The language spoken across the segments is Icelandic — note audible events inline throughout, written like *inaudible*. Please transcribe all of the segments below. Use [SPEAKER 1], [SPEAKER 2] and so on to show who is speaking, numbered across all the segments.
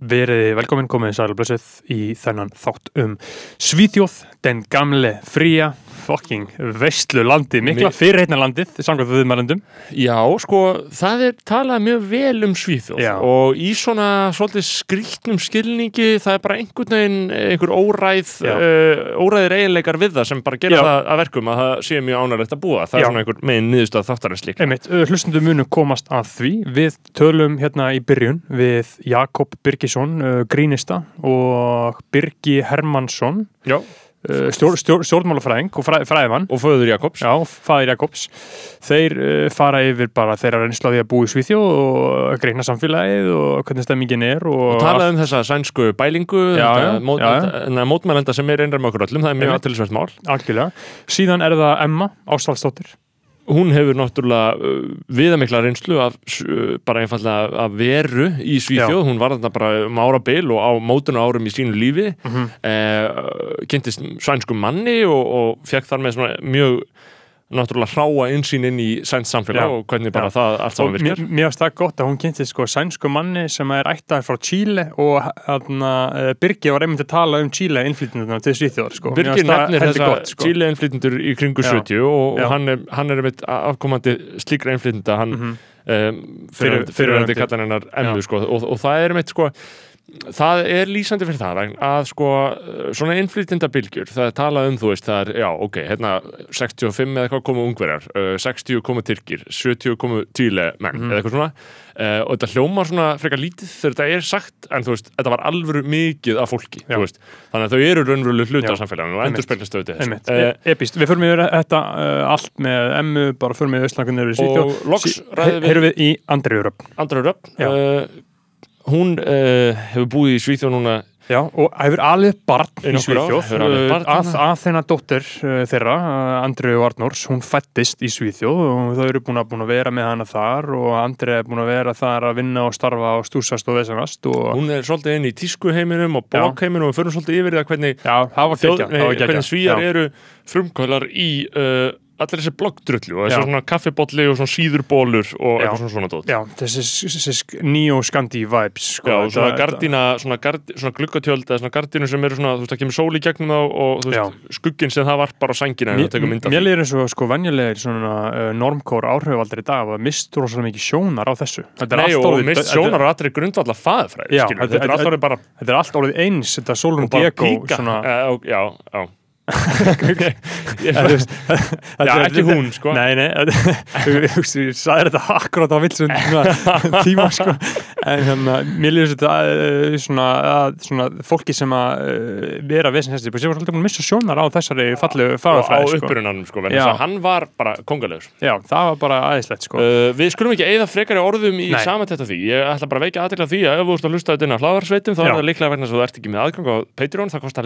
[SPEAKER 1] Verið velkomin komið sæl og blessuð í þennan þátt um Svíþjóð, den gamle fría fucking veistlu landi, mikla
[SPEAKER 2] Mi-
[SPEAKER 1] fyrirheitna landið, samkvæmt viðmælendum.
[SPEAKER 2] Já, sko, það er talað mjög vel um Svíþjóð
[SPEAKER 1] Já.
[SPEAKER 2] og í svona svolítið skrýtnum skilningi það er bara einhvern veginn einhver óræð uh, óræðir eiginleikar við það sem bara gera
[SPEAKER 1] Já.
[SPEAKER 2] það að verkum að það sé mjög ánægilegt að búa það
[SPEAKER 1] Já.
[SPEAKER 2] er svona einhver megin niðurstað þáttarins líka
[SPEAKER 1] Einmitt, hlustundum munu komast að því. Við tölum hérna í byrjun við Jakob Birgisson, uh, grínista og Birgi Hermansson,
[SPEAKER 2] Já.
[SPEAKER 1] Stjór, stjór, stjórnmálafræðing og fræ, fræðimann.
[SPEAKER 2] og föður Jakobs
[SPEAKER 1] Já, Jakobs þeir uh, fara yfir bara þeirra reynsla á því að búa í Svíþjóð og greina samfélagið og hvernig stemmingin er og,
[SPEAKER 2] og talaði um þessa sænsku bælingu
[SPEAKER 1] Já,
[SPEAKER 2] þetta mót, þetta- mótmælenda sem er einræð með okkur öllum það er mjög
[SPEAKER 1] Einmitt.
[SPEAKER 2] aðtilsvært mál
[SPEAKER 1] algjörlega. Síðan er það Emma Ástvaldsdóttir
[SPEAKER 2] hún hefur náttúrulega uh, viðamikla reynslu af uh, bara einfallega af veru í Svíþjóð, hún var þarna bara um ára bil og á mótuna árum í sínu lífi.
[SPEAKER 1] Mm -hmm.
[SPEAKER 2] eh, kynntist sænsku manni og, og fekk þar með svona mjög náttúrulega hráa insýn inn í sæns samfélag og hvernig bara
[SPEAKER 1] Já.
[SPEAKER 2] það allt saman
[SPEAKER 1] mér,
[SPEAKER 2] virkar
[SPEAKER 1] mér finnst það gott að hún kynnti sko sænsku manni sem er ættaður frá Chile og uh, Birgi var einmitt að tala um Chile innflytjanduna til Svíþjóðar sko. Mér það
[SPEAKER 2] nefnir þessa
[SPEAKER 1] gott, sko.
[SPEAKER 2] Chile innflytjendur í kringu
[SPEAKER 1] Já.
[SPEAKER 2] 70 og, og hann er, hann er einmitt afkomandi slíkra innflytjenda hann
[SPEAKER 1] Mhm.
[SPEAKER 2] um,
[SPEAKER 1] Fyrir-
[SPEAKER 2] fyrirverandi
[SPEAKER 1] fyrrverandi.
[SPEAKER 2] kallar hennar emmu
[SPEAKER 1] Já.
[SPEAKER 2] sko, og, og það er meitt sko það er lýsandi fyrir það að sko svona innflytjendabilgjur það er talað um þú veist það er já ok hérna 65 eða eitthvað komu ungverjar uh, 60 komu tyrkir 70 komu tíle menn
[SPEAKER 1] Mhm.
[SPEAKER 2] eða eitthvað svona uh, og þetta hljómar svona frekar lítið þegar þetta er sagt en þú veist þetta var alvöru mikið af fólki veist. Þannig að þau eru raunveruleg hluta af samfélaginu og endur speglast auðvitað uh,
[SPEAKER 1] epist, við förum yfir þetta uh, allt með Emmu, bara förum við Östlangunir í Svíþjóð.
[SPEAKER 2] Og loks ræðum við
[SPEAKER 1] í Andri
[SPEAKER 2] hún uh, hefur búið í Svíþjóð núna
[SPEAKER 1] Já, og hefur alveg barn
[SPEAKER 2] Í
[SPEAKER 1] Svíþjóð Uh, að, að þeirna dóttir uh, þeirra, uh, Andriu Arnórs hún fættist í Svíþjóð og þau eru búin að, búin að vera með hana þar og Andri er búin að vera þar að vinna og starfa og stúsast og vesanast og
[SPEAKER 2] hún er svolítið inn í tískuheiminum og blogheiminum og við förum svolítið yfir það hvernig,
[SPEAKER 1] já,
[SPEAKER 2] hvernig svíjar
[SPEAKER 1] Já.
[SPEAKER 2] eru frumkvölar í uh, allir þessi bloggdrullu og
[SPEAKER 1] Já.
[SPEAKER 2] þessi svona kaffibolli og svona síðurbólur og
[SPEAKER 1] Já.
[SPEAKER 2] eitthvað svona svona dót.
[SPEAKER 1] Já, þessi, neo-skandi vibes sko,
[SPEAKER 2] Já, svona gardína, svona, gard, svona gluggatjöld eða svona gardínu sem eru svona, þú veist, það kemur sól í gegnum þá og þú veist, skugginn sem það varpar á sængina en það tekur mynd af
[SPEAKER 1] Mér líður eins og sko venjulegir svona uh, normkór áhrifaldri í dag og mistur rosalega mikið sjónar á þessu. Þetta er
[SPEAKER 2] Nei, og mist sjónar á allri grundvalla faðfræði,
[SPEAKER 1] Já,
[SPEAKER 2] skilur, er
[SPEAKER 1] Þetta er allt orðið eins, þetta
[SPEAKER 2] Já, Ég- ekki hún, sko.
[SPEAKER 1] Nei, nei, *laughs* ég sagði þetta akkurát á vilsum tíma, sko. En hérna, mér líður þetta svona, að, svona fólki sem að uh, vera vesinshestir, sem var svolítið búin að missa sjónar á þessari fallegu
[SPEAKER 2] og á
[SPEAKER 1] sko.
[SPEAKER 2] upprunanum, sko, hann var bara kongalegur
[SPEAKER 1] Já, það var bara aðeinslegt, sko.
[SPEAKER 2] Uh, við skulum ekki eigða frekari orðum í af því. Ég ætla bara að veikja aðtekla því að ef þú ert að lusta þetta inn á hlaðarsveitum þá er það líklega vegna að þú ert ekki með aðgang á Patreon. Það kostar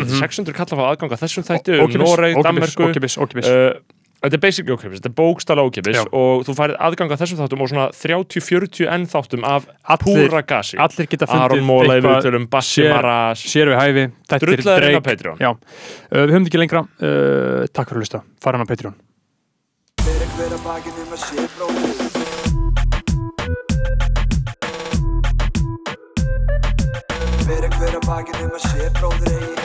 [SPEAKER 2] 600 kall að fá aðgang á þessum þættu
[SPEAKER 1] Ókeypis,
[SPEAKER 2] Noreg,
[SPEAKER 1] ókeypis,
[SPEAKER 2] Danmerku.
[SPEAKER 1] ókeypis, ókeypis.
[SPEAKER 2] Uh, Þetta er basically ókipis, þetta er bókstala ókipis og þú færið aðgang á þessum þáttum og svona 30-40 enn þáttum af
[SPEAKER 1] Allir-
[SPEAKER 2] púra gasi.
[SPEAKER 1] Allir geta
[SPEAKER 2] Aron
[SPEAKER 1] fundið
[SPEAKER 2] Móla
[SPEAKER 1] eitthvað sér-
[SPEAKER 2] Maras,
[SPEAKER 1] sér við hæfi, þetta er
[SPEAKER 2] drullaður inn á
[SPEAKER 1] dreik
[SPEAKER 2] Patreon.
[SPEAKER 1] Já, uh, við höfum ekki lengra uh, Takk fyrir að hlusta, fara hann á Patreon
[SPEAKER 3] Fyrir hver að bakinn um að sé bróðir Fyrir hver að bakinn um að sé
[SPEAKER 2] Uh,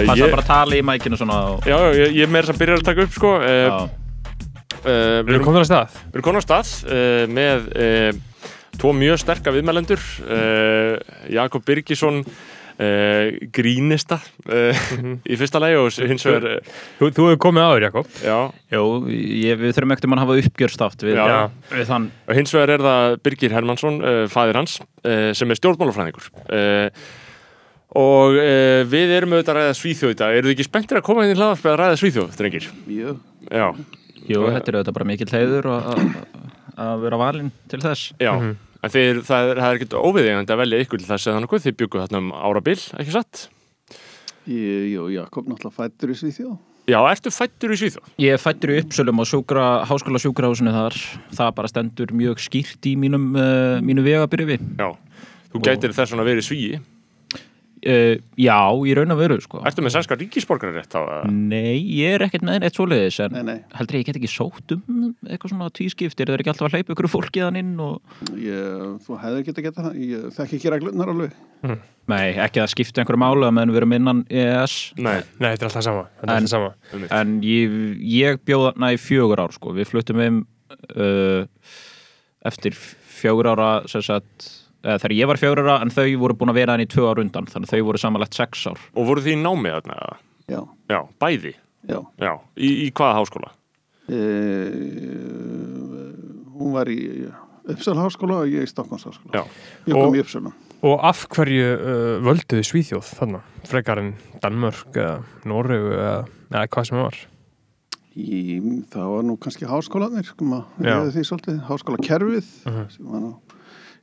[SPEAKER 4] Passa
[SPEAKER 2] ég,
[SPEAKER 4] bara að tala í mækinu svona og,
[SPEAKER 2] já, já, ég, ég er meira að byrja að taka upp sko. Uh,
[SPEAKER 4] já.
[SPEAKER 2] uh,
[SPEAKER 1] Við erum komin að stað
[SPEAKER 2] Við erum komin á stað uh, með uh, tvo mjög sterka viðmælendur uh, Jakob Birgisson uh, grínista uh, *laughs* í fyrsta lagi og hins vegar
[SPEAKER 1] Þú, þú hefur komið áður, Jakob
[SPEAKER 2] já,
[SPEAKER 4] Jú, ég, við þurfum ekkert um að hafa uppgjörstátt við,
[SPEAKER 2] Já.
[SPEAKER 4] við þann
[SPEAKER 2] og hins vegar er það Birgir Hermansson, uh, faðir hans uh, sem er stjórnmálafræðingur uh, og uh, við erum auðvitað að ræða Svíþjóð í dag eru þið ekki spenntir að koma inn í hlaðarpið að ræða Svíþjóð, drengir?
[SPEAKER 4] Jú,
[SPEAKER 2] Já,
[SPEAKER 4] Jú þetta er auðvitað bara mikill heiður og að- að vera valinn til þess
[SPEAKER 2] já
[SPEAKER 1] Mhm.
[SPEAKER 2] en þeir, það er, það er ekkert óviðegandi að velja ykkur til þess að þannig þið byggu þarna um árabil, ekki satt?
[SPEAKER 5] Jú, Jakob náttúrulega fættur í Svíþjóð.
[SPEAKER 2] Já, ertu fættur í Svíþjóð?
[SPEAKER 4] Ég er fættur í Uppsölum og sjúkra, háskóla sjúkrahúsinu þar það bara stendur mjög skýrt í mínum, uh, mínu vegabyrfi
[SPEAKER 2] Já, þú gætir þess vegna verið svíi
[SPEAKER 4] Uh, já, í raun og veru sko.
[SPEAKER 2] Ertu með sænska ríkisborgararétt þá? eða?
[SPEAKER 4] Nei, ég er ekkert með neitt svoleiðis en
[SPEAKER 5] Nei, nei.
[SPEAKER 4] heldur ég get ekki sótt um eitthvað svona tvískiptir, það er ekki alltaf að hleypa ykkur fólki þann inn og
[SPEAKER 5] Ég, þú hefði geta geta það, ég þekki ekki reglurnar alveg.
[SPEAKER 4] Nei, ekki að skipta einhverju málu að meðan við erum innan EES
[SPEAKER 2] Nei,
[SPEAKER 1] Nei, þetta er alltaf sama, er
[SPEAKER 4] En-
[SPEAKER 1] alltaf sama.
[SPEAKER 2] einmitt.
[SPEAKER 4] en ég, ég bjóð þarna í fjögur ár sko. við fluttum um uh, eftir fjögur ára sem sagt, þegar ég var fjögur ára en þau voru búin að vera hann í tvö ár undan þannig að þau voru samanlegt sex ár
[SPEAKER 2] Og voru því í námi þarna? eða?
[SPEAKER 5] Já,
[SPEAKER 2] Já, bæði?
[SPEAKER 5] já.
[SPEAKER 2] Já, í, í hvaða háskóla?
[SPEAKER 5] E, hún var í Uppsala háskóla og ég í Stokkons háskóla.
[SPEAKER 2] Já,
[SPEAKER 5] Ég
[SPEAKER 1] Og-
[SPEAKER 5] kom í Uppsala.
[SPEAKER 1] Og af hverju uh, völduðu Svíþjóð þarna? Frekar en Danmörk eða Noregu eða, eða hvað sem það var?
[SPEAKER 5] Í, það var nú kannski háskólanir, sko maður, því svolítið, háskólakerfið,
[SPEAKER 1] Mhm.
[SPEAKER 5] sem var nú,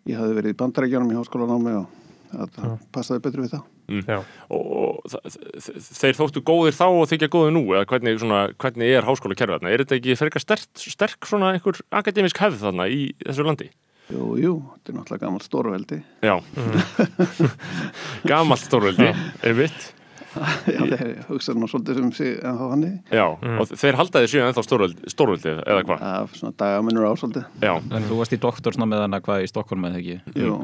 [SPEAKER 5] ég hafði verið í bandarækjanum í háskólanámi og það, það passaði betur við það.
[SPEAKER 1] Já.
[SPEAKER 2] og, og þeir þóttu góðir þá og þykja góðir nú eða hvernig, svona, hvernig er háskóla kerfið þarna? Er þetta ekki eitthvað sterk, sterk svona einhver akademisk hefð þarna í þessu landi?
[SPEAKER 5] Jú, jú, þetta er náttúrulega gammalt stórveldi.
[SPEAKER 2] Já *laughs* *laughs* *laughs* Gamalt stórveldi, einmitt
[SPEAKER 5] Já, þeir hugsaði nú svolítið um sig en þá hannig.
[SPEAKER 2] Já, og þeir halda því síðan ennþá stórveldi, stórveldi eða hvað?
[SPEAKER 5] Er svona dagamunur á svolítið.
[SPEAKER 2] Já,
[SPEAKER 4] En þú varst í doktorsna með hana hvað í Stokkólm eða ekki?
[SPEAKER 5] Jú.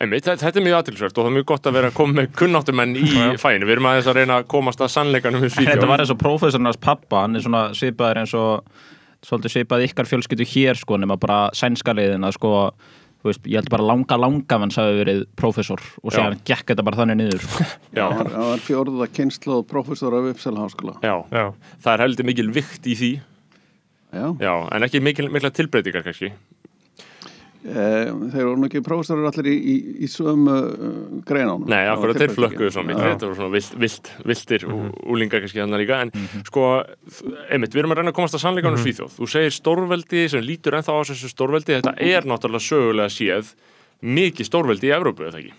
[SPEAKER 2] einmitt, þetta þetta er mjög aðtilsvert og það er mjög gott að vera að koma með kunnáttumenn í *laughs* fæinu. Við erum aðeins að reyna að komast að sannleikanum við
[SPEAKER 4] Þetta
[SPEAKER 2] Svíþjóð.
[SPEAKER 4] var eins og prófessornars pappa, hann er svona svipaður eins og svolítið svipað ykkar fjölskyldu hér sko, nema bara sænska leiðin að sko, veist, ég held bara langa langa hann hafi verið prófessor og síðan gekk þetta bara þannig niður sko. *laughs*
[SPEAKER 2] Já,
[SPEAKER 5] Það var, fjórða kynslu og prófessor af Uppsala háskóla.
[SPEAKER 2] já,
[SPEAKER 1] Já.
[SPEAKER 2] það er heldur mikil vikt í því.
[SPEAKER 5] Já,
[SPEAKER 2] Já, en ekki mikil, mikla tilbreytingar kannski.
[SPEAKER 5] E, þeir voru nú ekki prófessorar allir í, í, í sömu uh, greinánum.
[SPEAKER 2] Nei, akkurat þeir flökkuðu svo mikið, þetta voru svona vilt, vilt, viltir mm
[SPEAKER 1] Mhm.
[SPEAKER 2] úlingar kannski þannig líka, en sko, einmitt, við erum að reyna að komast að sannleikanum
[SPEAKER 1] Mhm.
[SPEAKER 2] mm Svíþjóð. Þú segir stórveldi sem lítur ennþá á þessu stórveldi, þetta er náttúrulega sögulega séð mikið stórveldi í Evrópu, eða ekki?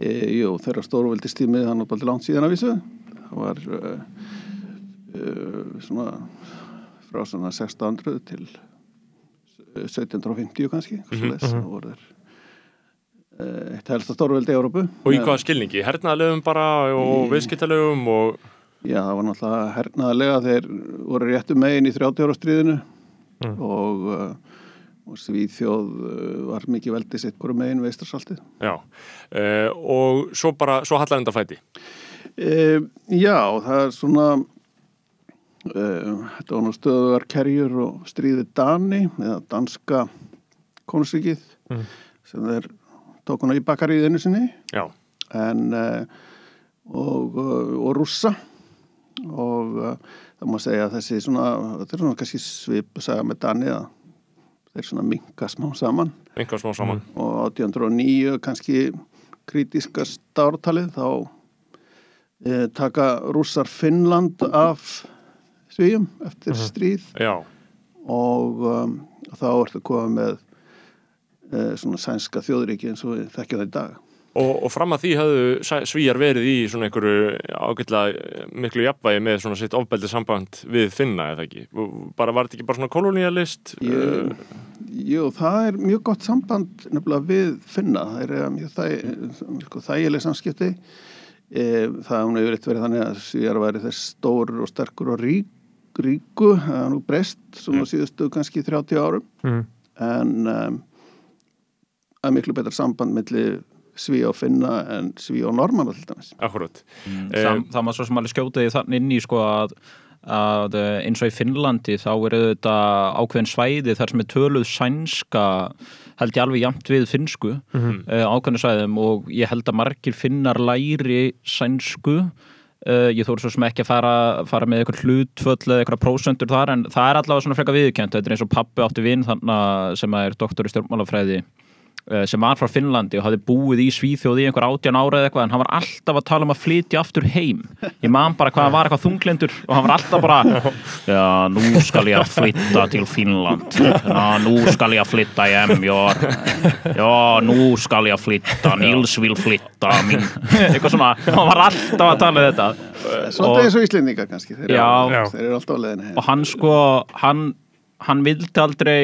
[SPEAKER 5] E, jú, þeirra stórveldistímið hann var bara langt síðan að vísu. Það var uh, uh, svona frá svona 1600 til 1750 kannski. Mm -hmm. Voru þeir uh, eitt helsta stórveldi í Európu.
[SPEAKER 2] Og í hvaða skilningi? Hernaðalöfum bara og
[SPEAKER 5] Í-
[SPEAKER 2] viðskiptalöfum og...
[SPEAKER 5] Já, það var náttúrulega hernaðarlega þeir voru réttu megin í 30 ára stríðinu og, uh, og Svíþjóð uh, var mikið veldi sitt hverju megin veistarsaltið.
[SPEAKER 2] Já, uh, og svo bara, svo hallar enda fæti.
[SPEAKER 5] E, já, það er svona þetta var nú stöðugar kerjur og stríði Dani eða danska konusríkið sem þeir tókuna í bakaríðinu sinni.
[SPEAKER 2] Já,
[SPEAKER 5] en uh, og, uh, og rússa. Og það má segja að þessi svona, þetta er svona kannski svip saga með Dani að þeir svona minka smá saman.
[SPEAKER 2] Einhvað smá saman.
[SPEAKER 5] og 1809 kannski kritiska stártalið þá e, taka rússar Finnland af svíjum eftir stríð.
[SPEAKER 2] Já,
[SPEAKER 5] og um, þá ertu komið með e, svona sænska þjóðríki eins og við þekkjum það í dag.
[SPEAKER 2] Og, og fram að því hafðu svíjar verið í svona einhverju ágætlega miklu jafnvægi með svona sitt ofbeldi samband við finna, eða ekki? Bara var þetta ekki bara svona kolonialist?
[SPEAKER 5] Ég, jú, það er mjög gott samband nefnilega við finna. Það er eh, mjög þæ, þægileg samskipti. E, það hefur verið þannig að svíjar væri þess stór og sterkur og rík, ríku það er nú breyst svona síðustu kannski 30 árum
[SPEAKER 1] Mm.
[SPEAKER 5] en um, er miklu betra samband milli sví og finna en sví og normanna til dæmis
[SPEAKER 2] Akkurat.
[SPEAKER 4] það, það maður svo sem alveg skjótaði þann inn í sko að, að eh, eins og í Finnlandi þá eru þetta ákveðin svæði þar sem er töluð sænska held ég alveg jæmt við finnsku mm
[SPEAKER 1] Mhm.
[SPEAKER 4] ákveðinu svæðum og ég held að margir finnar læri sænsku Uh, ég þóru svo sem ekki að fara, fara með eitthvað hlutföll eða eitthvað prósentur þar en það er allavega svona frekar viðkjönt þetta er eins og pappi átti vinn sem er doktor í stjórnmálafræði sem var frá Finnlandi og hafði búið í Svíþjóð í einhver átján ára eða eitthvað en hann var alltaf að tala um að flytja aftur heim. Ég man bara hvað hann var eitthvað þunglindur og hann var alltaf bara *laughs* já, nú skal ég að flytta til Finnland. Já, nú skal ég að flytta hjem já, já, nú skal ég að flytta Nils vil flytta mín eitthvað svona, hann var alltaf að tala um þetta.
[SPEAKER 5] Svolítið eins og Íslendinga kannski þeir,
[SPEAKER 4] Já.
[SPEAKER 5] eru, þeir eru alltaf á leiðinni heim.
[SPEAKER 4] og hann sko hann, hann vildi aldrei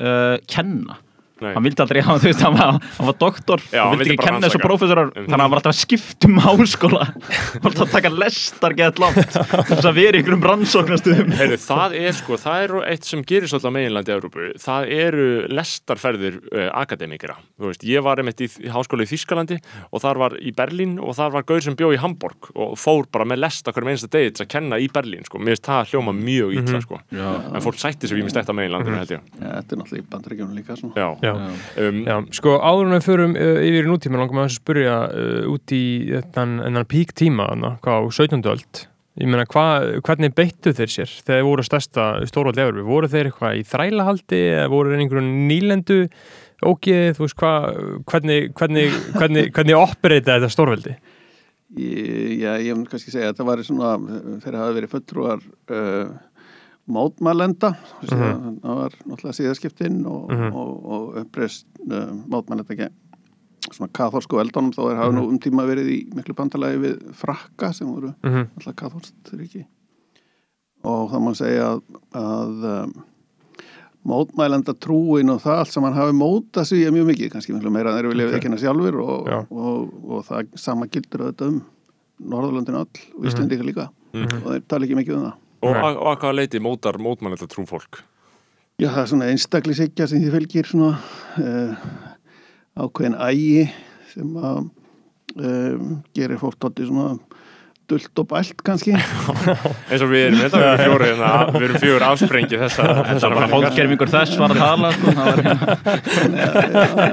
[SPEAKER 4] uh, kenna
[SPEAKER 2] Nei.
[SPEAKER 4] hann vildi aldrei hafa, þú veist, hann var, hann var doktor
[SPEAKER 2] Já, hann
[SPEAKER 4] vildi ekki
[SPEAKER 2] bara
[SPEAKER 4] kenna þessu prófessorar.
[SPEAKER 2] Um.
[SPEAKER 4] þannig að hann var alltaf að skipta um háskóla. *laughs* Hann var alltaf að taka lestar gett langt þess að vera í einhverjum rannsóknastuðum *laughs*
[SPEAKER 2] það er sko, það er eitt sem gerist alltaf meginlandi Európu, það eru lestarferðir uh, akademikera þú veist, ég var einmitt í, í háskóla í Þískalandi og þar var í Berlín og þar var gaur sem bjó í Hamburg og fór bara með lest okkur með einsta degi til að kenna í Berlín sko, mér finnst það hljóma já. Um,
[SPEAKER 1] Já, sko áður en við förum uh, yfir í nútíma langar maður að spyrja uh, út í þennan pík tíma þarna, hvað á 17. öld ég meina hva, hvernig beittu þeir sér þegar þeir voru stærsta stórvald Evropu voru þeir eitthvað í þrælahaldi eða voru þeir einhverjum nýlendu ógeð, þú veist hvað hvernig, hvernig, hvernig, hvernig operita þetta stórveldi
[SPEAKER 5] Ég, já, ég mun kannski segja að þetta var svona þeir hafa verið fulltrúar uh, mótmælenda mm
[SPEAKER 1] Mhm.
[SPEAKER 5] það var náttúrulega síðaskiptin og,
[SPEAKER 1] Mhm.
[SPEAKER 5] og, og uppreist uh, mótmælenda gegn svona katholsku eldónum þá er hafa
[SPEAKER 1] Mhm.
[SPEAKER 5] nú um tíma verið í miklu bandalagi við frakka sem voru
[SPEAKER 1] mm -hmm.
[SPEAKER 5] alltaf katholst ríki og það má segja að, að um, mótmælenda trúin og það allt sem hann hafi mótað sig mjög mikið, kannski miklu meira en þeir vilja
[SPEAKER 1] Ok.
[SPEAKER 5] okay. ekki hennar sjálfur og, og, og, það sama gildur auðvitað um Norðurlöndin öll og Íslendika líka
[SPEAKER 2] Mhm.
[SPEAKER 5] og þeir tala ekki mikið um það
[SPEAKER 2] og,
[SPEAKER 1] Nei.
[SPEAKER 2] að hvaða leiti mótar mótmannlega trú fólk
[SPEAKER 5] Já, það er svona einstaklishyggja sem því fylgir svona uh, ákveðin ægi sem að um, gerir fólk tótti svona dult og bælt kannski *laughs*
[SPEAKER 2] eins og við erum, þetta við erum fjóri hérna, *laughs* við erum fjóri afsprengi þessa,
[SPEAKER 4] það
[SPEAKER 2] þessa
[SPEAKER 4] var bara hóðgerfingur þess var að tala sko. *laughs* það var,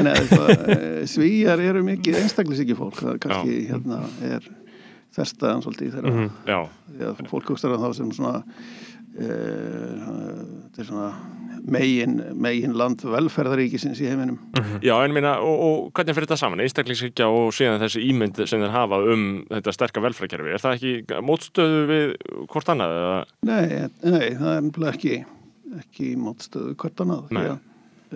[SPEAKER 5] en eða eh, svíjar eru mikið einstaklishyggja fólk það kannski hérna er þerstaðan svolítið þegar
[SPEAKER 2] já,
[SPEAKER 5] því að fólk hugst þá sem svona uh, þetta er svona megin, megin land velferðaríkisins í heiminum.
[SPEAKER 2] Já, en minna og, og hvernig fyrir þetta saman, einstaklingshyggja og síðan þessi ímynd sem þeir hafa um þetta sterka velfrækjærfi, er það ekki mótstöðu við hvort annað?
[SPEAKER 5] Nei, nei, það er nefnilega ekki ekki mótstöðu hvort annað því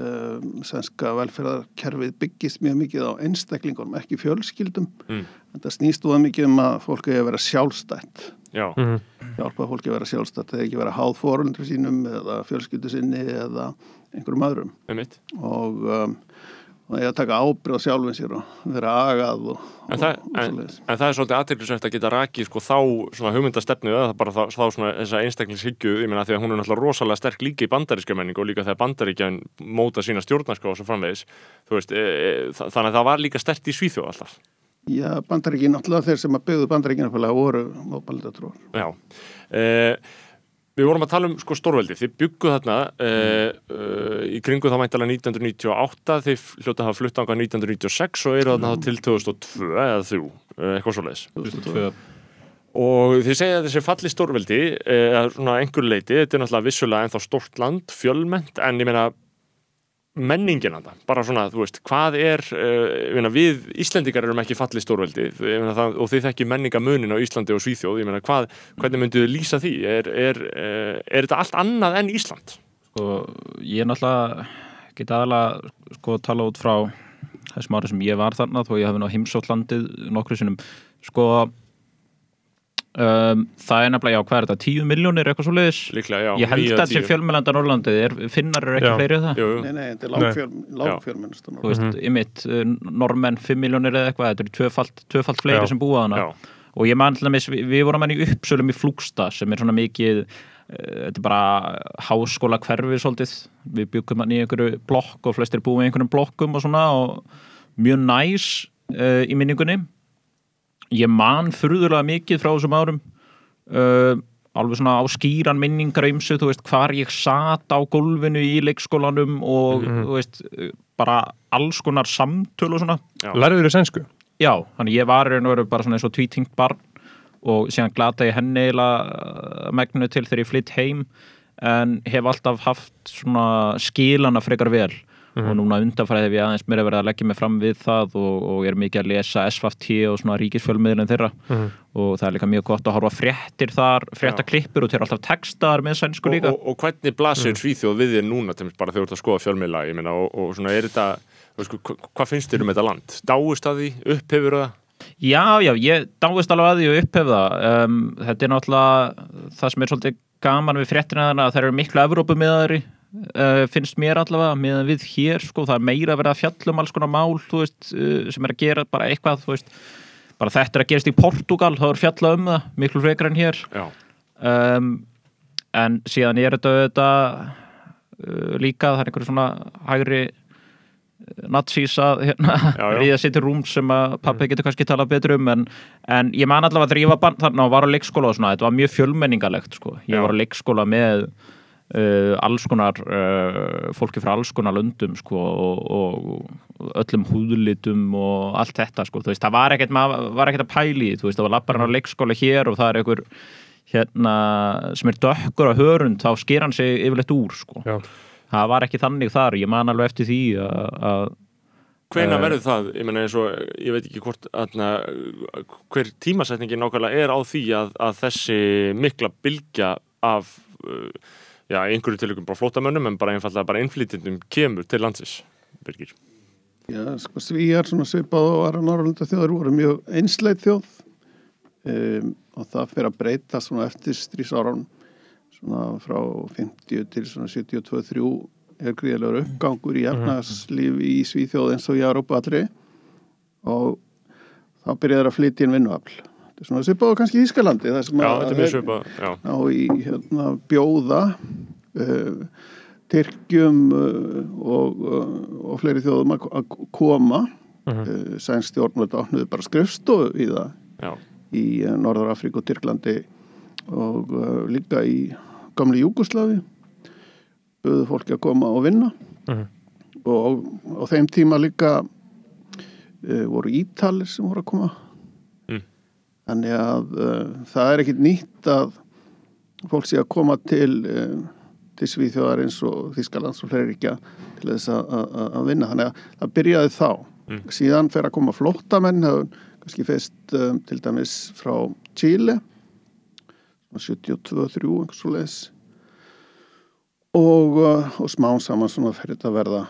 [SPEAKER 5] Að um, sænska velferðarkerfið byggist mjög mikið á einstaklingunum, ekki fjölskyldum.
[SPEAKER 2] Mm.
[SPEAKER 5] þetta snýst þú mikið um að fólk eigi að vera sjálfstætt.
[SPEAKER 2] Já,
[SPEAKER 1] Mhm.
[SPEAKER 5] hjálpa fólki að vera sjálfstætt eða ekki vera háð fórundri sínum eða fjölskyldu sinni eða einhverjum öðrum.
[SPEAKER 2] Um
[SPEAKER 5] og um, og eigi að taka ábyrð á sjálfum sér og vera agað og,
[SPEAKER 2] En
[SPEAKER 5] og,
[SPEAKER 2] það,
[SPEAKER 5] og
[SPEAKER 2] en, en það er svolítið aðteglisvægt að geta rakið sko þá hugmyndastefnu eða bara þá, þá svona þessa einstaklingshyggju ég meina því að hún er náttúrulega rosalega sterk líka í bandaríska menningu og líka þegar bandaríkjan móta sína stjórnarská og svo framvegis veist, e, e, þa- þannig að það var líka stert í Svíþjóð alltaf.
[SPEAKER 5] Já, bandaríkin, náttúrulega þeir sem að byggðu bandaríkina voru mótmælita trúar
[SPEAKER 2] Já. E, Við vorum að tala um sko stórveldi, þið bygguð þarna e, e, í kringu þá mæntalega 1998, þið hljóta að hafa flutt ánga 1996 og eru þarna þá til 2002 eða 3, e, eitthvað svo leiðis.
[SPEAKER 4] 2002.
[SPEAKER 2] Og þið segja að þessi falli stórveldi, eða svona einhver leiti, þetta er náttúrulega vissulega ennþá stórt land, fjölmennt, en ég meina menningin hana, bara svona, þú veist, hvað er, uh, við Íslendingar erum ekki falli stórveldi það, og þið þekki menningamunin á Íslandi og Svíþjóð, ég meina, hvað, hvernig myndu þið lýsa því? Er, er, uh, er þetta allt annað en Ísland?
[SPEAKER 4] sko, ég er náttúrulega get aðalega sko tala út frá þessum ári sem ég var þarna þó ég hafi ná heimsótt landið nokkru sinnum sko um, það er nefnilega, já, hvað er þetta, 10 miljónir eitthvað svo leiðis
[SPEAKER 2] Líklega, já.
[SPEAKER 4] ég held að
[SPEAKER 2] af tíu.
[SPEAKER 4] fjölmennanda Norrlandið, er, finnar eru ekki fleiri en það
[SPEAKER 2] Jú, jú.
[SPEAKER 5] Nei, nei, þetta er
[SPEAKER 1] Nei.
[SPEAKER 5] lágfjöl, lágfjölmennst
[SPEAKER 4] þú veist,
[SPEAKER 1] Mhm.
[SPEAKER 4] ymitt, normenn 5 miljónir eða eitthvað, þetta eru tvöfalt, tvöfalt fleiri
[SPEAKER 1] Já.
[SPEAKER 4] sem búa hana
[SPEAKER 2] Já,
[SPEAKER 4] og ég man til dæmis, við, við vorum í uppsölum í Flúgsta sem er svona mikið eh, þetta er bara háskóla hverfi svolítið, við byggum hann í einhverju blokk og flestir búum í einhverjum blokkum og svona og mjög næs uh, í minningunni ég man furðulega mikið frá þessum árum uh, alveg svona á skýran minningar ymsu, þú veist, hvar ég sat á gólfinu í leikskólanum og þú veist, bara alls konar samtöl og svona.
[SPEAKER 1] Lærðu þér sænsku?
[SPEAKER 4] Já, þannig ég var í raun og veru bara svona eins og tvítingt barn og síðan glata ég henni eiginlega megnu til þegar ég flytt heim en hef alltaf haft svona skilana frekar vel og núna undanfærið hef ég aðeins mér verið að leggja mig fram við það og, og ég er mikið að lesa SFT og svona ríkisfjölmiðlinn þeirra.
[SPEAKER 1] Mhm.
[SPEAKER 4] og það er líka mjög gott að horfa fréttir þar, fréttaklippur og þeir eru alltaf textaðar með sænsku
[SPEAKER 2] og,
[SPEAKER 4] líka.
[SPEAKER 2] og, og hvernig blasir Svíþjóð við þér núna til bara þegar þú ert að skoða fjölmiðla meina, og, og svona er þetta hva, hvað finnst þér um þetta land? Dáist að því, upphefur það?
[SPEAKER 4] Já, já, ég dáist alveg að því og upphef það. Um, þetta er náttúrulega það sem er svolítið gaman við fréttina þannig að það eru miklu Evrópumiðaðri uh, finnst mér allavega meðan við hér sko, það er meira að fjalla um alls konar mál veist, uh, sem er að gera bara eitthvað veist, bara þetta er að gerast í Portugal þá er fjalla um það, miklu frekar en hér um, en síðan er þetta auðvitað, uh, líka það er einhverju svona hægri nazís að hérna, ríða sér til rúm sem að pappi getur kannski talað betur um en, en ég man allavega að drífa bann þarna og var á leikskóla og svona, þetta var mjög fjölmenningalegt sko. ég
[SPEAKER 2] Já.
[SPEAKER 4] var á leikskóla með uh, alls konar uh, fólki frá alls konar löndum sko, og, og öllum húðlitum og allt þetta sko. Veist, það var ekkert, maður var ekkert að pæli veist, það var lappar hann á leikskóla hér og það er einhver hérna, sem er dökkur á hörund þá sker hann sig yfirleitt úr sko. Það var ekki þannig þar ég man alveg eftir því að, að
[SPEAKER 2] Hvenær
[SPEAKER 4] Eh,
[SPEAKER 2] verður það? Ég eins og, ég veit ekki hvort aðna, hver tímasetningin nákvæmlega er á því að, að þessi mikla bylgja af uh, já, einhverju tilökum bara flótamönnum en bara einfallega bara innflytjendum kemur til landsins Birgir.
[SPEAKER 5] Já, sko, svíjar svona svipað og aðra Norrlanda þjóður voru mjög einsleit þjóð um, og það fyrir að breyta svona eftir strísárun svona frá 50 til svona 72-3 er gríðilegur uppgangur í efnagslífi í Svíþjóð eins og í Európa allri og þá byrjaður að flytja inn vinnuafl. Svona svipað og kannski í Ískalandi þar sem
[SPEAKER 2] Já,
[SPEAKER 5] að
[SPEAKER 2] þetta er svipað,
[SPEAKER 5] ná í hérna, bjóða uh, Tyrkjum uh, og, uh, og fleiri þjóðum að koma
[SPEAKER 1] Mhm.
[SPEAKER 5] uh, sænst stjórnvöld átnuðu bara skrifstofu í það
[SPEAKER 2] Já,
[SPEAKER 5] í Norður Afríku og Tyrklandi og líka í gamli Júgoslavi buðu fólki að koma og vinna
[SPEAKER 1] Mhm.
[SPEAKER 5] og á þeim tíma líka voru ítalir sem voru að koma. Þannig að uh, það er ekkit nýtt að fólk sé að koma til uh, til Svíþjóðar eins og Þískalands og fleiri ekki til þess að- vinna. Þannig að það byrjaði þá.
[SPEAKER 2] Mm.
[SPEAKER 5] síðan fer að koma er kannski fyrst um, til dæmis frá Chile 72-3 einhvers svo leis og, og smán saman svona fyrir þetta að verða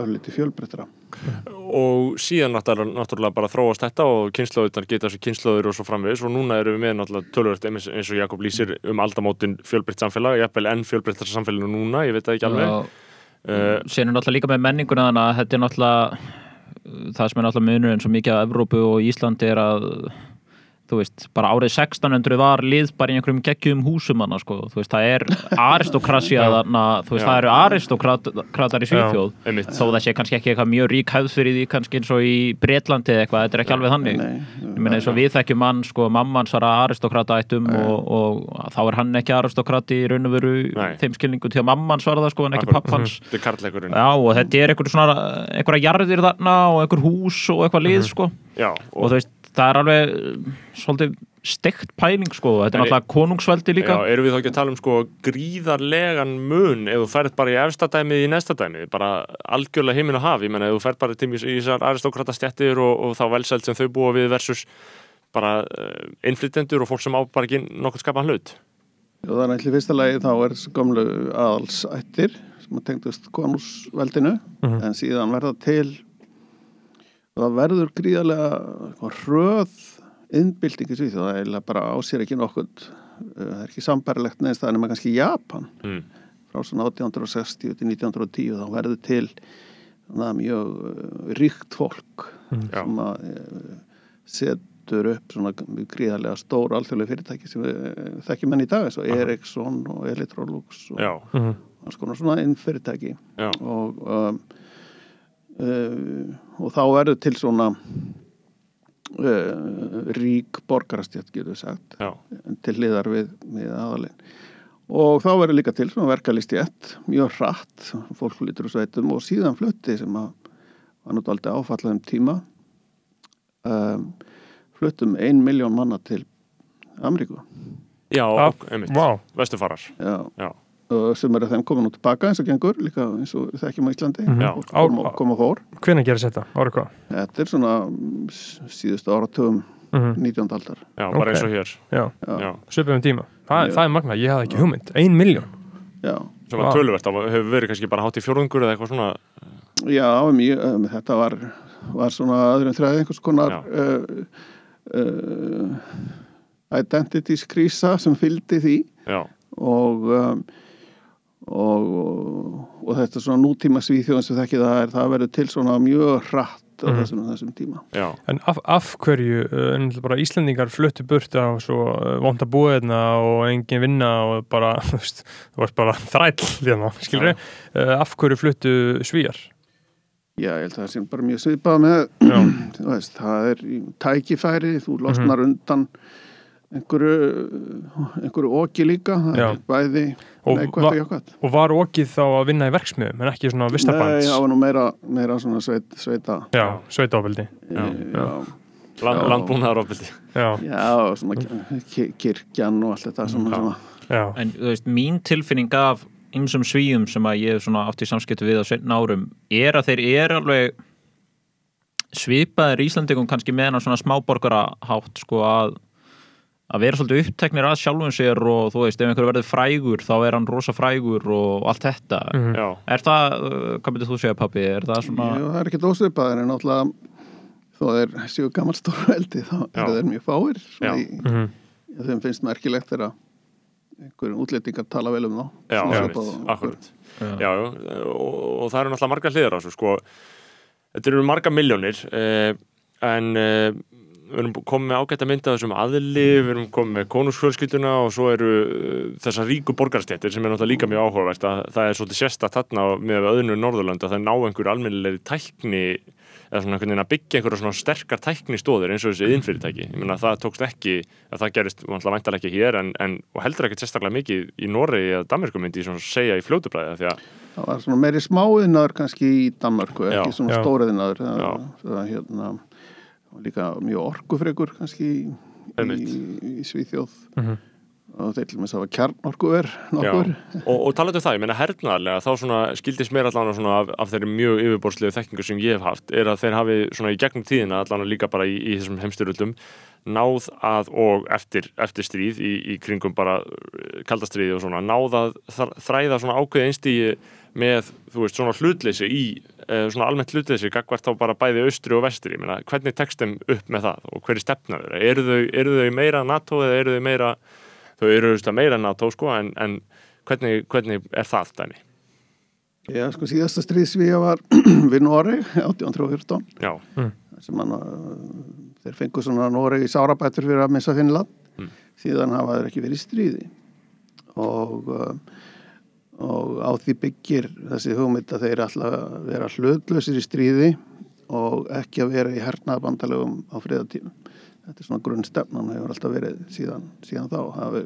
[SPEAKER 5] örlítið fjölbreyttra
[SPEAKER 2] og síðan náttúrulega, náttúrulega bara þróast þetta og kynnslóðunar geta þessu kynnslóður og svo framvegis. Og núna erum við með náttúrulega tölvöld eins, og Jakob lýsir um aldamótin fjölbreytt samfélag, jafnvel enn fjölbreyttar samfélaginu núna, ég veit það ekki alveg. Uh,
[SPEAKER 4] Sér er náttúrulega líka með menninguna þannig að þetta er náttúrulega það sem er náttúrulega munur eins og mikið af Evrópu og Íslandi er að þú veist, bara árið 1600 var lið bara í einhverjum geggjum húsum hana, sko. þú veist, það er aristokrasja þarna, þú veist,
[SPEAKER 2] Já.
[SPEAKER 4] það eru aristokratar í Svíþjóð.
[SPEAKER 2] einmitt.
[SPEAKER 4] Þó það sé kannski ekki eitthvað mjög rík hefð fyrir því kannski eins og í Bretlandi eða eitthvað, þetta er ekki alveg þannig.
[SPEAKER 5] Nei,
[SPEAKER 4] ég meina eins og við þekkjum mann, sko, mammans var aristokrata ættum og, og þá er hann ekki aristokrati í raun og veru
[SPEAKER 2] Nei.
[SPEAKER 4] þeim skilningu til að mammans var það, sko, en ekki pappans. *laughs* Já, og þetta er einhver svona einhverja jarðir þarna og einhver hús og eitthvað lið, sko.
[SPEAKER 2] Já,
[SPEAKER 4] og þú veist, það er alveg uh, svolítið steikt pæling, sko. Þetta er
[SPEAKER 2] En-
[SPEAKER 4] náttúrulega konungsveldi líka.
[SPEAKER 2] Já, erum við þá ekki að tala um sko gríðarlegan mun ef þú færð bara í efsta dæmið í næsta dæmið, bara algjörlega heiminn og haf, ég menna ef þú færð bara til í þessar aristokrata stjættir og, og þá velsælt sem þau búa við versus bara uh, innflytjendur og fólk sem á bara ekki nokkuð skapaðan hlut.
[SPEAKER 5] Og það er ætli í fyrsta lagi þá er gömlu aðalsættir sem að tengdust konúsveldinu
[SPEAKER 1] Mhm.
[SPEAKER 5] en síðan verða til það verður gríðarlega eitthvað hröð innbylting í Svíþjóð, það er bara á sér ekki nokkuð, það er ekki sambarilegt neðst það er nema kannski Japan.
[SPEAKER 2] Mm.
[SPEAKER 5] frá svona 1860 til 1910 þá verður til mjög uh, ríkt fólk
[SPEAKER 2] Já.
[SPEAKER 5] sem að uh, setur upp svona gríðarlega stór alþjóðlega fyrirtæki sem við uh, þekkjum enn í dag eins og Ericsson og Electrolux og
[SPEAKER 1] Mhm.
[SPEAKER 5] alls konar svona inn fyrirtæki
[SPEAKER 2] já,
[SPEAKER 5] og um, uh, og þá verður til svona uh, rík borgarastjætt getur við sagt
[SPEAKER 2] já,
[SPEAKER 5] til hliðar við, við aðalinn. Og þá verður líka til svona verkalistjætt mjög hratt, fólk flytur úr sveitum og síðan flutti sem að var nút aldrei áfallað um tíma. Um, fluttum ein miljón manna til Ameríku.
[SPEAKER 2] Já,
[SPEAKER 1] Ah,
[SPEAKER 2] einmitt.
[SPEAKER 1] Vá,
[SPEAKER 2] Vestufarar,
[SPEAKER 5] já,
[SPEAKER 2] já,
[SPEAKER 5] og sem eru þeim komin út tilbaka eins og gengur líka eins og við þekkjum á Íslandi
[SPEAKER 1] Mhm.
[SPEAKER 2] Já.
[SPEAKER 5] fólk kom, og- kom og fór
[SPEAKER 1] hvenær gerist þetta? Árið hvað?
[SPEAKER 5] þetta er svona mm, síðustu áratugum
[SPEAKER 1] Mhm.
[SPEAKER 5] 19. aldar
[SPEAKER 2] já, bara
[SPEAKER 1] Ok.
[SPEAKER 2] eins og hér
[SPEAKER 1] Já,
[SPEAKER 5] já,
[SPEAKER 2] Já,
[SPEAKER 1] svipum um tíma Þa. Það er magna, ég hafði ekki hugmynd Ein miljón
[SPEAKER 5] já,
[SPEAKER 2] sem var
[SPEAKER 1] Vá.
[SPEAKER 2] töluvert, það hefur verið kannski bara hátt í fjórðungur eða eitthvað svona
[SPEAKER 5] já mjög, um, þetta var, var svona öðrum þræði einhvers konar uh, uh, identities krísa sem fylgdi því
[SPEAKER 2] Já,
[SPEAKER 5] og um, og, og, og þetta svona nútíma svíþjóðan sem þekki það er, það verður til svona mjög hratt á
[SPEAKER 1] Mhm.
[SPEAKER 5] þessum, þessum tíma.
[SPEAKER 2] Já,
[SPEAKER 1] En af, af hverju, en bara Íslendingar fluttu burt á svo vond að búa hérna og engin vinna og bara, *laughs* þú veist, þú varst bara þræll hérna, uh, af hverju fluttu svíjar?
[SPEAKER 5] Já, ég held að það sé bara mjög svipað með, *clears throat* veist, það er í tækifæri, þú losnar undan einhverju, einhverju oki líka, bæði
[SPEAKER 1] Og
[SPEAKER 5] neikvægt og jákvægt.
[SPEAKER 1] og var okið þá að vinna í verksmiðum en ekki svona
[SPEAKER 5] Nei,
[SPEAKER 1] vistabands?
[SPEAKER 5] það var nú meira, meira svona sveit, sveita.
[SPEAKER 1] Já.
[SPEAKER 2] Já,
[SPEAKER 5] Eh, já. Já, svona ki- kirkjan og allt þetta svona, svona.
[SPEAKER 1] já,
[SPEAKER 4] En þú veist, mín tilfinning af ymsum svíum sem að ég hef svona átt í samskiptu við á setna árum er að þeir eru alveg svipaðir Íslandingum kannski með hennar svona smáborgarahátt sko að að vera svolítið uppteknir að sjálfum sér og þú veist, ef einhver verður frægur þá er hann rosa frægur og allt þetta.
[SPEAKER 1] Mhm.
[SPEAKER 2] Já,
[SPEAKER 4] Er það, uh, hvað myndir þú segja pappi, er það svona
[SPEAKER 5] Jú, það er ekki ósvipaðir en náttúrulega þó þeir séu gammal stóru veldi þá
[SPEAKER 2] Já.
[SPEAKER 5] eru þeir mjög fáir í,
[SPEAKER 1] mhm,
[SPEAKER 5] þeim finnst merkilegt þegar einhverjum útlendingar tala vel um þá.
[SPEAKER 2] Já, akkurat. Já, já, og, og það eru náttúrulega margar hliðar sko. Þetta eru margar miljónir eh, en eh, við erum komið með ágætt að mynda þessum aðli, við erum komið með konungsfjölskylduna og svo eru uh, þessar ríku borgarstjættir sem er náttúrulega líka mjög áhugavert að það er svolítið sérstætt þarna með öðnu Norðurlönd að það ná einhverju almennilegri tækni eða svona einhvern veginn að byggja einhverja svona sterkar tækni stóðir eins og þessi innfyrirtæki ég meina það tókst ekki, að það gerist vantilega væntalega ekki hér en, en og heldur ekkert sérstaklega mikið í Noregi eða Danmarku myndi ég svona segja í fljótubræði því að
[SPEAKER 5] það var svona meiri smáiðnaður kannski í Danmarku, ekki svona
[SPEAKER 1] Já.
[SPEAKER 2] Já.
[SPEAKER 5] það hérna það var líka mjög orkufrekur kannski í, í, í Svíþjóð.
[SPEAKER 1] Mhm.
[SPEAKER 5] og þeir til með þess að hafa kjarnorkuver nokkur
[SPEAKER 2] og, og talaðu um það, ég meina hernaðarlega þá svona skildist mér allan svona af, af þeirri mjög yfirborðslegu þekkingu sem ég hef haft er að þeir hafi svona í gegnum tíðina allan líka bara í, í þessum heimstyröldum náð að og eftir, eftir stríð í, í kringum bara uh, kaldastríði og svona náð að þr- þræða svona ákveði einstígi með, þú veist, svona hlutleysi í eh, svona almennt hlutleysi gagvart þá bara bæði austri og vestri, ég meina, hvernig tekst þeim upp með það og hver er stefna þeirra? Eru þau, eru þau meira NATO eða eru þau meira þau eru auðvitað meira NATO sko en, en hvernig, hvernig er það dæmi?
[SPEAKER 5] Já, sko síðasta stríðsvíja var *clears throat* við Noreg 1814
[SPEAKER 2] Já,
[SPEAKER 5] sem hann, þeir fengu svona Noreg í sárabættur fyrir að missa Finnland
[SPEAKER 2] Mm.
[SPEAKER 5] síðan hafa þeir ekki verið í stríði og, uh, og á því byggir þessi hugmynd að þeir alltaf vera hlutlausir í stríði og ekki að vera í hernaðabandalögum á friðatímum. Þetta er svona grunnstefnan hefur alltaf verið síðan, síðan þá. Hafi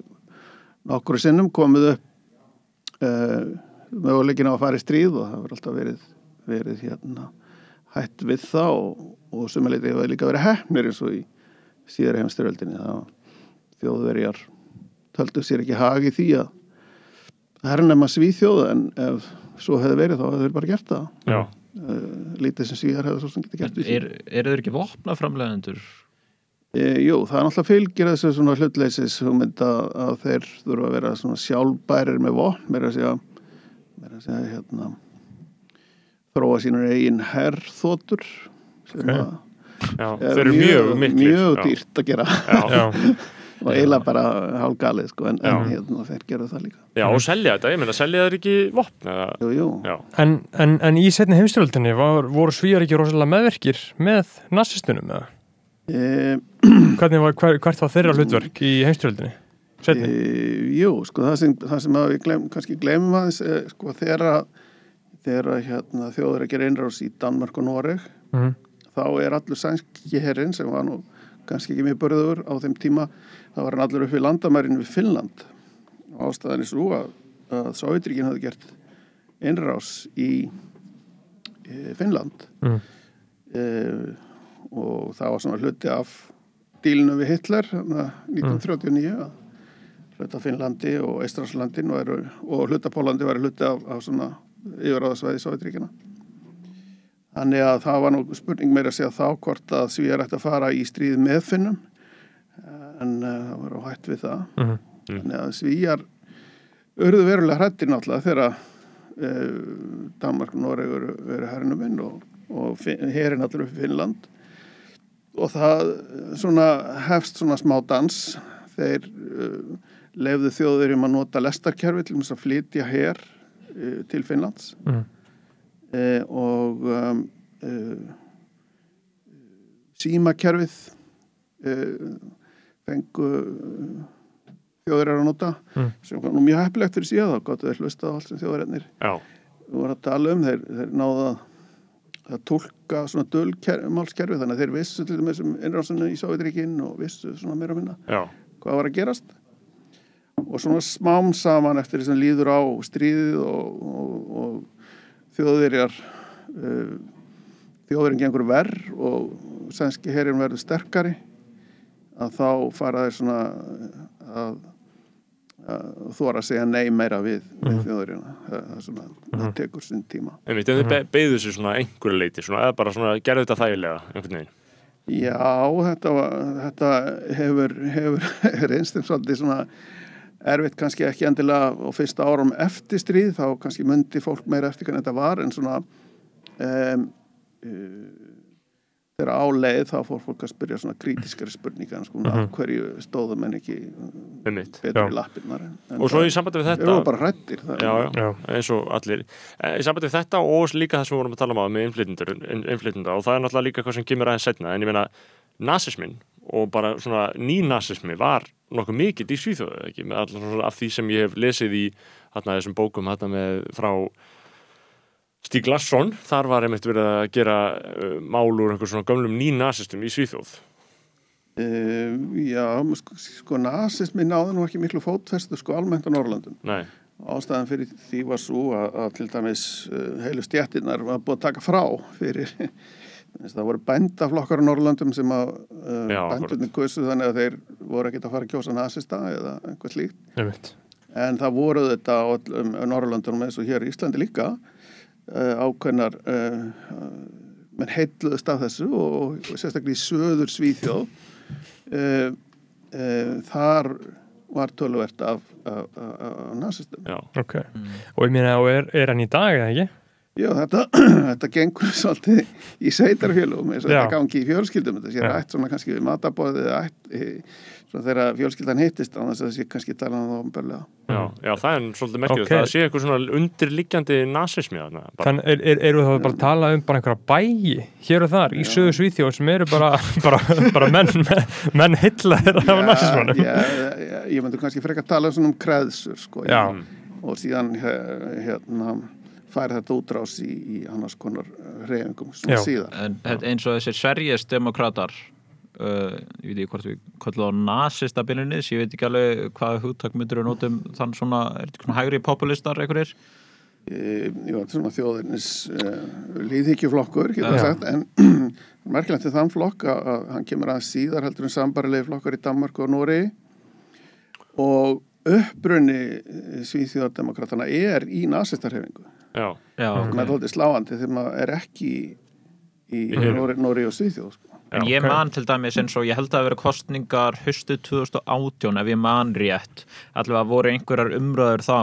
[SPEAKER 5] nokkru sinnum komið upp uh, möguleikin á að fara í stríð og það hefur alltaf verið, verið hérna hætt við það og, og sumuleiti hefur líka verið hefnir eins og í síðar heimstyröldinni það þjóðverjar töldu sér ekki hagi því að hernema svíþjóða en ef svo hefði verið þá hefði þeir bara gert það
[SPEAKER 2] já,
[SPEAKER 5] uh, lítið sem síðar hefði svo sem getið gert
[SPEAKER 4] Er, eru þeir ekki vopnaframlegendur?
[SPEAKER 5] e, Jú, það er náttúrulega fylgir þessu svona hlutleysis hugmynd að, að þeir þurfa að vera svona sjálfbærir með vopn meira að segja, meira að segja hérna þróa sínur eigin herþótur sem
[SPEAKER 1] Ok.
[SPEAKER 5] að
[SPEAKER 2] já.
[SPEAKER 5] er
[SPEAKER 2] þeir eru mjög miklir
[SPEAKER 5] mjög
[SPEAKER 2] já.
[SPEAKER 5] dýrt að gera
[SPEAKER 2] Já, *laughs*
[SPEAKER 1] já,
[SPEAKER 5] og eiginlega bara hálgalið sko, en, en hérna, þeir gerðu það líka
[SPEAKER 2] já, og selja þetta, ég meina, selja þeir ekki vopn eða,
[SPEAKER 5] Jú, jú,
[SPEAKER 2] já,
[SPEAKER 1] en, en, en í setni heimstyröldinni var, voru svíjar ekki rosalega meðverkir með nazistunum eða?
[SPEAKER 5] e, *clears throat*
[SPEAKER 1] Hvernig var, hver, hvert var þeirra hlutverk í heimstyröldinni?
[SPEAKER 5] e,
[SPEAKER 1] Setni?
[SPEAKER 5] Jú, sko það sem, það sem að við glem, kannski glemum aðeins e, sko þegar að hérna, þjóður að gera innrás í Danmark og Noreg
[SPEAKER 1] Mhm.
[SPEAKER 5] þá er allur sænski herrin sem var nú kannski ekki mjög börður á þeim tíma þá var hann allur upp við landamærin við Finnland. Og ástæðan er svo að, að Sovjetríkin hafði gert innrás í e, Finnland.
[SPEAKER 1] Mhm.
[SPEAKER 5] e, og það var svona hluti af dílinu við Hitler þarna 1939 að hluta Finnlandi og Eistraslandin og, og hluta Pólandi var hluti af, af svona yfiráðasvæði Sovjetríkina Þannig að það var nú spurning meira að segja þá hvort að Svíjar ætti að fara í stríð með Finnum en uh, það var á hætt við það.
[SPEAKER 1] Mhm.
[SPEAKER 5] Þannig að Svíjar urðu verulega hrættir náttúrulega þegar uh, Danmark og Noreg eru, eru hernum inn og, og herin allir upp Finnland og það eh, svona hefst svona smá dans þeir uh, lefðu þjóður um að nota lestarkerfi til að flytja her uh, til Finnlands
[SPEAKER 1] Mhm.
[SPEAKER 5] Uh, og um, uh, símakerfið uh, fengu uh, þjóðurar að nota
[SPEAKER 1] Mm.
[SPEAKER 5] sem var nú mjög heppilegt fyrir síðan þá gott að þeir hlusta á allt sem þjóðurarnir
[SPEAKER 2] Já,
[SPEAKER 5] voru að tala um. Þeir, þeir náða að tólka svona dölmálskerfi þannig að þeir vissu til dæmis um innrásunni í Sovjetríkin og vissu svona meira að minna
[SPEAKER 2] já,
[SPEAKER 5] hvað var að gerast. Og svona smám saman eftir því sem líður á stríðið og, og, og þjóðverjar uh, þjóðverjum gengur verð og sænski herrin verður sterkari að þá fara þeir svona að, að þóra að segja nei meira við, við þjóðverjuna það, það, er svona, það tekur sinn tíma.
[SPEAKER 2] Einmitt, en þið be beigðu sér svona einhverju leiti, svona, eða bara svona gerðu þetta þægilega, einhvern veginn.
[SPEAKER 5] Já, þetta, var, þetta hefur, hefur *laughs* reynst þeim svolítið svona erfitt kannski ekki endilega á fyrsta árum eftir stríð, þá kannski myndi fólk meira eftir hvernig þetta var en svona um, uh, þegar áleið þá fór fólk að spyrja svona krítiskari spurningar sko, mm -hmm. hverju stóðum en ekki
[SPEAKER 2] Einmitt.
[SPEAKER 5] betur
[SPEAKER 1] Já.
[SPEAKER 5] í lappirnar en, en
[SPEAKER 2] Og svo í sambandi við þetta...
[SPEAKER 5] hrættir það,
[SPEAKER 2] já, já,
[SPEAKER 1] Já.
[SPEAKER 2] eins og allir Eh, í sambandi við þetta og líka það sem við vorum að tala um á með innflytjenda og það er náttúrulega líka hvað sem kemur aðeins setna en ég meina, nasismin og bara svona nýnasismi var nokkuð mikill í Svíþjóðu, ekki, með allar svona af því sem ég hef lesið í þarna þessum bókum þarna með frá Stíg Larsson, þar var einmitt verið að gera uh, mál úr einhver svona gömlum nýnasistum í Svíþjóð.
[SPEAKER 5] Uh, já, sko, sko nasismi náði nú ekki miklu fótfestu sko almennt á Norrlandum
[SPEAKER 2] Nei,
[SPEAKER 5] ástæðan fyrir því var svo að, að til dæmis uh, heilu stjættirnar var búið að taka frá fyrir það voru bændaflokkar á Norrlandum sem að uh,
[SPEAKER 2] Já,
[SPEAKER 5] bændurinn kusu þannig að þeir voru ekkert að fara að kjósa nasista eða eitthvað slíkt. En það voru þetta á öllum Norrlandunum eins og hér í Íslandi líka uh, ákveðnar uh, menn heitluðust af þessu og, og sérstaklega í söður Svíþjóð uh, uh, þar var töluvert af, af, af, af nasistum.
[SPEAKER 2] Já,
[SPEAKER 1] Ok. Og ég meina, og er, er hann í dag eða ekki?
[SPEAKER 5] Já, þetta, *clears throat* þetta gengur *laughs* svolítið í sveitarfélugum eins og þetta gangi í fjölskyldum þetta sé rætt svona kannski við matabóðið eða ætt eh, svona þegar fjölskyldan hittist þess að það sé kannski talað um það umberlega.
[SPEAKER 2] já, já, það er svolítið merkilegt,
[SPEAKER 1] Ok.
[SPEAKER 2] það sé eitthvað svona undirliggjandi nasismi þarna, bara,
[SPEAKER 1] Þannig er, er, eru þá bara að tala um bara einhverja bæi hér og þar í sögu Svíþjóð sem eru bara, *laughs* bara, bara menn, menn hellaðir af nazismannum.
[SPEAKER 5] Já, já, ég myndi kannski frekar tala um svona um kreðsur sko,
[SPEAKER 1] Já.
[SPEAKER 5] og síðan he- hérna færi þetta útrás í, í annars konar reyfingum svona
[SPEAKER 1] Já.
[SPEAKER 5] síðar.
[SPEAKER 4] En þetta- eins og þessir Sveriges demokrater uh, ég veit ekki hvort við kallum það nasista byrjunis, ég veit ekki alveg hvað hugtak myndur við notum þann svona, er þetta svona hægri populistar einhverjir?
[SPEAKER 5] E, Jú, þetta er svona þjóðirnis uh, líðhyggjuflokkur, en *clears throat* merkilegt til þann flokk að, að hann kemur að síðar heldur en sambarilegi flokkar í Danmark og Nóri og uppbrunni Svíþjóðardemokratana er í nasistarhefingu.
[SPEAKER 2] Já,
[SPEAKER 4] Já,
[SPEAKER 5] Okay. Það er þóttið sláandi þegar maður er ekki í. Nóri, Nóri og Svíþjóð. Sko.
[SPEAKER 4] En
[SPEAKER 2] Já,
[SPEAKER 4] ég man til dæmis eins og ég held að það vera kostningar höstu 2018 ef ég man rétt allavega voru einhverjar umröður þá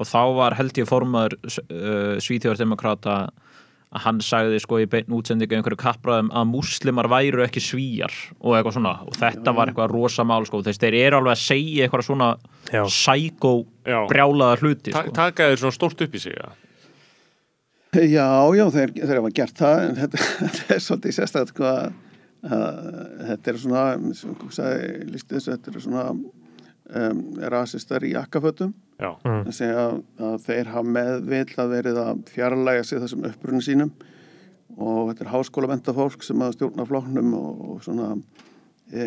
[SPEAKER 4] og þá var held ég formaður uh, Svíþjóðardemokrata að hann sagði sko í beinn útsendingu einhverju kappræðum að múslimar væru ekki svíjar og eitthvað svona og þetta var eitthvað rosa mál sko þess þeir eru alveg að segja eitthvað svona
[SPEAKER 1] Já.
[SPEAKER 4] sækó
[SPEAKER 2] já.
[SPEAKER 4] brjálaða hluti
[SPEAKER 2] Ta
[SPEAKER 4] sko.
[SPEAKER 2] taka þeir svona stórt upp í sig ja.
[SPEAKER 5] Já, já, þeir, þeir hafa gert það en þetta, *laughs* þetta er svolítið sérstætt sko að að þetta er svona, sem þú sagði, þessu, þetta er svona um, rasistar í jakkafötum.
[SPEAKER 2] Já,
[SPEAKER 5] að segja að, að þeir hafa meðvill að verið að fjarlæga sig þessum upprunni sínum. Og þetta er háskólamenta fólk sem að stjórna flóknum og, og svona e,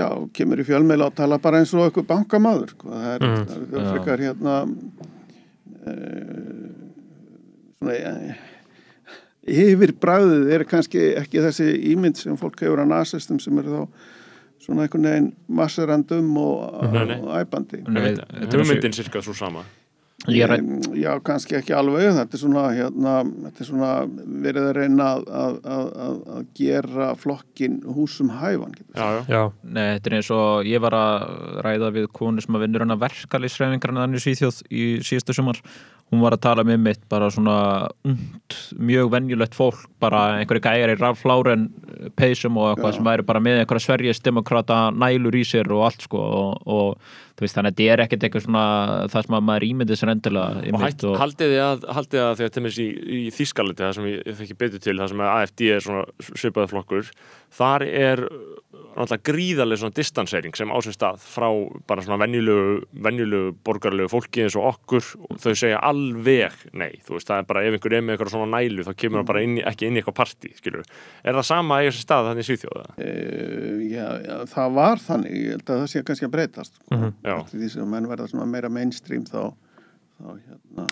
[SPEAKER 5] já, kemur í fjölmeila og tala bara eins og eitthvað bankamaður sko. það er,
[SPEAKER 1] Mm.
[SPEAKER 5] það er frekar hérna svona e, yfir bræðið er kannski ekki þessi ímynd sem fólk hefur að nasistum sem eru þá svona einhvern veginn masserandum og, og æpandi.
[SPEAKER 4] Nei, þetta er svo-
[SPEAKER 2] hugmyndin cirka svo sama
[SPEAKER 4] ræ-
[SPEAKER 5] Já, kannski ekki alveg, þetta er svona, hérna, þetta er svona verið að reyna að, að, að, að, að gera flokkin húsum hæfan.
[SPEAKER 2] já, já,
[SPEAKER 1] Já,
[SPEAKER 4] Nei, þetta er eins og ég var að ræða við konu sem að vinnur hana verkalýsreifingarna þannig Svíþjóð í síðustu sumar hún var að tala með mitt bara svona und, mjög venjulegt fólk bara einhverju gæjar í rafláren peysum og eitthvað
[SPEAKER 5] Já.
[SPEAKER 4] sem væri bara með einhverja Sveriges demokrata nælur í sér og allt sko og, og veist, þannig að þetta er ekkert eitthvað svona það sem að maður ímyndið sér endilega
[SPEAKER 2] og hætt, haldið þið að, haldið að þegar til í, í Þískalandi, það sem ég, ég þekki betur til það sem að AFD er svona svipaði flokkur þar er uh, náttúrulega gríðarlega svona distansering sem á sér stað frá bara svona venjulegu venjulegu borgarlegu fólki eins og okkur og þau segja alveg nei, þú veist, það er bara ef einhver er með eitthvað svona nælu þá kemur það bara inn, í- ekki inn í eitthvað partí skilur, er það sama að sér stað þannig í Svíþjóða?
[SPEAKER 5] Uh, já, já, það var þannig, ég held að það sé kannski að breytast sko.
[SPEAKER 2] Já.
[SPEAKER 5] Eftir því sem menn verða svona meira mainstream þá, þá hérna,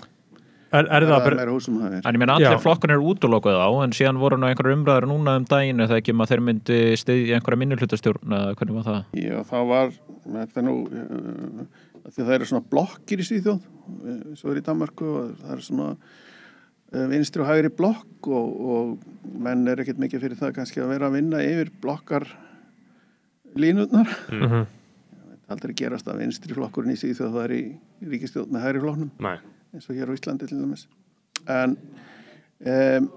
[SPEAKER 1] Er, er það
[SPEAKER 5] það er meira húsum hafið
[SPEAKER 4] En ég meina allir
[SPEAKER 1] Já.
[SPEAKER 4] flokkar eru útlokuð á en síðan voru nú einhverjar umræður núna um daginn eða ekki um að þeir myndi stiðja einhverja minnihlutastjórn eða hvernig var það?
[SPEAKER 5] Já, það var, þetta er nú, uh, af því að það eru svona blokkir í Svíþjóð, uh, svo er í Danmarku og það eru svona uh, vinstri og hægri blokk og, og menn er ekkert mikið fyrir það kannski að vera að vinna yfir blokkar línutnar.
[SPEAKER 1] Mhm.
[SPEAKER 5] Aldrei gerast að vinstri flokkurinn í Svíþjóð það er í ríkistjóð með hægri flokknum
[SPEAKER 2] Nei,
[SPEAKER 5] eins og hér á Íslandi til dæmis. En um,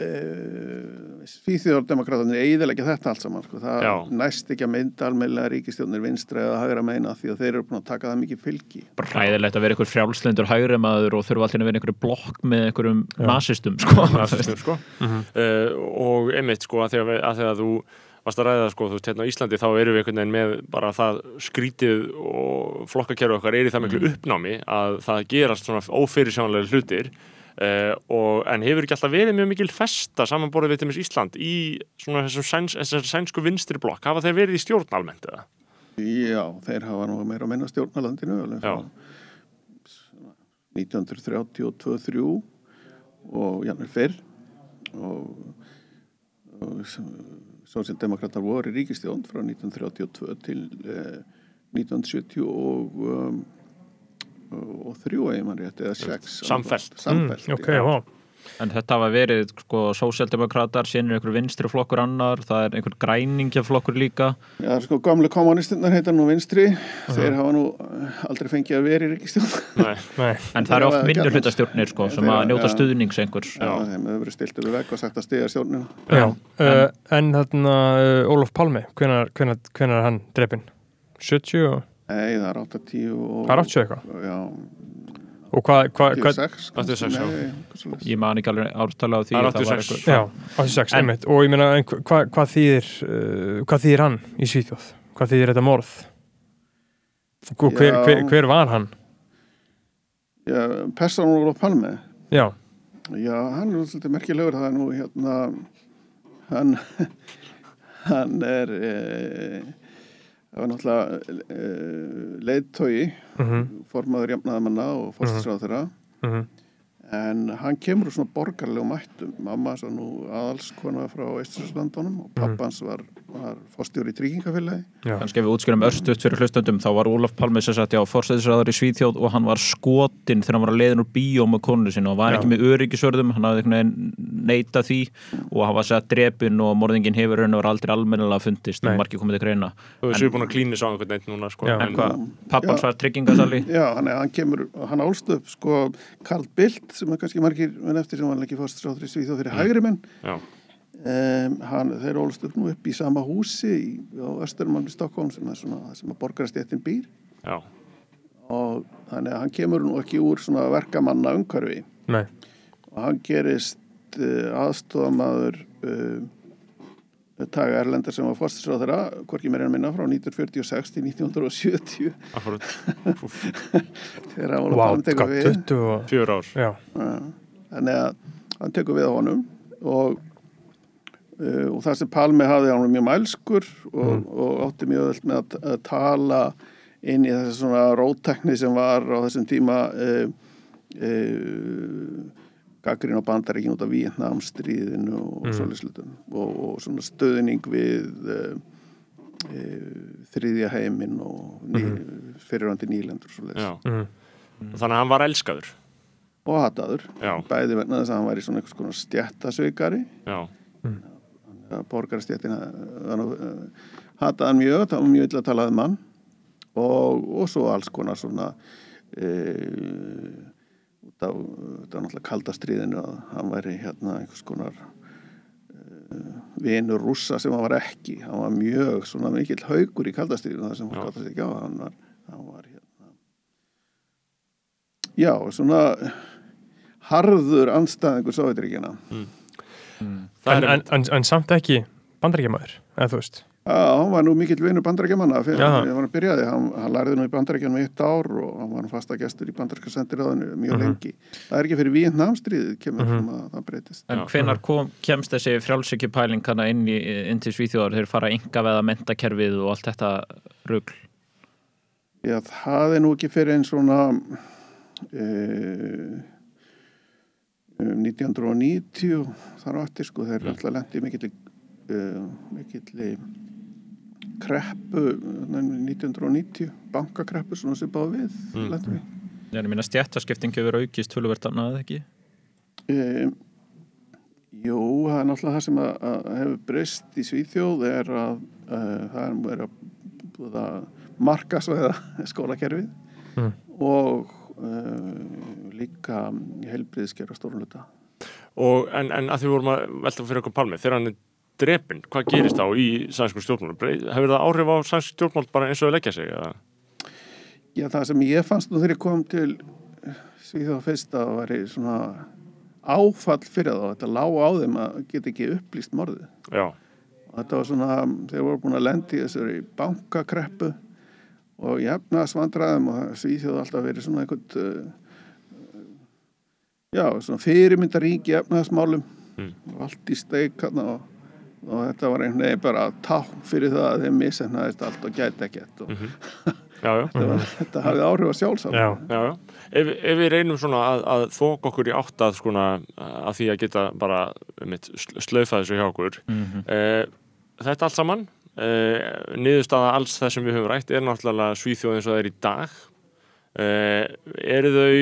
[SPEAKER 5] uh, Svíþjóðardemokrátanir eiðilegja þetta allt saman sko. það
[SPEAKER 2] Já.
[SPEAKER 5] næst ekki að mynda almeinlega ríkistjóðnir vinstra eða hægra meina því að þeir eru búin að taka það mikið fylgi
[SPEAKER 4] Bara hræðilegt að vera einhver frjálslindur hægri maður og þurfa alltaf að vera einhverju blokk með einhverjum nasistum sko.
[SPEAKER 2] nasistum sko *laughs* uh, og einmitt sko að þegar, að þegar þú varst að ræða sko, þú veist, hérna á Íslandi þá erum við einhvern veginn með bara það skrítið og flokkakerfi okkar er í það miklu uppnámi að það gerast svona ófyrirsjónlega hlutir uh, og, en hefur ekki alltaf verið mjög mikil festa samanborðið við til dæmis Ísland í svona þessum sæns, sænsku vinstri blokk hafa þeir verið í stjórn almennt eða?
[SPEAKER 5] Já, þeir hafa nú meira að minna stjórnalandinu alveg
[SPEAKER 2] Já.
[SPEAKER 5] frá 1932-3 og jafnvel fyrr og, og sósildemokrater voru í ríkistjón frá 1932 til eh, 1970 og um, og þrjú eða mann rétt eða sex
[SPEAKER 2] Samfellt.
[SPEAKER 5] Samfellt,
[SPEAKER 1] mm, ok,
[SPEAKER 5] já.
[SPEAKER 1] já.
[SPEAKER 4] En þetta hafa verið sko, sósjaldemokratar, síðan er einhver vinstri flokkur annar, það er einhver græningjaflokkur líka
[SPEAKER 5] Já, sko, gamle kommunistinnar heita nú vinstri þeir hafa nú eh, aldrei fengið að vera í ríkistjón
[SPEAKER 2] Nei,
[SPEAKER 1] Nei. *laughs*
[SPEAKER 4] En það eru oft minnihlutastjórnir sko, sem
[SPEAKER 5] Þeir-
[SPEAKER 4] að njóta
[SPEAKER 5] já.
[SPEAKER 4] stuðnings einhvers
[SPEAKER 5] Já, þeim hefur verið stilt yfir vegg og sagt að stiga stjórnina
[SPEAKER 1] Já, uh, en þarna uh, Ólaf Palmi, hvenar, hvenar, hvenar er hann drepinn? 70 og,
[SPEAKER 5] Nei, það er 80 og
[SPEAKER 1] hvað er 80 eitthvað?
[SPEAKER 5] Já,
[SPEAKER 1] Og hvað, hvað, hvað,
[SPEAKER 5] 86
[SPEAKER 2] 86, já.
[SPEAKER 5] Nei, eitthvað svoleiðis.
[SPEAKER 4] Ég man ekki alveg ártala á því
[SPEAKER 2] Það
[SPEAKER 4] að var
[SPEAKER 2] 86.
[SPEAKER 4] einhver-
[SPEAKER 1] já, 86,
[SPEAKER 4] En-
[SPEAKER 1] einmitt og ég meina, hva- hvað, þýðir uh, hvað þýðir hann í Svíþjóð? Hvað þýðir þetta morð? Og hver,
[SPEAKER 5] Já.
[SPEAKER 1] hver, hver var hann?
[SPEAKER 5] Já, Persson Ólaf Palme
[SPEAKER 1] Já,
[SPEAKER 5] Já, hann er svolítið merkilegur það er nú hérna hann *laughs* hann er e, það var náttúrulega e, leiðtói
[SPEAKER 1] mhm,
[SPEAKER 5] formaður jafnaðamanna og fórstisráð þeirra
[SPEAKER 1] mhm.
[SPEAKER 5] En hann kemur úr svona borgarlegum mættum mamma svo nú aðalskona frá Eisturlandslandunum og pappans var, var fórstjóri í tryggingafélagi.
[SPEAKER 1] Já,
[SPEAKER 4] kannski ef við útskjörum örstuðt fyrir hlustundum þá var Ólaf Palme sem sagt já fórsæðisræður í Svíþjóð og hann var skotinn þegar hann var að leiðin úr bíó með konu sinni og var
[SPEAKER 1] Já.
[SPEAKER 4] ekki með öryggisörðum hann hafði neita því og hann var sett drepin og morðingin hefur raun og var aldrei almennilega fundist og margir komið til greina.
[SPEAKER 2] Þú við búin að klíni sá einhvern veginn núna sko.
[SPEAKER 1] Já.
[SPEAKER 4] en hvað, pappans var tryggingasali.
[SPEAKER 5] Já, hann, hann kemur, hann álst upp sko Karl Bildt sem er kannski margir Um, hann, þeir ólst upp nú upp í sama húsi í, á Östermann í Stokkólm sem er sem að borgarastjættin býr.
[SPEAKER 2] Já,
[SPEAKER 5] og þannig að hann kemur nú ekki úr svona verkamanna umhverfi
[SPEAKER 1] nei,
[SPEAKER 5] og hann gerist uh, aðstofamaður uh, Taga Erlendar sem var fórstisráð þeirra, hvorki mér en minna frá 1946 til 1970
[SPEAKER 2] akkurat *laughs*
[SPEAKER 5] þegar hann var að
[SPEAKER 1] hvað,
[SPEAKER 5] við
[SPEAKER 1] 20 og,
[SPEAKER 2] Fjör ár.
[SPEAKER 1] Já,
[SPEAKER 5] Já, þannig að hann tekur við á honum og, uh, og það sem Palmi hafði hann var mjög mælskur og, og átti mjög öll með að, að tala inn í þessi svona róttekni sem var á þessum tíma uh, uh, gaggrín á bandaríkin út af Vietnamstríðinu og mm. svoleiðis hlutum. Og, og svona stöðning við uh, uh, þriðja heiminn og ný, fyrirvandi nýlendur og
[SPEAKER 1] mhm,
[SPEAKER 2] þannig að hann var elskaður.
[SPEAKER 5] Og hataður.
[SPEAKER 2] Já,
[SPEAKER 5] bæði vegna þess að hann var í svona einhvers konar stjættasveikari
[SPEAKER 2] já,
[SPEAKER 5] borgarstjættin hataði hann mjög, það var mjög illa að talaði mann og, og svo alls konar svona e, út af náttúrulega kalda stríðinu að hann væri hérna einhvers konar e, vinur rússa sem hann var ekki. Hann var mjög svona mikill haugur í kalda stríðinu það sem hann að segja á hann var, hann já, svona harður andstæðingur Sovjetríkjana
[SPEAKER 2] Það
[SPEAKER 1] en,
[SPEAKER 2] er
[SPEAKER 1] en, en, en samt ekki bandaríkjamaður, eða þú veist?
[SPEAKER 5] Já, hann var nú mikill vinur bandarækjamanna fyrir að byrjaði, hann, hann lærði nú í bandarækjanum eitt ár og hann var nú fasta gestur í bandarækja sendiráðinu mjög
[SPEAKER 1] Mhm.
[SPEAKER 5] lengi. Það er ekki fyrir Vietnamstríðið kemur sem að það breytist.
[SPEAKER 4] En hvenar kom, kemst þessi frjálsökjupæling hana inn, í, inn til Svíþjóðar? Þeir fara enga veða mentakerfið og allt þetta rugl.
[SPEAKER 5] Já, það er nú ekki fyrir einn svona uh, 1990 þar á eftir sko, þeir eru alltaf lendi mikill uh, mikill kreppu eh, 1990 bankakreppu svona sem báð við
[SPEAKER 2] Mm.
[SPEAKER 5] lendum við
[SPEAKER 4] Ég minna stjættaskipting hefur aukist töluvert annað eða ekki
[SPEAKER 5] Um, jú, það er náttúrulega það sem að, að hefur breyst í Svíþjóð er að uh, það er verið að, að markasvæða *laughs* skólakerfið
[SPEAKER 1] Mm.
[SPEAKER 5] og uh, líka helbriðskera stórluta.
[SPEAKER 2] og, en, en að því vorum að velta fyrir okkur palmi þegar hann er drepinn, hvað gerist þá í sænsku stjórnmál? Hefur það áhrif á sænsku stjórnmál bara eins og leggja sig? Eða?
[SPEAKER 5] Já, það sem ég fannst nú þegar ég kom til Svíþjóð fyrst að það væri svona áfall fyrir þá, þetta lá á þeim að geta ekki upplýst morðið.
[SPEAKER 2] Já,
[SPEAKER 5] og þetta var svona, þeir voru búin að lendi þessari bankakreppu og jafnaðsvandræðum og Svíþjóð alltaf verið svona einhvern uh, já, svona fyrirmyndarík í jafnaðsmálum
[SPEAKER 2] Mm.
[SPEAKER 5] og allt í steik og, og þetta var einhvern veginn bara tákn fyrir það að þeim misefnaðist allt og gæti ekkert og *laughs*
[SPEAKER 2] já, já,
[SPEAKER 5] þetta, var, þetta hafði áhrif á sjálfsagt
[SPEAKER 1] Já,
[SPEAKER 2] já, já. Ef, ef við reynum svona að, að þók okkur í átt að skona að því að geta bara mitt, slaufa þessu hjá okkur
[SPEAKER 4] Mhm.
[SPEAKER 2] eh, þetta allt saman eh, niðurstaða alls það sem við höfum rætt er náttúrulega Svíþjóð eins og það er í dag. Eh, eru þau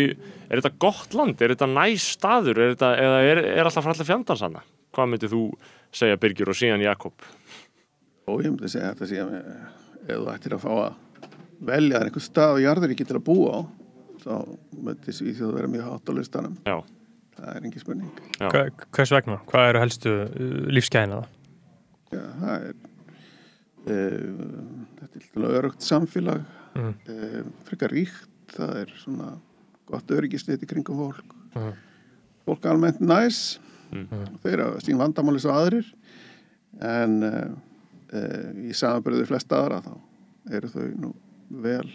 [SPEAKER 2] er þetta gott land, er þetta næs staður? Er þetta, eða er, er alltaf frá allir fjandans hana hvað myndir þú segja Birgir og síðan Jakob?
[SPEAKER 5] Og ég myndi segja þetta sé að ef þú ættir að fá að velja þér einhver stað og jarðuríki til að búa á þá myndi Svíþjóð vera mjög hátt á listanum.
[SPEAKER 2] Já,
[SPEAKER 5] það er engin spurning.
[SPEAKER 1] Hva, hvers vegna? Hvað eru helstu uh, lífsgæðina það?
[SPEAKER 5] Já, það er uh, þetta er til örugt samfélag
[SPEAKER 1] Mm.
[SPEAKER 5] uh, frekar ríkt það er svona gott öryggisnið í kringum fólk
[SPEAKER 1] Mhm.
[SPEAKER 5] fólk er almennt næs
[SPEAKER 2] Mhm.
[SPEAKER 5] þeir hafa sín vandamáli svo aðrir en uh, uh, í samanbyrðu flesta aðra þá eru þau nú vel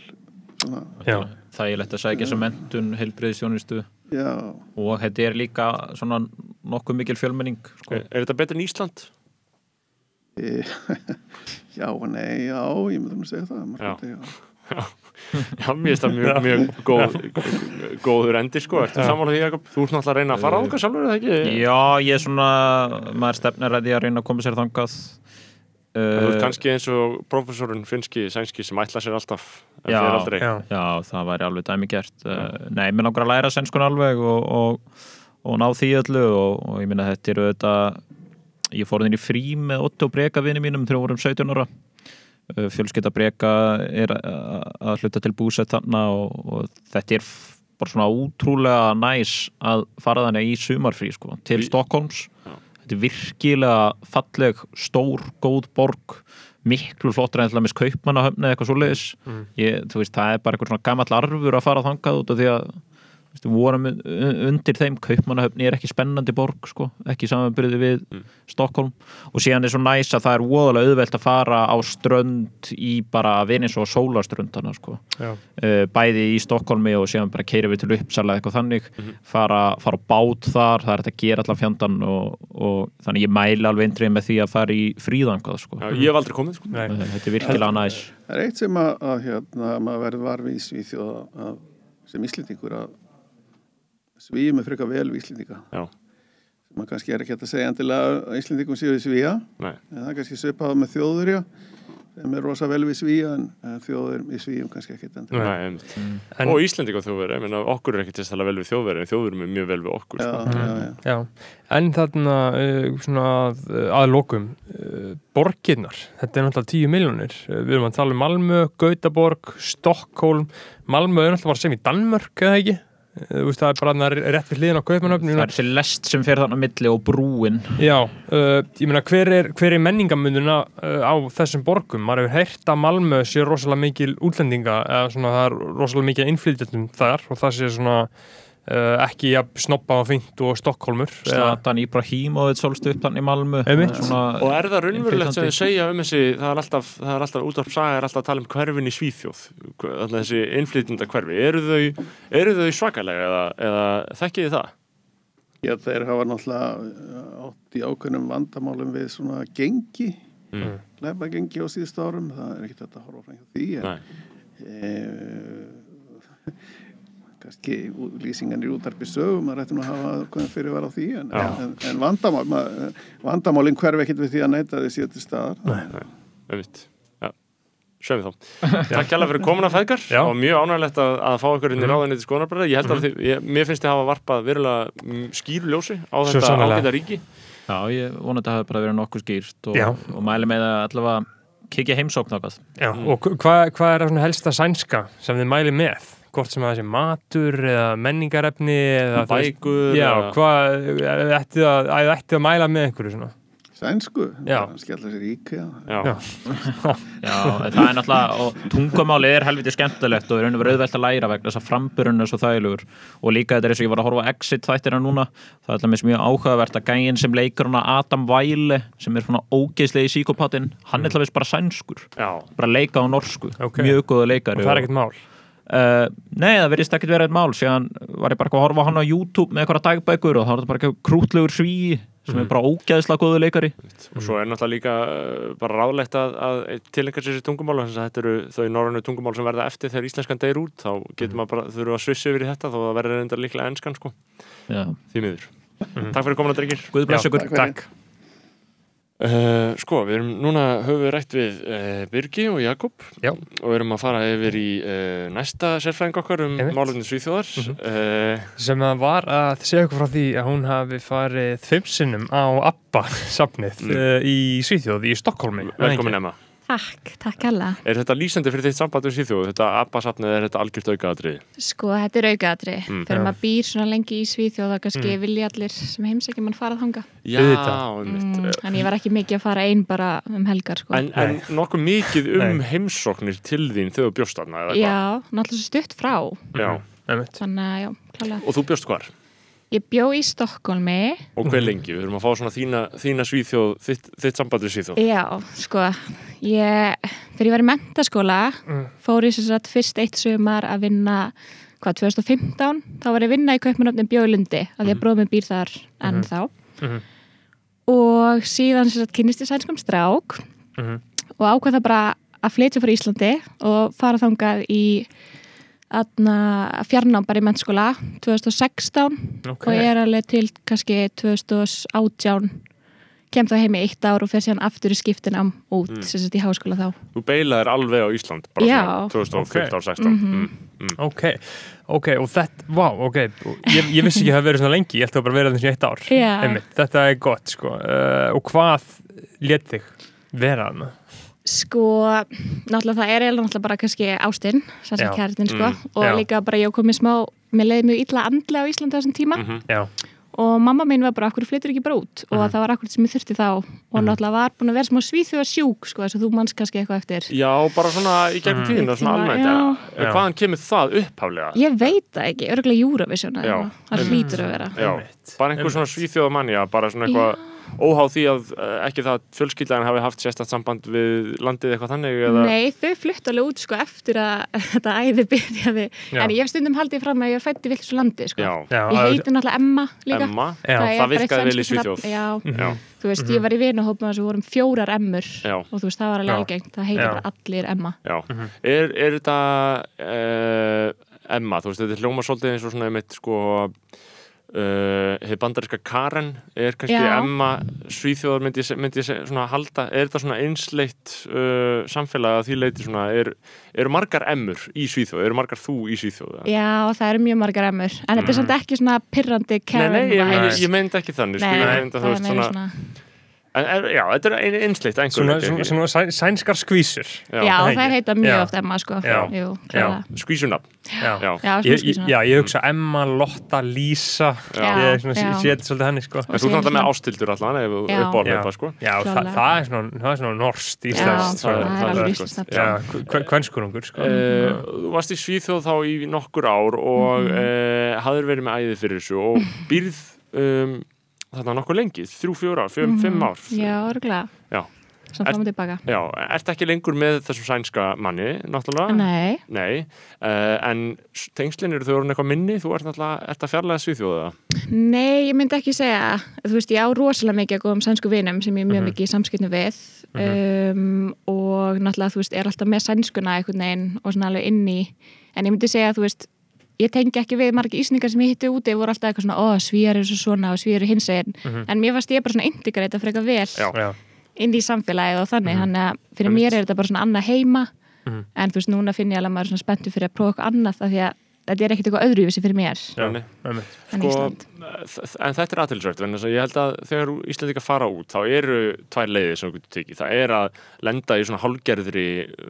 [SPEAKER 5] svona,
[SPEAKER 1] Já,
[SPEAKER 4] þægilegt að sækja þessa mentun, heilbriðisjónustu
[SPEAKER 5] já,
[SPEAKER 4] og þetta er líka svona nokkuð mikil fjölmenning sko.
[SPEAKER 2] er, er þetta betur en Ísland?
[SPEAKER 5] E, *laughs* já og nei já, ég myndi nú segja það margandi, já.
[SPEAKER 2] Já, mér finnst það mjög, mjög góð, góður endi sko, ertu sammála því Jakob? Þú ert náttúrulega að reyna að fara á það sjálfur, eða ekki?
[SPEAKER 4] Já, ég er svona maður stefnir að því að reyna að koma sér þangað.
[SPEAKER 2] Þú ert
[SPEAKER 4] uh,
[SPEAKER 2] kannski eins og professorinn finski, sænski sem ætla sér alltaf
[SPEAKER 4] Já.
[SPEAKER 1] já,
[SPEAKER 4] Já, það væri alveg dæmi gert. Nei, mér langar að læra sænskun alveg og, og, og ná því öllu og, og ég minna þetta eru þetta ég fór þinn í frí með Otto Breka vini mínum þegar við vorum 17 ára uh, fjölskylda Breka er að, að hluta til búsett þarna og, og þetta er bara svona útrúlega næs að fara þannig í sumarfrí sko, til
[SPEAKER 2] Í-
[SPEAKER 4] Stokkólms
[SPEAKER 2] Já.
[SPEAKER 4] þetta er virkilega falleg stór, góð borg miklu flottur en til dæmis kaupmannahöfni eða eitthvað svoleiðis
[SPEAKER 1] Mm.
[SPEAKER 4] ég, þú veist, það er bara eitthvað svona gamall arfur að fara þangað út af því að vorum un- un- undir þeim. Kaupmannahöfni er ekki spennandi borg sko, ekki samanbyrði við
[SPEAKER 2] Mm.
[SPEAKER 4] Stokkólm og síðan er svo næs að það er voðalega auðvelt að fara á strönd í bara Venins og sólaströndana sko. uh, bæði í Stokkólmi og síðan bara keira við til Uppsala eitthvað þannig. Fara, fara á bát þar, það er þetta að gera allan fjandan og, og þannig ég mæli alveg eindrið með því að fara í fríðangað sko.
[SPEAKER 2] Já, ég hef aldrei komið, sko.
[SPEAKER 1] nei,
[SPEAKER 4] Uh, þetta er virkilega næs.
[SPEAKER 5] það er eitt sem að, að hérna, maður verður varfið í Svíþjóð að, sem Íslendingur að svíum er frekar vel við Íslendinga.
[SPEAKER 2] Já,
[SPEAKER 5] sem maður kannski er ekki hægt að segja endilega að Íslendingum séu við svíja
[SPEAKER 2] nei.
[SPEAKER 5] en það er kannski svipað með þjóðurja sem er rosa vel við svíja en en þjóður við svíjum kannski ekki endilega.
[SPEAKER 2] Nei einmitt.
[SPEAKER 1] En-
[SPEAKER 2] Og Íslending og þjóðveri, ég meina, okkur er ekki til að vel við þjóðveri, en þjóðveri er mjög vel við okkur,
[SPEAKER 5] já,
[SPEAKER 2] sko.
[SPEAKER 5] já, já.
[SPEAKER 1] já. En þarna, svona að, að lokum uh, borgirnar, þetta er náttúrulega 10 miljónir uh, við erum að tala um Malmö, Gautaborg Stokkólm, Malmö er náttúrulega bara sem í Danmörk eða ekki þú veist, það er bara þarna rétt við hliðin á kaupmannöfninu
[SPEAKER 4] Það er þessi lest sem fer þannig á milli og brúin
[SPEAKER 1] Já, uh, ég meina hver er, hver er menningamunduna uh, á þessum borgum? Maður hefur heyrt að Malmö sé rosalega mikil útlendinga eða svona það er rosalega mikil innflytjandum þar og það sé svona ekki jafn snoppa og fínt og Stokkólmur
[SPEAKER 4] Slatan Íbrahímovið sólst upp þannig í Malmö
[SPEAKER 1] Einmitt.
[SPEAKER 4] Svona-
[SPEAKER 2] Og er það raunverulegt sem þið segja um þessi, það er alltaf, það er alltaf útvarp saga er alltaf að tala um hverfin í Svíþjóð, alltaf þessi innflytjunda hverfi, eru þau, eru þau svakalega eða, eða þekkið þið það?
[SPEAKER 5] Já, þeir hafa náttúrulega átt í ákveðnum vandamálum við svona gengi,
[SPEAKER 2] Mm.
[SPEAKER 5] lefa gengi á síðustu árum, það er ekkert að horfa fram hjá því, en kannski lýsingan í útarpi sögum, maður ætti nú að hafa hvernig fyrir var á því, en, en, en vandamál, maður, vandamálin hverfi ekkert við því að neyta því síðan til staðar.
[SPEAKER 2] Einmitt. Já. Sjöfum þá. Takk hjá fyrir komuna feðgar
[SPEAKER 1] Já.
[SPEAKER 2] og mjög ánægilegt að, að fá ykkur inn í ráðinni til skoðanabræði. Ég held að þið, ég, mér finnst þið hafa varpað verulega mm, skýru ljósi á þetta ágæta ríki.
[SPEAKER 4] Já, ég vona að þetta hafi bara verið nokkuð skýrt og, og mæli með að allavega kikja heimsókn okkar
[SPEAKER 1] Já, og hvað hva er það helsta sænska sem þið mæli með? Hvort sem það sé matur eða menningarefni eða
[SPEAKER 2] Bækur.
[SPEAKER 1] Já,
[SPEAKER 2] eða-
[SPEAKER 1] hvað ætti að, að, ætti að mæla með einhverju svona?
[SPEAKER 5] Sænsku, skella sér íkja.
[SPEAKER 2] Já.
[SPEAKER 1] Já.
[SPEAKER 4] Já, það er náttúrulega, og tungumálið er helviti skemmtilegt og er raun og verið auðvelt að læra vegna þess að framburinn er svo þægilegur og líka þetta er eins og ég var að horfa Exit þættina núna það er alltaf mjög áhugavert að gægin sem leikar hana Adam Væle sem er svona ógeðslegi síkopatinn, hann er alltaf bara sænskur,
[SPEAKER 2] Já.
[SPEAKER 4] bara leika á norsku
[SPEAKER 1] Ok.
[SPEAKER 4] mjög góða
[SPEAKER 1] Og
[SPEAKER 4] leikari
[SPEAKER 1] það er ekkert mál.
[SPEAKER 4] Uh, nei, það verðist ekkert verið eitt mál síðan var ég bara að horfa á hann á YouTube með eitthvað dagbækur og það var þetta bara eitthvað krútlegur sví sem er bara ógeðslega góðu leikari
[SPEAKER 2] Og svo er náttúrulega líka uh, bara ráðlegt að, að tilengja sér þessi tungumál þess að þetta eru þau norrænu tungumál sem verða eftir þegar íslenskan deyr út þá getur maður bara, þurfa að svissi yfir í þetta þó að það verður reyndar líklega enskan sko
[SPEAKER 4] Já.
[SPEAKER 2] því miður. Takk fyrir komin að drengir.
[SPEAKER 4] Guð bless ykkur.
[SPEAKER 5] Takk.
[SPEAKER 2] Uh, sko, við erum núna höfum við rætt við uh, Birgi og Jakob
[SPEAKER 1] Já.
[SPEAKER 2] og við erum að fara yfir í uh, næsta sérfræðing okkar um málefni Svíþjóðar uh,
[SPEAKER 1] sem að var að segja okkur frá því að hún hafi farið fimm sinnum á ABBA-safnið
[SPEAKER 2] Mm.
[SPEAKER 1] mm. í Svíþjóð, í Stokkólmi.
[SPEAKER 2] Velkomin Emma.
[SPEAKER 6] Takk, takk alla.
[SPEAKER 2] Er þetta lýsandi fyrir þitt samband við Svíþjóð? Þetta ABBA-safnið er þetta algjört aukaðatrið?
[SPEAKER 6] Sko, þetta er aukaðatri.
[SPEAKER 2] Mm,
[SPEAKER 6] Fyrir
[SPEAKER 1] já.
[SPEAKER 6] maður býr svona lengi í Svíþjóð þá kannski vilja allir sem heimsækja mann farað þanga.
[SPEAKER 2] Já, einmitt.
[SPEAKER 6] Mm, en ég var ekki mikið að fara einn bara um helgar, sko.
[SPEAKER 2] En, en nokkuð mikið um heimsóknir til þín þegar þú bjóst þarna eða
[SPEAKER 6] já, náttúrulega svo stutt frá.
[SPEAKER 2] Já.
[SPEAKER 1] Einmitt.
[SPEAKER 6] Þannig að, já, klálega.
[SPEAKER 2] Og þú bjóst hvar?
[SPEAKER 6] Ég bjó í Stokkólmi.
[SPEAKER 2] Og hver lengi? Við erum að fá svona þína, þína Svíþjóð, þitt, þitt samband við Svíþjóð.
[SPEAKER 6] Já, sko, ég, þegar ég var í mentaskóla,
[SPEAKER 1] Mm.
[SPEAKER 6] fór ég sem sagt fyrst eitt sumar að vinna, hvað, 2015, þá var ég að vinna í Kaupmannöfnum Bjólundi, að því að bróðum býr þar enn þá.
[SPEAKER 1] Mhm.
[SPEAKER 6] Og síðan sem sagt kynnist ég sænskum strák
[SPEAKER 1] Mhm.
[SPEAKER 6] og ákvað það bara að flytja fyrir Íslandi og fara þangað í fjarnám bara í mennskóla 2016
[SPEAKER 1] Ok.
[SPEAKER 6] og ég er alveg til kannski 2018 kem þá heim í eitt ár og fer síðan aftur í skiptinám út
[SPEAKER 2] Mm.
[SPEAKER 6] sem sagt í háskóla þá
[SPEAKER 2] Þú beilaðir alveg á Ísland, bara
[SPEAKER 6] Já.
[SPEAKER 2] svona 2015-16.
[SPEAKER 6] Mhm.
[SPEAKER 2] Mm.
[SPEAKER 1] Ok, ok, og þetta, vá, ok, ég, ég vissi ekki að það verið svona lengi, ég ætti að bara vera þessi eitt ár. Einmitt, þetta er gott, sko. Uh, og hvað let þig vera þarna?
[SPEAKER 6] Sko, náttúrulega það er eiginlega náttúrulega bara kannski ástinn, sem
[SPEAKER 1] Já.
[SPEAKER 6] sagt kærtin sko
[SPEAKER 2] Mm.
[SPEAKER 6] og
[SPEAKER 1] Já.
[SPEAKER 6] líka bara ég komið smá mér leiði mjög illa andlega á Íslandi á þessum tíma
[SPEAKER 2] Mhm.
[SPEAKER 1] Já,
[SPEAKER 6] og mamma mín var bara, akkur flyttur ekki bara út og
[SPEAKER 1] Mhm.
[SPEAKER 6] það var akkur sem ég þurfti þá og náttúrulega var búin að vera smá svíþjóða sjúk sko, þess að þú manns kannski eitthvað eftir
[SPEAKER 2] Já, bara svona í gegnum
[SPEAKER 1] Mm.
[SPEAKER 2] tíðina, svona almennt.
[SPEAKER 6] já.
[SPEAKER 2] En
[SPEAKER 1] Já.
[SPEAKER 2] hvaðan kemur það upphaflega?
[SPEAKER 6] ég veit það ekki, örgulega Eurovision eða
[SPEAKER 2] Já.
[SPEAKER 6] eitthvað. það hlýtur að vera
[SPEAKER 2] Já, bara einhver svona svíþjóðamannja, bara svona eitthvað óháð því að uh, ekki það að fjölskyldan hafi haft sérstætt samband við landið eitthvað þannig eða...
[SPEAKER 6] Nei, þau flutt alveg út sko eftir að *laughs* þetta æði byrjaði.
[SPEAKER 1] Já.
[SPEAKER 6] en ég hef stundum haldið fram að ég er fætt í vilsu landi sko.
[SPEAKER 2] Já,
[SPEAKER 6] ég heiti náttúrulega Emma líka.
[SPEAKER 2] Emma,
[SPEAKER 1] Já,
[SPEAKER 2] það
[SPEAKER 6] eitt
[SPEAKER 2] virkaði vel í Svíþjóð.
[SPEAKER 6] Já,
[SPEAKER 2] Já,
[SPEAKER 6] þú veist, ég var í þess að við vorum fjórar Emmur
[SPEAKER 2] já,
[SPEAKER 6] og þú veist, það var alveg
[SPEAKER 1] Já.
[SPEAKER 6] algengt. Það heitir allir Emma.
[SPEAKER 2] Já.
[SPEAKER 1] Mhm.
[SPEAKER 2] Er, er þetta uh, Emma, þú veist, þetta er hljóma svolítið eins og svona einmitt sko uh, hefur bandariska Karen er kannski
[SPEAKER 6] Já.
[SPEAKER 2] Emma Svíþjóðar myndi ég, ég svona halda er þetta svona einsleitt uh, samfélag að því leiti svona, er, eru margar Emmur í Svíþjóð, eru margar þú í Svíþjóð?
[SPEAKER 6] Já, það eru mjög margar Emmur en þetta er samt ekki svona pirrandi
[SPEAKER 2] Nei,
[SPEAKER 6] Karen
[SPEAKER 2] nei, ég,
[SPEAKER 6] vibes.
[SPEAKER 2] ég, ég meindi ekki þannig sko,
[SPEAKER 6] Nei,
[SPEAKER 2] ég meindi að þú
[SPEAKER 6] er
[SPEAKER 2] veist svona
[SPEAKER 6] svona
[SPEAKER 2] En, er, já, þetta er ein, einsleitt einhver
[SPEAKER 1] Svona, svona, svona sæ, sænskar skvísur
[SPEAKER 6] Já,
[SPEAKER 1] það
[SPEAKER 6] þær
[SPEAKER 1] ekki.
[SPEAKER 6] heita mjög
[SPEAKER 1] Já.
[SPEAKER 6] oft Emma sko
[SPEAKER 1] Já. Já. Já.
[SPEAKER 2] Já.
[SPEAKER 6] Já,
[SPEAKER 1] Ég, ég,
[SPEAKER 6] skvísuna.
[SPEAKER 1] já, ég hugsa Emma, Lotta, Lísa
[SPEAKER 6] Já.
[SPEAKER 1] Ég
[SPEAKER 6] Já.
[SPEAKER 1] sé þetta svolítið henni sko.
[SPEAKER 2] En þú er náttúrulega með ástildur allan
[SPEAKER 6] Já.
[SPEAKER 2] sko
[SPEAKER 1] Já, það,
[SPEAKER 6] Klálega.
[SPEAKER 1] það er svona, það svona
[SPEAKER 6] Já, það
[SPEAKER 2] sko.
[SPEAKER 6] íslenskt
[SPEAKER 1] Já, kvennskurungur.
[SPEAKER 2] Eh, Þú varst í Svíþjóð þá í nokkur ár og
[SPEAKER 6] Mhm.
[SPEAKER 2] mm hafður verið með æðið fyrir þessu og *laughs* býrð um, þarna nokkur lengi, þrjú, fjór ár, fimm, fimm ár
[SPEAKER 6] Mhm. Já, örgulega
[SPEAKER 2] Já.
[SPEAKER 6] Samt
[SPEAKER 2] Er-
[SPEAKER 6] fram og tilbaka.
[SPEAKER 2] Já, ert ekki lengur með þessum sænska manni, náttúrulega?
[SPEAKER 6] Nei,
[SPEAKER 2] Nei, uh, en tengslinn eru þau orðin eitthvað minni, þú ert náttúrulega, ert að fjarlæða Svíþjóða
[SPEAKER 6] nei, ég myndi ekki segja. Þú veist, ég á rosalega mikið að góðum sænsku vinum sem ég er mjög mikið í samskiptum við. Um, og náttúrulega, þú veist, er alltaf með sænskuna einhvern veginn og svona alveg inn í en ég myndi segja, þú veist ég tengi ekki við margir ísningar sem ég hitti úti voru alltaf eitthvað svona, ó, svíjar eru svo svona og svíjar eru hins eginn, en mér varst ég bara svona integrata frekar vel
[SPEAKER 2] Já.
[SPEAKER 6] Inn í samfélagið og þannig þannig að fyrir mér er þetta bara svona annað heima.
[SPEAKER 1] Mhm.
[SPEAKER 6] en þú veist, núna finn ég alveg að maður er svona spenntu fyrir að prófa eitthvað annað af því að þetta er ekkert eitthvað öðruvísi fyrir mér.
[SPEAKER 1] Já,
[SPEAKER 2] Nei.
[SPEAKER 1] einmitt.
[SPEAKER 6] en
[SPEAKER 2] Sko, en þetta er aðtilsvægt en þess að ég held að þegar Íslandika fara út þá eru tvær leiðir sem þú getur tekið. Það er að lenda í svona hálgerðri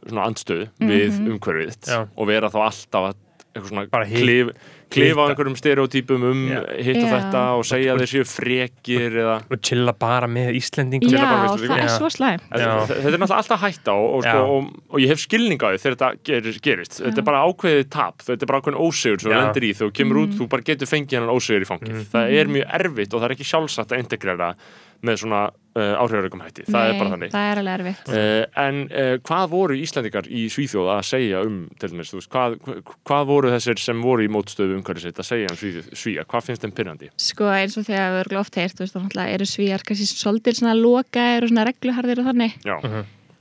[SPEAKER 2] svona andstöð við umhverfið og vera þá alltaf að klif, klifa á
[SPEAKER 1] hitta.
[SPEAKER 2] einhverjum stereotypum um
[SPEAKER 1] Já.
[SPEAKER 2] hitt og
[SPEAKER 6] Já.
[SPEAKER 2] þetta og segja að þeir séu frekir eða
[SPEAKER 1] og chilla bara með Íslendingum
[SPEAKER 6] Já,
[SPEAKER 2] bara veist,
[SPEAKER 6] það
[SPEAKER 1] já.
[SPEAKER 6] er svo slæm
[SPEAKER 1] Já.
[SPEAKER 2] Þetta þetta er náttúrulega alltaf hætta og, og, sko,
[SPEAKER 1] Já.
[SPEAKER 2] og, og ég hef skilning á því þegar þetta gerist, gerist. Þetta er bara ákveðið tap, þetta er bara ákveðin ósegur sem þú
[SPEAKER 1] Já.
[SPEAKER 2] lendir í þú kemur út, þú bara getur fengið hennan ósegur í fangið. Það er mjög erfitt og það er ekki sjálfsagt að integrera með svona uh, áhrifurökum hætti. Það er bara þannig.
[SPEAKER 6] það er alveg erfitt
[SPEAKER 2] Uh, en uh, hvað voru Íslandingar í Svíþjóð að segja um til dæmis, þú veist, hvað, hvað voru þessir sem voru í mótstöðu umhverfið sitt að segja um Svíþjóð, Svíja, hvað finnst þeim pyrrandi?
[SPEAKER 6] sko eins og þegar við erum oft heyrt þú veist, þá náttúrulega eru svíjar kannski svolítið svona lokaðir og svona regluharðir og þannig
[SPEAKER 2] Já,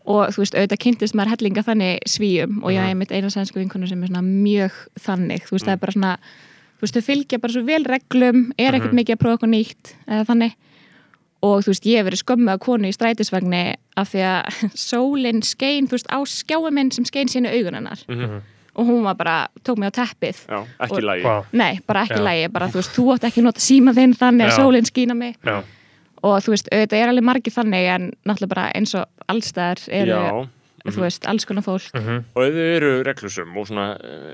[SPEAKER 6] og þú veist, auðvitað kynntist maður hellinga þannig svíjum og
[SPEAKER 2] Mhm.
[SPEAKER 6] ég hef mitt eina sænsku vinkonu sem er svona mjög þannig, þú veist, það er bara svona þú veist, þau fylgja bara svo vel reglum er ekkert
[SPEAKER 2] Mhm.
[SPEAKER 6] mikið að prófa eitthvað nýtt eða þannig og þú veist, ég hef verið skömmu að konu í strætisvagni af því að *laughs* sólinn skein, þú veist, á skjáum minn sem skein sínu augun hennar
[SPEAKER 2] Mhm.
[SPEAKER 6] og hún var bara, tók mig á teppið
[SPEAKER 2] já, ekki
[SPEAKER 6] Og-
[SPEAKER 2] lægi.
[SPEAKER 1] Vá.
[SPEAKER 6] Nei, bara ekki
[SPEAKER 1] Já.
[SPEAKER 6] lægi, bara þú veist, þú átt ekki nota síma þinn þannig að sólinn skína mig
[SPEAKER 1] Já.
[SPEAKER 6] og þú veist, auðvitað er alveg margir þannig en náttúrulega bara eins og allstæðar eru,
[SPEAKER 2] Já,
[SPEAKER 6] þú veist, alls konar fólk
[SPEAKER 2] og ef þau eru reglusum og svona,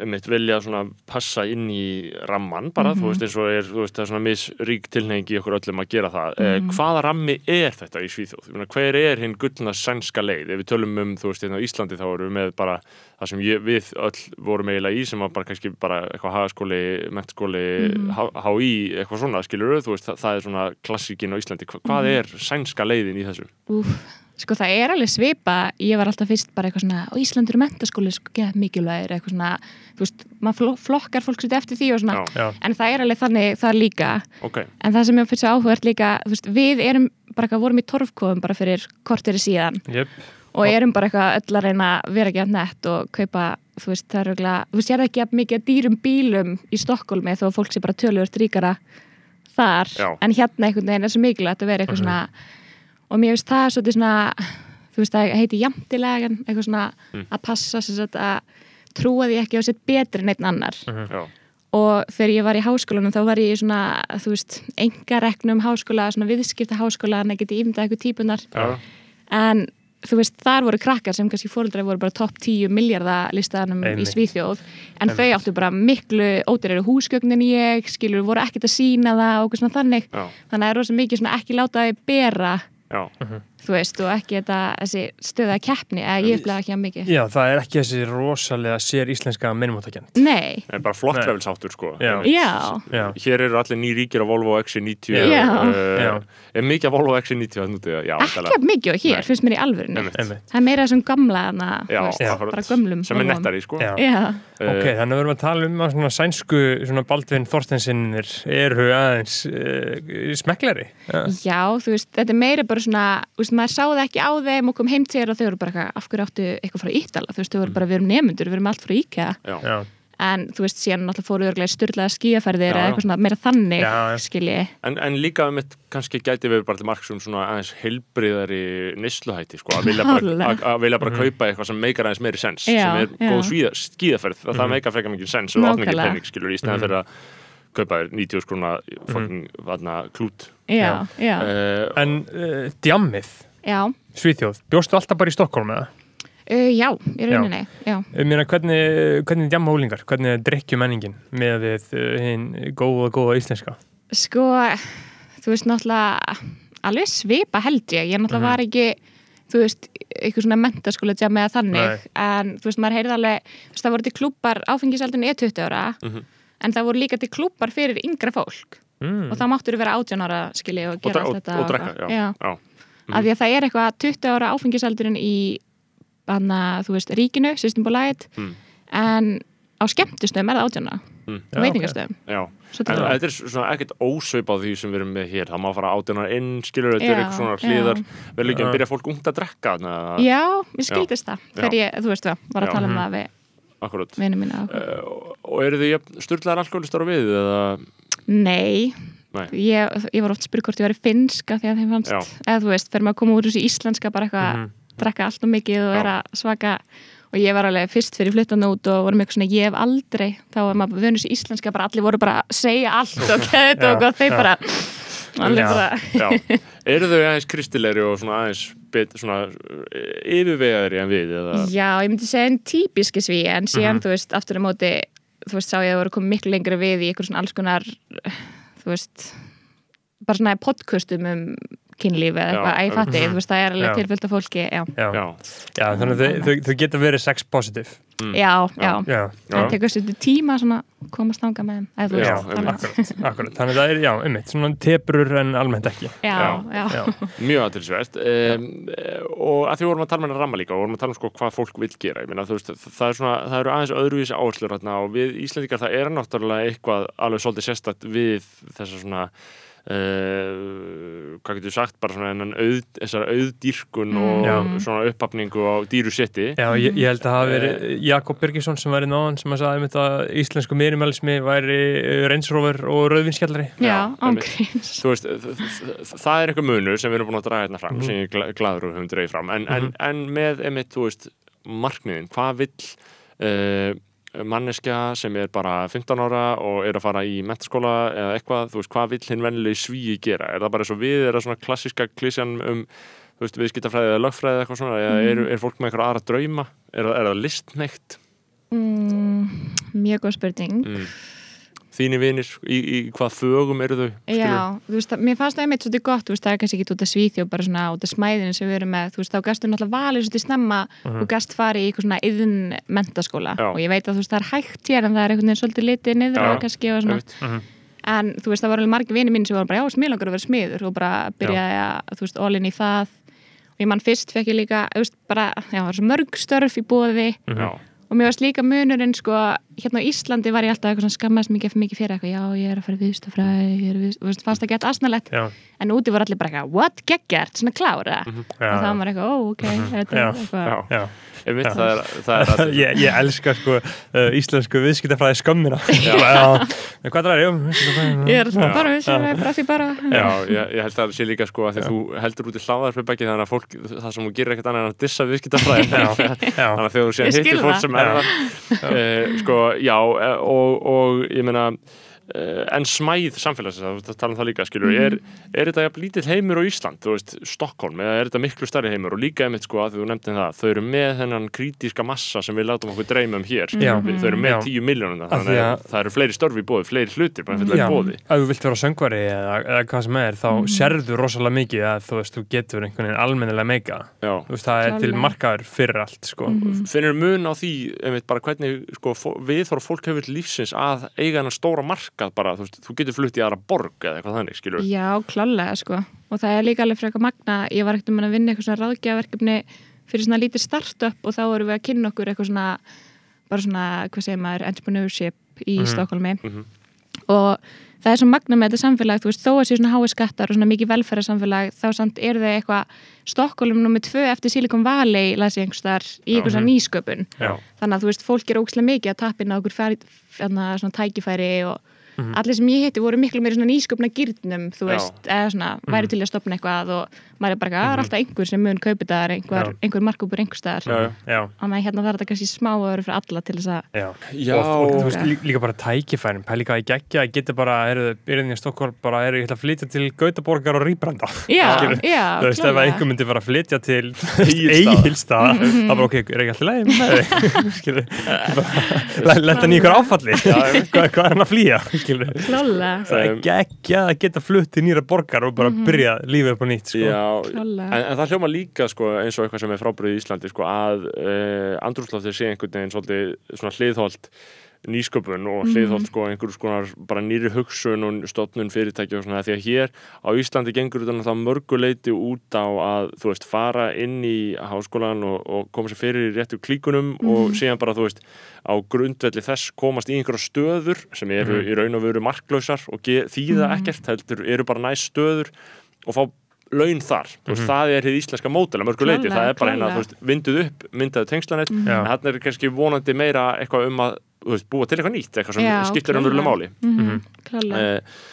[SPEAKER 2] einmitt, vilja svona passa inn í ramman bara,
[SPEAKER 6] Mhm.
[SPEAKER 2] þú veist, eins og er, þú veist, það er svona misrík tilhengi í okkur öllum að gera það. Eh,
[SPEAKER 6] Mhm.
[SPEAKER 2] hvaða rammi er þetta í Svíþjóð? Hver er hinn gullna sænska leið? Ef við tölum um, þú veist, hérna á Íslandi þá erum við með bara það sem ég, við öll vorum eiginlega í sem var bara kannski bara eitthvað hagaskóli, mentskóli,
[SPEAKER 6] Mhm.
[SPEAKER 2] mm. HÍ, eitthvað svona, skilur þú veist, það, það er svona klassíkin á Íslandi. Hva, hvað
[SPEAKER 6] Mhm.
[SPEAKER 2] er sænska leiðin í þessu?
[SPEAKER 6] Úf, sko það er alveg svipa ég var alltaf fyrst bara eitthvað svona og Íslandur er mentaskóli, sko, geða mikilvægir eitthvað svona, þú veist, maður flo- flokkar fólk sér eftir því og svona,
[SPEAKER 2] Já,
[SPEAKER 1] Já.
[SPEAKER 6] en það er alveg þannig það líka,
[SPEAKER 2] ok,
[SPEAKER 6] en það sem ég finnst áhugert líka, veist, við erum bara eitthvað, vorum í torfkofum bara fyrir korteri síðan.
[SPEAKER 1] Jöp.
[SPEAKER 6] og erum bara eitthvað öll að reyna að vera ekki að nett og kaupa, þú veist, það er örugglega þú veist, ég er ekki að mikið dýrum bílum í Stokkólmi þó að fólk sé bara tölur þar, en hérna einhvern veginn er svo mikilvægt að vera eitthvað svona og mér finnst það svolítið svona þú veist, það heiti jamtilegan eitthvað svona að passa sem sagt að trúa því ekki á sitt betri en einn annar.
[SPEAKER 2] Já,
[SPEAKER 6] og þegar ég var í háskólanum þá var ég í svona, þú veist, engareknum háskóla, svona viðskipta háskóla en ekki ímynda eitthvað típunar
[SPEAKER 2] já,
[SPEAKER 6] en þú veist, þar voru krakkar sem kannski fóreldrar voru bara topp 10 miljardar listaðanum í. Svíþjóð. En þau áttu bara miklu ódýrari húsgögn en ég, skilur, voru ekkert að sína það og eitthvað svona þannig.
[SPEAKER 2] Já,
[SPEAKER 6] þannig að það er rosa mikið svona ekki láta þau bera
[SPEAKER 2] já.
[SPEAKER 6] Þú veist, og ekki þetta, þessi stöða keppni, eða ég upplega ekki að mikið
[SPEAKER 1] Já, það er ekki þessi rosalega sér íslenska minnumáttakjönd
[SPEAKER 6] Nei,
[SPEAKER 2] Það er bara flokkræfilsáttur sko
[SPEAKER 1] Já.
[SPEAKER 6] já
[SPEAKER 1] Já,
[SPEAKER 2] Hér eru allir ný ríkir á Volvo XC90
[SPEAKER 6] Já.
[SPEAKER 1] Já.
[SPEAKER 2] Er mikið af Volvo XC90 að núti? Já,
[SPEAKER 6] ekki að mikið og hér,
[SPEAKER 2] Nei.
[SPEAKER 6] finnst mér í alvörinu það er meira þessum gamla veist,
[SPEAKER 2] akkurat.
[SPEAKER 6] bara gömlum
[SPEAKER 2] Sem er nettari sko
[SPEAKER 1] Já.
[SPEAKER 6] Já,
[SPEAKER 1] Ok,
[SPEAKER 2] Eh,
[SPEAKER 1] þannig að við erum að tala um að svona sænsku svona Baldvin Þorstensinnir eru aðeins uh, smeklari ja.
[SPEAKER 6] Já, þú veist, þetta er meira bara svona, þú veist, maður sá það ekki á þeim og kom heim til þér og þau eru bara af hverju áttu eitthvað frá Ítala, þú veist, þau eru bara, við erum nemundur, við erum allt frá Íkea,
[SPEAKER 2] Já,
[SPEAKER 1] Já,
[SPEAKER 6] en þú veist, síðan náttúrulega fóru örglega styrlaða skíaferðir eða eitthvað svona meira þannig,
[SPEAKER 1] Já, já.
[SPEAKER 6] skilji.
[SPEAKER 2] En, en líka um eitt kannski gæti við bara til marks um svona aðeins heilbriðari neysluhætti sko, að vilja bara, að, að vilja bara kaupa eitthvað sem meikar aðeins meiri sens
[SPEAKER 6] Já,
[SPEAKER 2] sem er
[SPEAKER 6] já.
[SPEAKER 2] góð svíða, skíðaferð það, það meikar frekar mikið sens og opningir
[SPEAKER 6] Nákvæmlega.
[SPEAKER 2] penning skilur í stæðan fyrir að kaupa þér 90 skrona fucking vatna klút
[SPEAKER 6] já, já,
[SPEAKER 2] uh,
[SPEAKER 1] En uh, djammið,
[SPEAKER 6] já,
[SPEAKER 1] Svíþjóð, bjóstu alltaf bara í Stokkólm eða?
[SPEAKER 6] uh, já, í rauninni, já.
[SPEAKER 1] Ég meina, hvernig, hvernig er djamma úlingar? Hvernig er drikkjumenningin með við hinn góða, góða íslenska?
[SPEAKER 6] Sko, þú veist náttúrulega alveg svipa held ég, ég náttúrulega
[SPEAKER 1] Mhm.
[SPEAKER 6] var ekki þú veist, eitthvað svona mentaskóla tjá með þannig,
[SPEAKER 1] Nei.
[SPEAKER 6] en þú veist, maður heyrði alveg, þú veist, það voru til klúpar áfengisaldurinn er 20 ára,
[SPEAKER 2] Mhm.
[SPEAKER 6] en það voru líka til klúpar fyrir yngra fólk
[SPEAKER 1] Mm.
[SPEAKER 6] og þá máttur vera 18 ára, skilji, og
[SPEAKER 2] og,
[SPEAKER 6] gera
[SPEAKER 2] dra-
[SPEAKER 6] allt
[SPEAKER 2] og,
[SPEAKER 6] þetta
[SPEAKER 2] og drekka, já,
[SPEAKER 6] já.
[SPEAKER 2] já.
[SPEAKER 6] Af því að það er eitthvað 20 ára áfengisaldurinn í banna, þú veist, ríkinu, System Light.
[SPEAKER 2] Mm.
[SPEAKER 6] en á skemmtustöðum er það 18 ára.
[SPEAKER 2] Mm.
[SPEAKER 6] Veitingastöðum.
[SPEAKER 2] Já.
[SPEAKER 6] Svo
[SPEAKER 2] En þetta er svona ekkert ósveip á því sem við erum með hér. Það má fara átjónar inn, skilur þetta er eitthvað svona
[SPEAKER 6] já.
[SPEAKER 2] hliðar. Vel ekki að byrja fólk ungt að drekka þarna,
[SPEAKER 6] Já, mér skildist það
[SPEAKER 2] Já.
[SPEAKER 6] þegar ég, þú veist það, var að
[SPEAKER 2] Já.
[SPEAKER 6] tala um
[SPEAKER 1] Mhm.
[SPEAKER 6] það við
[SPEAKER 2] akkurat.
[SPEAKER 6] vinnu mína
[SPEAKER 2] uh, og- og eru þið styrlaðar alkoholistar á við eða,
[SPEAKER 6] nei, ég, ég var oft spurg hvort ég væri finnska því að þeim fannst,
[SPEAKER 2] Já.
[SPEAKER 6] eða þú veist, fyrir maður að koma úr þessu íslenska bara eitthvað,
[SPEAKER 1] Mhm.
[SPEAKER 6] drekka allt og mikið og vera svaka og ég var alveg fyrst fyrir fluttan út og vorum eitthvað svona ég hef aldrei, þá var maður vönus í íslenska bara allir voru bara að segja allt og keða
[SPEAKER 1] Já,
[SPEAKER 6] og gott, þeir
[SPEAKER 1] já.
[SPEAKER 6] bara
[SPEAKER 2] eru þau aðeins kristilegri og svona aðeins bet, svona yfirvegaðri en við eða,
[SPEAKER 6] Já, ég myndi segja en típiski sví en síðan,
[SPEAKER 1] Mhm.
[SPEAKER 6] þú veist, aftur á móti þú veist, sá ég að það voru komið miklu lengra við í eitthvað svona alls konar þú veist bara svona podcastum um kynlíf eða eitthvað, að ég fatti, þú veist, það er alveg tilfyllt af fólki, já,
[SPEAKER 1] Já.
[SPEAKER 2] já,
[SPEAKER 1] þannig að þau, þau, þau geta verið sex positive.
[SPEAKER 2] Mm.
[SPEAKER 6] já, já,
[SPEAKER 1] Já,
[SPEAKER 6] það tekur sér tíma svona að komast þangað með þeim,
[SPEAKER 2] Já,
[SPEAKER 6] veist,
[SPEAKER 2] einmitt.
[SPEAKER 6] þannig-
[SPEAKER 1] akkurat, akkurat. Þannig að það er, já, einmitt, svona tebrur en almennt ekki.
[SPEAKER 6] já, já,
[SPEAKER 1] Já,
[SPEAKER 2] mjög aðtilsvert um, og að því vorum að tala með hennar ramma líka og vorum að tala um sko hvað fólk vil gera. Ég meina, þú veist, það, er svona, það eru aðeins öðruvísi áherslur hérna og við Íslandikar það er náttúrulega eitthvað alveg svolítið sérstakt við þessa svona Uh, hvað getur sagt? Bara svona auð, þessar auðdýrkun og
[SPEAKER 1] Já.
[SPEAKER 2] svona upphafningu á dýru setti
[SPEAKER 1] já ég, ég held að það hafi verið Jakob Birgisson sem var í náðan sem að sagði einmitt að íslensku mínimalismi væri reynsrófur og rauðvinskjallari.
[SPEAKER 6] já, ángríns
[SPEAKER 2] þú veist, það er eitthvað munur sem við erum búin að draga hérna fram sem ég er gladur og höfum dreigð fram. En, en, en með, einmitt, þú veist, markmiðin hvað vill uh, manneskja sem er bara 15 ára og er að fara í mentaskóla eða eitthvað, þú veist, hvað vill hinn vennileg svíi gera, er það bara eins og við, er það svona klassiska klísjan um þú veist, viðskiptafræði eða lögfræði eða eitthvað svona? Eða er, er fólk með eitthvað aðra drauma? Er, er það listneitt
[SPEAKER 6] mm, mjög góð spurning.
[SPEAKER 2] Mm. Þínir vinir, í, í hvað fögum eru þau skilurðu?
[SPEAKER 6] Já, þú veist, mér fannst það einmitt svolítið gott, þú veist, það er kannski ekki út af svíþjóð bara svona út af smæðinu sem við erum með. Þú veist, þá gastu náttúrulega valið svolítið snemma og gast farið í eitthvað svona yðn mentaskóla
[SPEAKER 2] Já.
[SPEAKER 6] og ég veit að þú veist, það er hægt hér en það er einhvern veginn svolítið litið niður
[SPEAKER 2] Já,
[SPEAKER 6] á kannski og svona,
[SPEAKER 2] Einmitt.
[SPEAKER 6] en þú veist, það voru alveg margir vinið mín sem voru bara, já, smiðlangur að vera smiður. Og bara byrjaði að, þú veist, all in í það. Og ég mann fyrst fekk ég líka, þú veist, bara, já, það var svo mörg störf í bóði
[SPEAKER 2] Já,
[SPEAKER 6] og mér varst líka munurinn sko, hérna á Íslandi var ég alltaf eitthvað skammast mikið, mikið fyrir eitthvað, já ég er að fara viðstafræði, ég er að viðst, þú veist, fannst það gett asnalett,
[SPEAKER 1] Já,
[SPEAKER 6] en úti voru allir bara eitthvað, what, geggjart, svona klára?
[SPEAKER 2] Mhm.
[SPEAKER 1] já,
[SPEAKER 6] og það var eitthvað, ó, ok, þetta
[SPEAKER 1] Já.
[SPEAKER 6] er eitthvað.
[SPEAKER 2] já,
[SPEAKER 1] já.
[SPEAKER 2] einmitt,
[SPEAKER 1] Já.
[SPEAKER 2] það er, það er *laughs* að,
[SPEAKER 1] ég, ég elska sko uh, íslensku viðskiptafræði skömmina. *laughs* Já. En hvað það er, jú, viðskiptafræði.
[SPEAKER 6] ég er alltaf bara viðstafræði, bara því bara.
[SPEAKER 2] Já, ég, ég held að það sé líka sko að þú heldur út í hláðarfibæki þannig að fólk, það sem þú gerir ekkert annað en að dissa viðskiptafræðin *laughs*
[SPEAKER 1] Já,
[SPEAKER 2] þannig að þegar þú sé að
[SPEAKER 6] skil
[SPEAKER 2] hittir fólk sem er
[SPEAKER 1] Já.
[SPEAKER 2] það e, sko, já, eh, og, og ég meina en smæð samfélagsins, það tala um það líka skilur, er, er þetta jafn lítill heimur á Ísland, þú veist, Stockholm eða er þetta miklu stærri heimur? Og líka einmitt sko að því þú nefndin það, þau eru með þennan krítiska massa sem við látum okkur dreyma um hér. Við- þau eru með
[SPEAKER 1] Já.
[SPEAKER 2] 10 miljónuna þannig að
[SPEAKER 1] að-
[SPEAKER 2] það eru fleiri störfi í bóði, fleiri hlutir bara fyrir bóði
[SPEAKER 1] ef þú vilt vera söngvari eða, eða hvað sem er, þá sérðu rosalega mikið að þú veist, þú getur einhvern veginn almennilega meika. Það er til markaður fyrir allt, sko.
[SPEAKER 2] finnir mun á því einmitt, bara hvernig sko, við þarf fólk hefur lífsins að eiga hennar stóra markað bara, þú, veist, þú getur flutt í aðra borg eða eitthvað þannig, skilur
[SPEAKER 6] Já, klálega sko. Og það er líka alveg frekar magna ég var ekkert um að vinna eitthvað svona ráðgjafarverkefni fyrir svona lítið startup og þá vorum við að kynna okkur eitthvað svona bara svona, hvað segir maður, entrepreneurship í Stokkólmi
[SPEAKER 2] Mhm.
[SPEAKER 6] og það er svo magna með þetta samfélag þú veist, þó að sé svona hái skattar og svona mikið velferðarsamfélag þá samt eru þau eitthvað Stokkólum nummið tvö eftir Silicon Valley las ég einhverstaðar í eitthvað svona nýsköpun.
[SPEAKER 2] Já.
[SPEAKER 6] þannig að þú veist, fólk er ókslega mikið að tappina okkur færi, svona tækifæri og allir sem ég hitti voru miklu meiri nýsköpna gýrnum þú
[SPEAKER 2] Já.
[SPEAKER 6] veist, eða svona, væri til að stopna eitthvað og maður er bara, "Ah, það er alltaf einhver sem mun kaupi það einhver,
[SPEAKER 1] Já.
[SPEAKER 6] einhver markúpur einhver staðar.
[SPEAKER 2] Já,
[SPEAKER 1] Já,
[SPEAKER 6] og maður hérna þarf þetta kannski smá að vera fyrir alla til þess að
[SPEAKER 1] já.
[SPEAKER 2] Já,
[SPEAKER 1] og, og þú veist, lí- líka bara tækifærin pæli hvað ég geggja, ég geti bara eru byrðin í Stokkólm, bara eru ég ætla að flytja til Gautaborgar og Rýbranda
[SPEAKER 6] já, *laughs*
[SPEAKER 1] Skilur.
[SPEAKER 6] já,
[SPEAKER 1] þú veist, ef einhver myndi bara að flytja til. *laughs* Egilstaða,
[SPEAKER 6] Mhm.
[SPEAKER 1] það bara ok, er ekki alltaf leið með þig *laughs* skilur, bara lenda í ykkur áfalli. Hvað, hvað er hann að flýja, skilur
[SPEAKER 6] klálega,
[SPEAKER 1] það er geggja að geta flutt til nýra borgar og bara byrja lífið upp á nýtt sko.
[SPEAKER 2] En, en það hljóma líka sko, eins og eitthvað sem er frábröð í Íslandi sko, að uh, andrúrslóftið sé einhvern veginn svolítið svona hliðholt nýsköpun og hliðholt sko, einhverjum skonar bara nýri hugsun og stofnun fyrirtæki og svona því að hér á Íslandi gengur þetta mörguleiti út á að þú veist fara inn í háskólan og, og koma sér fyrir í réttu klíkunum og síðan bara þú veist á grundvelli þess komast í einhverja stöður sem eru í raun og veru marklausar og þýða ekkert heldur eru bara næst stöður og fá laun þar, þú veist, það er hið íslenska mótel að mörgu leiti,
[SPEAKER 6] Klárlega,
[SPEAKER 2] það er bara þú veist, vinduð upp, myndaðu tengslanett
[SPEAKER 1] Já.
[SPEAKER 2] en hann er kannski vonandi meira eitthvað um að veist, búa til eitthvað nýtt, eitthvað sem skiptir
[SPEAKER 6] klárlega.
[SPEAKER 2] umverulega máli.
[SPEAKER 6] Mhm, klálega.
[SPEAKER 2] Uh,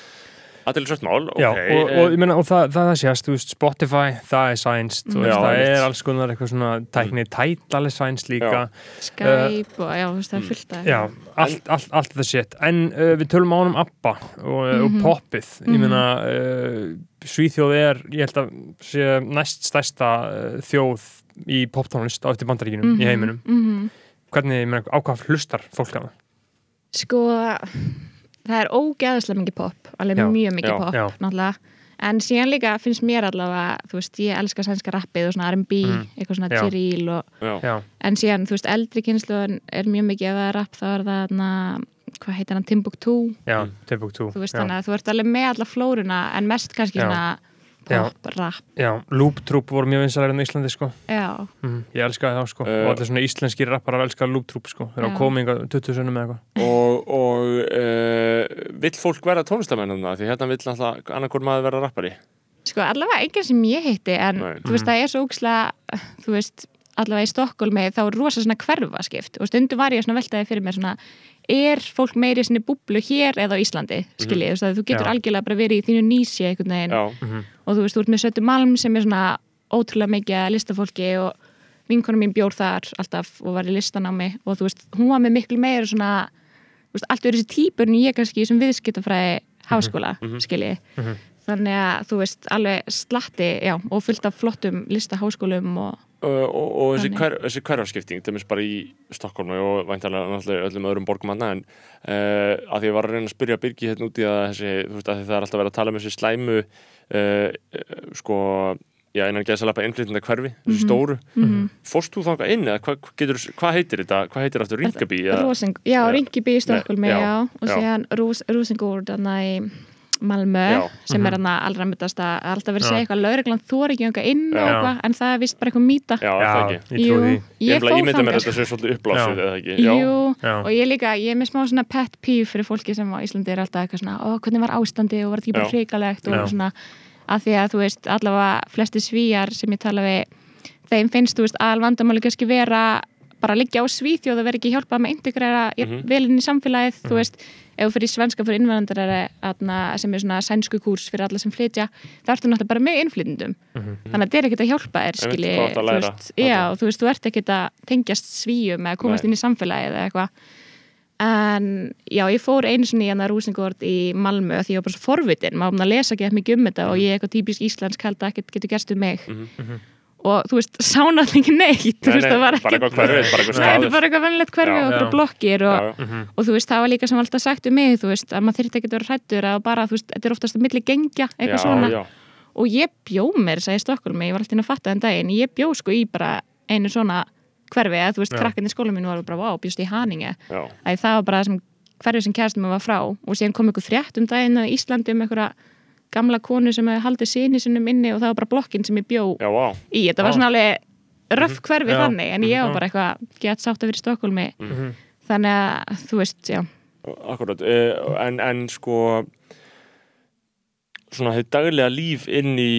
[SPEAKER 2] Aðeinsvægt mál, ok.
[SPEAKER 1] Já, og, og, ég meina, og það, það, það sést, veist, Spotify, það er science, þú veist,
[SPEAKER 2] Já,
[SPEAKER 1] það er alls konar eitthvað svona tækni, Tidal er science líka,
[SPEAKER 6] Skype og já, veist, það er fullt af
[SPEAKER 1] já, allt, allt, allt þetta shit, en uh, við tölum á honum ABBA og, og poppið, ég meina, uh, Svíþjóð er, ég held að sé næst stærsta uh, þjóð í poptónlist á eftir bandaríkinum í heiminum,
[SPEAKER 6] Mhm.
[SPEAKER 1] hvernig, ég meina, á hvað hlustar fólk hana?
[SPEAKER 6] Sko, það er ógeðslega mikið pop, alveg
[SPEAKER 1] Já,
[SPEAKER 6] mjög mikið
[SPEAKER 2] já,
[SPEAKER 6] pop,
[SPEAKER 1] já.
[SPEAKER 6] náttúrulega. En síðan líka finnst mér allavega, þú veist, ég elska sænska rappið og svona R&B, eitthvað svona
[SPEAKER 1] Já,
[SPEAKER 6] en síðan, þú veist, eldri kynsluðan er mjög mikið ef það er rapp, þá er það, na, hvað heitir hann, Timbuktu,
[SPEAKER 1] já,
[SPEAKER 2] Mm.
[SPEAKER 1] Timbuktu,
[SPEAKER 6] þú veist,
[SPEAKER 1] já,
[SPEAKER 6] þannig að þú ert alveg með alla flóruna, en mest kannski svona
[SPEAKER 1] Já.
[SPEAKER 6] pop, rapp,
[SPEAKER 1] já, Loop Troop voru mjög vinsalega í Íslandi, sko,
[SPEAKER 6] já,
[SPEAKER 1] mm, ég elskaði þá, sko,
[SPEAKER 2] Eh.
[SPEAKER 1] og allir svona íslenskir rapparar elskaði Loop Troop, sko, þeir á kominga 20 sunnum eða eitthvað.
[SPEAKER 2] og, og uh, vill fólk vera tónlistamennina því hérna vill alltaf annarkur maður vera rappari.
[SPEAKER 6] Sko, allavega enginn sem ég hitti, en
[SPEAKER 2] Nei.
[SPEAKER 6] þú veist, það er svo ógislega, þú veist, allavega í Stokkólmi, þá er rosa svona hverfaskipt. Og stundum var ég svona veltaði fyrir mér svona er fólk meiri sinni búblu hér eða á Íslandi, skiljið, veist að þú getur
[SPEAKER 1] Já.
[SPEAKER 6] algjörlega bara verið í þínu nýsi einhvern veginn.
[SPEAKER 2] Já,
[SPEAKER 6] og þú veist, þú ert með Sötu Malm sem er svona ótrúlega mikið listafólki og vinkonum mín bjór þar alltaf og var í listanámi og þú veist, hún var með miklu meira svona þú veist, allt verið þessi típur en ég kannski sem viðskiptafræði háskóla, skiljið þannig að þú veist, alveg slatti já, og fullt af flottum listaháskólum og
[SPEAKER 2] Uh, og, og þessi,
[SPEAKER 6] Þannig.
[SPEAKER 2] hver, þessi hverfarskipting til bara í Stokkólmi og væntalega öllum öðrum borgum annað en uh, að því ég var að reyna að spyrja Birgi hérna út í að þessi, þú veist, að það er alltaf verið að tala um þessi slæmu uh, sko, já, innan geðsalapa innflytenda hverfi, þessi stóru. Fórst þú þangað inn eða hvað, hvað heitir þetta, hvað heitir aftur?
[SPEAKER 6] Rósing, já. Ringiby í Stokkólmi, og síðan Rósingúrd í Malmö
[SPEAKER 2] Já.
[SPEAKER 6] sem
[SPEAKER 1] Mhm.
[SPEAKER 6] er hann allra myndast að alltaf verið að segja eitthvað lauruglan þóri ekki eitthvað inn og eitthvað, en það er vist bara eitthvað mýta
[SPEAKER 2] já, er það ekki
[SPEAKER 1] ég trúi því.
[SPEAKER 2] ég,
[SPEAKER 6] ég
[SPEAKER 2] ég,
[SPEAKER 6] fór
[SPEAKER 2] ég mynda mér þetta sé svolítið uppblásið
[SPEAKER 1] Já.
[SPEAKER 2] eða ekki,
[SPEAKER 6] Jú,
[SPEAKER 1] Já.
[SPEAKER 6] og ég líka, ég er með smá svona pet peeve fyrir fólki sem á Íslandi er alltaf eitthvað svona, ó, hvernig var ástandi og var þetta ekki bara hrikalegt og
[SPEAKER 1] Já.
[SPEAKER 6] svona að því að þú veist, allavega flesti svíjar sem ég tala við, þeim finnst þú veist, al vandamáli kannski vera bara að liggja á svíþjóð og vera ekki hjálpað með að integrera
[SPEAKER 2] Mhm.
[SPEAKER 6] vel inn í samfélagið, þú veist ef þú fyrir svenska fyrir innvandrar sem er svona sænsku kúrs fyrir alla sem flytja það ertu náttúrulega bara með innflytjendum. Þannig að þetta er ekkert að hjálpa þér
[SPEAKER 2] Einmitt,
[SPEAKER 6] skilji, þú veist, já, þú veist, þú ert ekkert að tengjast svíjum eða komast
[SPEAKER 2] Nei.
[SPEAKER 6] inn í samfélagið eða eitthvað. En já, ég fór einu sinni í hana Rúsingord í Malmö því ég var bara svo forvitin, maður ekki og þú veist, sá náttúrulega ekki neitt. Þú
[SPEAKER 2] Nei,
[SPEAKER 6] veist,
[SPEAKER 2] nei,
[SPEAKER 6] það var
[SPEAKER 2] bara
[SPEAKER 6] ekkert
[SPEAKER 2] eitthvað hverfið, bara eitthvað
[SPEAKER 6] vennilegt hverfi og eitthvað blokkir og,
[SPEAKER 2] já.
[SPEAKER 6] og þú veist, það var líka sem alltaf sagt um mig, þú veist, að maður þyrfti ekki að vera hrættur að bara, þú veist, þetta er oftast að milli gengja eitthvað
[SPEAKER 2] já,
[SPEAKER 6] svona.
[SPEAKER 2] já,
[SPEAKER 6] og ég bjó mér, sagði Stokkólmi, ég var alltaf inn að fatta þenn daginn, ég bjó sko í bara einu svona hverfi, að þú veist, krakkarnir skóla mínu var bara, vá, bjóst í Haninge.
[SPEAKER 2] Já,
[SPEAKER 6] að það var bara það sem hverfi sem kæristum var frá. Og síðan kom einhver frétt um daginn að Íslandi um einhverja gamla konu sem hefði haldið síni sinum inni og það var bara blokkin sem ég bjó
[SPEAKER 2] já, vá
[SPEAKER 6] í, þetta var
[SPEAKER 1] Já.
[SPEAKER 6] svona alveg röff hverfi
[SPEAKER 1] Já.
[SPEAKER 6] þannig, en ég var
[SPEAKER 1] Já.
[SPEAKER 6] bara eitthvað gett sátt að vera í Stokkólmi
[SPEAKER 1] Mhm.
[SPEAKER 6] þannig að, þú veist, já
[SPEAKER 2] Akkurat, uh, en, en sko svona þið daglega líf inn í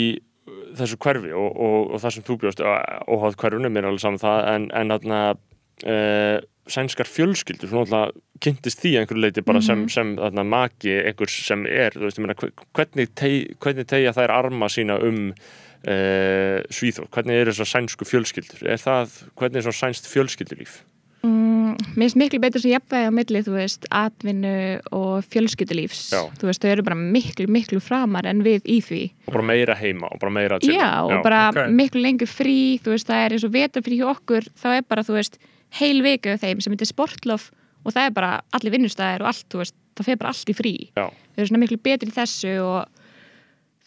[SPEAKER 2] þessu hverfi og, og, og það sem þú bjóst óháð hverfinu, mér er alveg saman það en, en þarna uh, sænskar fjölskyldur þú náttúrulega kynntist því einhverju leiti bara sem, sem þarna maki einhvers sem er, veist, meina hve- hvernig, teg, hvernig tegja þær arma sína um uh, Svíþór, hvernig er þessar sænsku fjölskyldur? Er það, hvernig er svona sænst fjölskyldulíf?
[SPEAKER 6] Mm, mér finnst miklu betur sem jafnvægi á milli, þú veist, atvinnu og fjölskyldulífs.
[SPEAKER 2] Já.
[SPEAKER 6] Þú veist, þau eru bara miklu, miklu framar en við í því.
[SPEAKER 2] og bara meira heima og bara meira til
[SPEAKER 6] Já, og bara
[SPEAKER 1] ok.
[SPEAKER 6] miklu lengur frí, þú veist, það er eins og vetarfrí hjá okkur, þá er bara, þú veist, heil viku af þeim sem heitir sportlof og það er bara allir vinnustæðir og allt, þú veist, það fer bara allt í frí.
[SPEAKER 2] Já.
[SPEAKER 6] Þau eru svona miklu betri í þessu og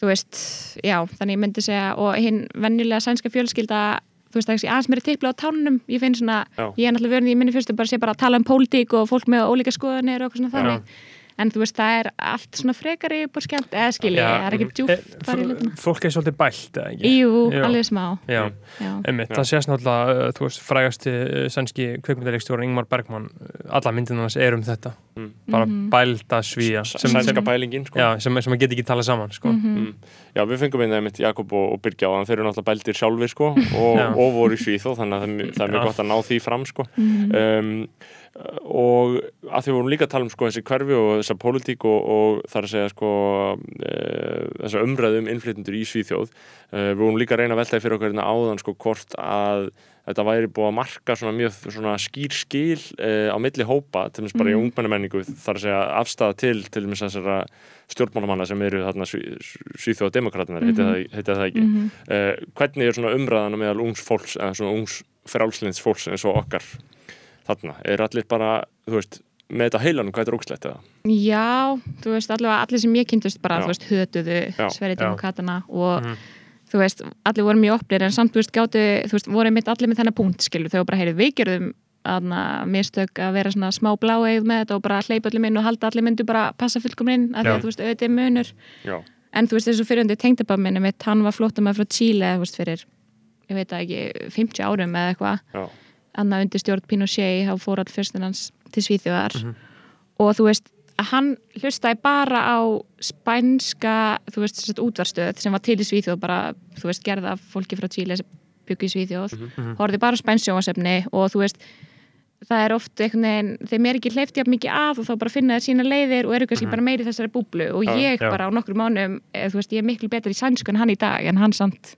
[SPEAKER 6] þú veist, já, þannig ég myndi segja og hinn venjulega sænska fjölskylda þú veist, það er aðeins meira tipla á tánum. Ég finn svona,
[SPEAKER 2] Já.
[SPEAKER 6] ég er náttúrulega verið í minni fyrstu bara að sé bara að tala um pólitík og fólk með ólíka skoðanir og eitthvað svona þannig en þú veist, það er allt svona frekari búið skemmt, eða skilji, það er ekki
[SPEAKER 1] Eh,
[SPEAKER 6] djúpt þar í
[SPEAKER 1] f-
[SPEAKER 6] hlutina.
[SPEAKER 1] Fólk er svolítið bælt, eða ekki?
[SPEAKER 6] Jú,
[SPEAKER 1] Já.
[SPEAKER 6] alveg smá
[SPEAKER 1] Já,
[SPEAKER 6] Já,
[SPEAKER 1] einmitt,
[SPEAKER 2] Já.
[SPEAKER 1] það sést náttúrulega, uh, þú veist, frægasti uh, sænski kveikmyndareikstjóra Ingmar Bergman, alla myndina hans er um þetta,
[SPEAKER 2] Mm.
[SPEAKER 1] bara
[SPEAKER 6] Mhm.
[SPEAKER 1] bælda svíja,
[SPEAKER 2] sænska bælingin sko.
[SPEAKER 1] já, sem, sem að geta ekki talað saman, sko.
[SPEAKER 6] Mhm.
[SPEAKER 2] Mm. Já, við fengum einnig einmitt Jakob og, og Birgja og þeir eru náttúrulega bældir sjálfir sko og, *laughs* og voru í Svíþó þannig að það, er mjög- það er mjög
[SPEAKER 1] Já.
[SPEAKER 2] gott að ná því fram sko um, og að því við vorum líka að tala um sko þessi hverfi og þessa pólitík og, og þar að segja sko e, þessa umræðu um innflytjendur í Svíþjóð e, við vorum líka að reyna að velta því fyrir okkur hérna áðan sko hvort að þetta væri búið að marka svona mjög svona skýr skil e, á milli hópa til dæmis bara í ungmennumenningu þar að segja afstæða til til dæmis þessara stjórnmálamanna sem eru þarna Svíþjóða demokratinar, heiti, það, heiti það ekki.
[SPEAKER 6] Mhm.
[SPEAKER 2] uh, hvernig er svona umræðan á meðal ungs fólks eða svona ungs frálslinds fólks eins og okkar þarna, er allir bara þú veist, með þetta heilanum hvað þetta er ógslegt eða?
[SPEAKER 6] Já, þú veist, allavega allir sem ég kynntust bara,
[SPEAKER 2] Já.
[SPEAKER 6] þú veist, hötuðu
[SPEAKER 2] Já.
[SPEAKER 6] Sverri
[SPEAKER 1] Já.
[SPEAKER 6] Demokratana og
[SPEAKER 1] Mhm.
[SPEAKER 6] þú veist, allir voru mjög opnir en samt, þú veist, gáttu, þú veist, voru mitt allir með þennan punkt, skilur, þau bara, heyrið, við gerðum aðna mistök að vera svona smá bláeið með þetta og bara hleypa allir inn og halda allir myndu bara passa fullkomin inn, af því
[SPEAKER 1] Já.
[SPEAKER 6] að þú veist, auðvitað er munur
[SPEAKER 2] Já,
[SPEAKER 6] en þú veist, þessu fyrirhundi tengdabab minni mitt, hann var flóttamæður frá Chile, þú veist, fyrir ég veit það ekki, 50 árum eða eitthvað
[SPEAKER 2] já,
[SPEAKER 6] annað undir stjórn Pinochet þá fór all fyrstin hans til Svíþjóðar. Og þú veist að hann hlustaði bara á spænska, þú veist, þess að útvarstöð sem var til í Svíþjóð, bara, þú veist, gerða fólki frá Chile sem byggu í Svíþjóð. Horfði bara á spænsjómasefni og þú veist það er oft einhvern veginn, þeim er ekki hleyft jafn mikið að og þá bara finna þeir sína leiðir og eru kannski bara meiri þessari búblu. Og
[SPEAKER 2] Já,
[SPEAKER 6] ég
[SPEAKER 1] já.
[SPEAKER 6] bara á nokkru mánum, þú veist, ég er miklu betur í sænsku en hann í dag, en hann samt.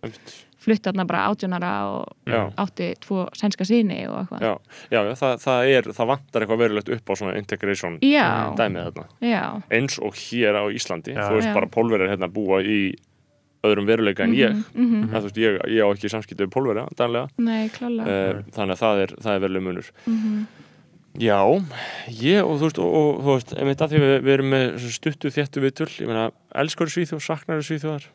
[SPEAKER 6] Flutt þarna bara átjónara og
[SPEAKER 2] Já.
[SPEAKER 6] átti tvo sænska síni og eitthvað
[SPEAKER 2] já, já, já það, það er það vantar eitthvað verulegt upp á svona integration
[SPEAKER 6] Já.
[SPEAKER 2] dæmið þarna
[SPEAKER 6] Já,
[SPEAKER 2] eins og hér á Íslandi,
[SPEAKER 1] Já.
[SPEAKER 2] þú veist
[SPEAKER 6] Já.
[SPEAKER 2] bara pólverið hérna búa í öðrum veruleika en ég
[SPEAKER 6] mhm.
[SPEAKER 2] það, þú veist, ég, ég á ekki samskiptu við pólverið dænlega
[SPEAKER 6] nei,
[SPEAKER 2] uh, þannig að það er, það er veruleg munur
[SPEAKER 6] Mhm.
[SPEAKER 2] Já, ég og þú veist, og, og þú veist, einmitt að því við, við erum með stuttu þéttu viðtöl, ég meina, elskar Svíþjóð, saknar Svíþjóðar?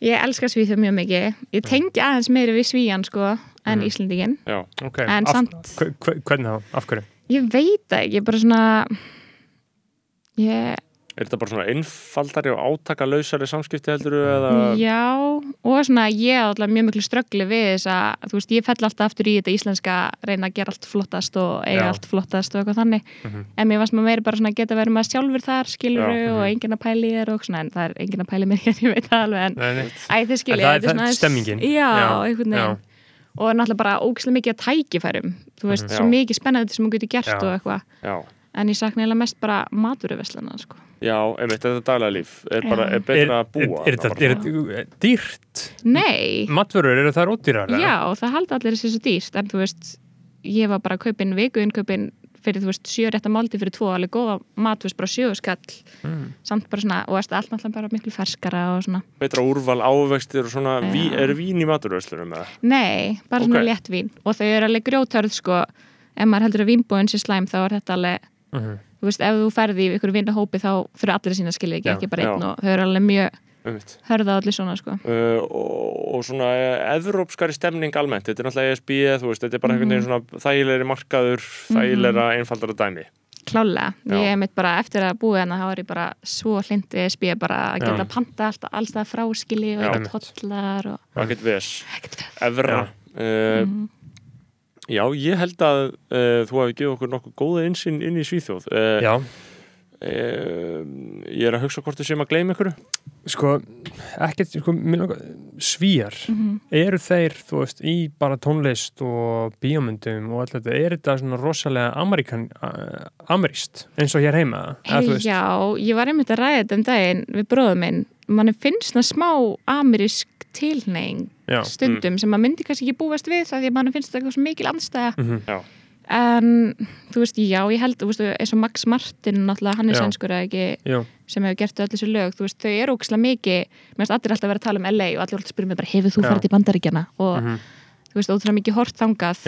[SPEAKER 6] Ég elska Svíþjóð mjög mikið Ég tengi aðeins meiri við Svíjan sko en
[SPEAKER 1] Mhm.
[SPEAKER 6] Íslendingin
[SPEAKER 2] Já,
[SPEAKER 1] Ok,
[SPEAKER 6] En
[SPEAKER 1] af,
[SPEAKER 6] samt-
[SPEAKER 1] hve- hve- Hvernig þá? Af hverju?
[SPEAKER 6] Ég veit það ekki, ég er bara svona Ég,
[SPEAKER 2] er þetta bara svona einfaldari og átakalausari samskipti heldur eða?
[SPEAKER 6] já og svona ég er alltaf mjög miklu ströggli við þess að, þú veist, ég fell alltaf aftur í þetta íslenska, reyna að gera allt flottast og eiga
[SPEAKER 1] Já.
[SPEAKER 6] allt flottast og eitthvað þannig
[SPEAKER 1] Mhm.
[SPEAKER 6] en mér varst maður meiri bara svona að geta verið maður sjálfur þar, skilur
[SPEAKER 2] Já,
[SPEAKER 6] og
[SPEAKER 1] mhm.
[SPEAKER 6] enginn að pæli þér og svona, en það er enginn að pæli mér hér, *laughs* ég veit það alveg en. Æ, þið skiljið,
[SPEAKER 1] En það er-
[SPEAKER 6] þetta
[SPEAKER 1] það
[SPEAKER 6] svona
[SPEAKER 1] stemmingin.
[SPEAKER 6] Já,
[SPEAKER 1] Já,
[SPEAKER 6] einhvern veginn Og náttúrulega bara ógislega mikið að tækifærum Þú veist,
[SPEAKER 2] Mhm.
[SPEAKER 6] svo mikið spennandi sem hún getur gert
[SPEAKER 1] Já.
[SPEAKER 6] og eitthvað En ég sakna eiginlega mest bara maturveslana sko.
[SPEAKER 2] já, einmitt, þetta daglega líf er bara, er betra að búa
[SPEAKER 1] Er þetta er
[SPEAKER 2] svona.
[SPEAKER 1] dýrt?
[SPEAKER 6] Nei,
[SPEAKER 1] Matvörur, eru það ódýrar?
[SPEAKER 6] já, það halda allir þessi svo dýrt En þú veist, ég var bara að kaupin vikuinn kaupin fyrir, þú veist, sjö rétta máldi fyrir tvo alveg góða mat, þú veist, bara sjö skall
[SPEAKER 1] Mm.
[SPEAKER 6] samt bara svona, og veist, allt náttúrulega bara miklu ferskara og svona
[SPEAKER 2] betra úrval ávextir og svona,
[SPEAKER 6] Já.
[SPEAKER 2] ví, er vín í maturvöslunum eða?
[SPEAKER 6] Nei, bara svona
[SPEAKER 2] Ok.
[SPEAKER 6] létt vín og þau eru alveg grjótörð, sko ef maður heldur að vínbúin sé slæm, þá er þetta alveg
[SPEAKER 1] Mhm.
[SPEAKER 6] þú veist, ef þú ferði í ykkur vinahópi þá fyrir allir sína skilja ekki, bara einn
[SPEAKER 2] já.
[SPEAKER 6] og þau eru alveg mjög
[SPEAKER 2] Einmitt.
[SPEAKER 6] hörða allir svona, sko
[SPEAKER 2] Uh, og, og svona uh, evrópskari stemning almennt, þetta er náttúrulega ESB þú veist, þetta er bara einhvern
[SPEAKER 6] Mhm.
[SPEAKER 2] veginn svona þægilegri markaður, þægilegra einfaldara dæmi
[SPEAKER 6] klálega,
[SPEAKER 2] Já.
[SPEAKER 6] ég mitt bara eftir að búið hana, þá er ég bara svo hlind við spíða bara að
[SPEAKER 1] Já.
[SPEAKER 6] geta panta alltaf alls það fráskili og eitthvað tollar og
[SPEAKER 2] ekkert ves, evra uh,
[SPEAKER 6] Mhm.
[SPEAKER 2] Já, ég held að uh, þú hafi gefið okkur nokkuð góða insinn inn í Svíþjóð. Uh,
[SPEAKER 1] Já,
[SPEAKER 2] e, ég er að hugsa hvort þið séum að gleyma ykkur
[SPEAKER 1] sko, ekkert, sko, svíjar,
[SPEAKER 6] Mhm.
[SPEAKER 1] eru þeir þú veist, í bara tónlist og bíómyndum og allt þetta, er þetta svona rosalega Amerikan, uh, ameríst eins og hér heima, veist?
[SPEAKER 6] Já, ég var einmitt að ræða þetta um daginn við bróðum minn, manni finnst það smá amerísk tilhneing
[SPEAKER 1] já,
[SPEAKER 6] stundum sem maður myndi kannski ekki búast við það því að manni finnst það eitthvað svo mikil andstæða
[SPEAKER 1] Mhm.
[SPEAKER 2] Já.
[SPEAKER 6] en þú veist, já, ég held þú veist, eins og Max Martin, náttúrulega hann er sænskur eða ekki,
[SPEAKER 1] já,
[SPEAKER 6] sem hefur gert öll þessu lög, þú veist, þau eru ógislega mikið mér finnst allir alltaf að vera að tala um LA og allir alltaf að spyrja mig bara, hefur þú farið til bandaríkjana og
[SPEAKER 1] Mhm.
[SPEAKER 6] þú veist, ótrúlega mikið hort þangað.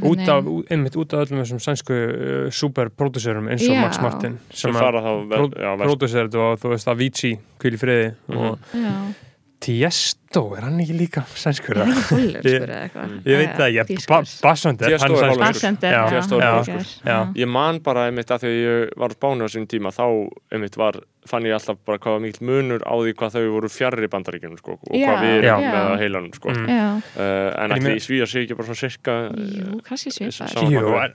[SPEAKER 1] Út af, einmitt út af öllum þessum sænsku uh, superprodúserum eins og
[SPEAKER 6] Já.
[SPEAKER 1] Max Martin
[SPEAKER 2] sem
[SPEAKER 1] að prodúsera þetta og þú veist Avicii, Kvíl í friði
[SPEAKER 2] Mhm.
[SPEAKER 1] og
[SPEAKER 6] Já,
[SPEAKER 1] Tiesto, er hann ekki líka sænskur?
[SPEAKER 6] er ekki
[SPEAKER 1] Ég-
[SPEAKER 6] hollenskur eða eitthvað
[SPEAKER 1] Ég veit það hann
[SPEAKER 2] er
[SPEAKER 1] Já,
[SPEAKER 6] já,
[SPEAKER 2] Tiesto er
[SPEAKER 6] já.
[SPEAKER 1] Já.
[SPEAKER 2] ég man bara einmitt að þegar ég var Spáni á sín tíma þá einmitt var, fann ég alltaf bara hvað var mikill munur á því hvað þau voru fjarrri bandaríkjunum sko, og
[SPEAKER 6] Já,
[SPEAKER 2] hvað við
[SPEAKER 1] já.
[SPEAKER 2] erum með á heilanum sko.
[SPEAKER 1] Mm.
[SPEAKER 6] Já,
[SPEAKER 2] uh, en
[SPEAKER 1] ég meina-
[SPEAKER 2] í svíjar sé ekki bara svona sirka
[SPEAKER 6] jú, kannski
[SPEAKER 1] en-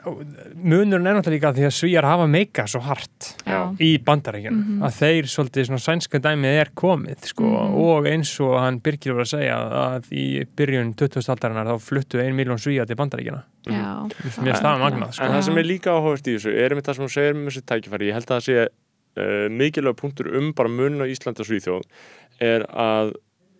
[SPEAKER 1] munurinn er náttúrulega líka því að svíjar hafa meika svo hart
[SPEAKER 6] Já.
[SPEAKER 1] í bandaríkjunum
[SPEAKER 6] Mhm.
[SPEAKER 1] að þeir svolítið svona sænska dæmið er komið sko,
[SPEAKER 6] Mhm.
[SPEAKER 1] og eins og hann Birgir var að segja að í byrjun 20. aldarinnar þá fluttu ein miljón svíja til bandaríkjana
[SPEAKER 6] Já,
[SPEAKER 1] mér staðan magnað sko.
[SPEAKER 2] En það sem er líka áhugast í þessu er einmitt það sem hún segir um þessu tækifæri, ég held að það sé uh, mikilvæg punktur um bara mun á Ísland og Svíþjóð er að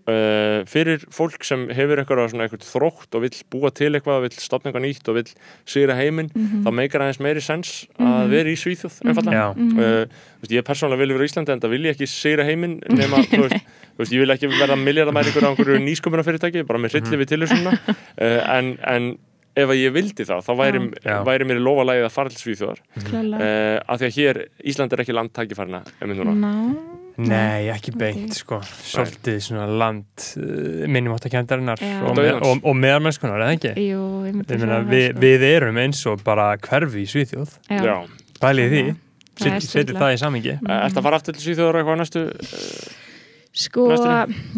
[SPEAKER 2] uh, fyrir fólk sem hefur eitthvað, svona, eitthvað þrótt og vill búa til eitthvað, vill stopna eitthvað nýtt og vill sigra heiminn, þá meikar aðeins meiri sens að
[SPEAKER 6] Mhm.
[SPEAKER 2] vera í Svíþjóð einfallega.
[SPEAKER 1] Já.
[SPEAKER 6] Mhm.
[SPEAKER 2] Uh, þú veist, ég persónulega vil vera í Íslandi en það vil ég ekki sigra heiminn nema, þú veist, *laughs* þú veist, ég vil ekki verða miljardamæringur á einhverju nýsköpunarfyrirtæki bara með hrylli við tilhjóðsuna uh, *laughs* en, en ef að ég vildi það þá væri,
[SPEAKER 1] Já.
[SPEAKER 2] væri mér í lofalægið að fara til Svíþjóðar uh, af því að hér, Ísland er ekki land tækifærna einmitt núna.
[SPEAKER 6] Ná,
[SPEAKER 1] Nei, ekki beint sko svolítið svona land uh, minnumáttakjöndarinnar
[SPEAKER 6] Já.
[SPEAKER 1] og,
[SPEAKER 2] Og
[SPEAKER 1] og, og meðarmennskunar, eða ekki?
[SPEAKER 6] jú, ég myndi
[SPEAKER 1] Ég meina,
[SPEAKER 6] segja það,
[SPEAKER 1] við,
[SPEAKER 6] sko.
[SPEAKER 1] við erum eins og bara hverfi í Svíþjóð
[SPEAKER 6] Já.
[SPEAKER 1] Pælið því,
[SPEAKER 6] Það er
[SPEAKER 1] Set- setjið
[SPEAKER 6] sturlað.
[SPEAKER 1] það í samingi
[SPEAKER 2] Mm. Ertu að fara aftur til Svíþjóðar eitthvað næstu?
[SPEAKER 6] Sko,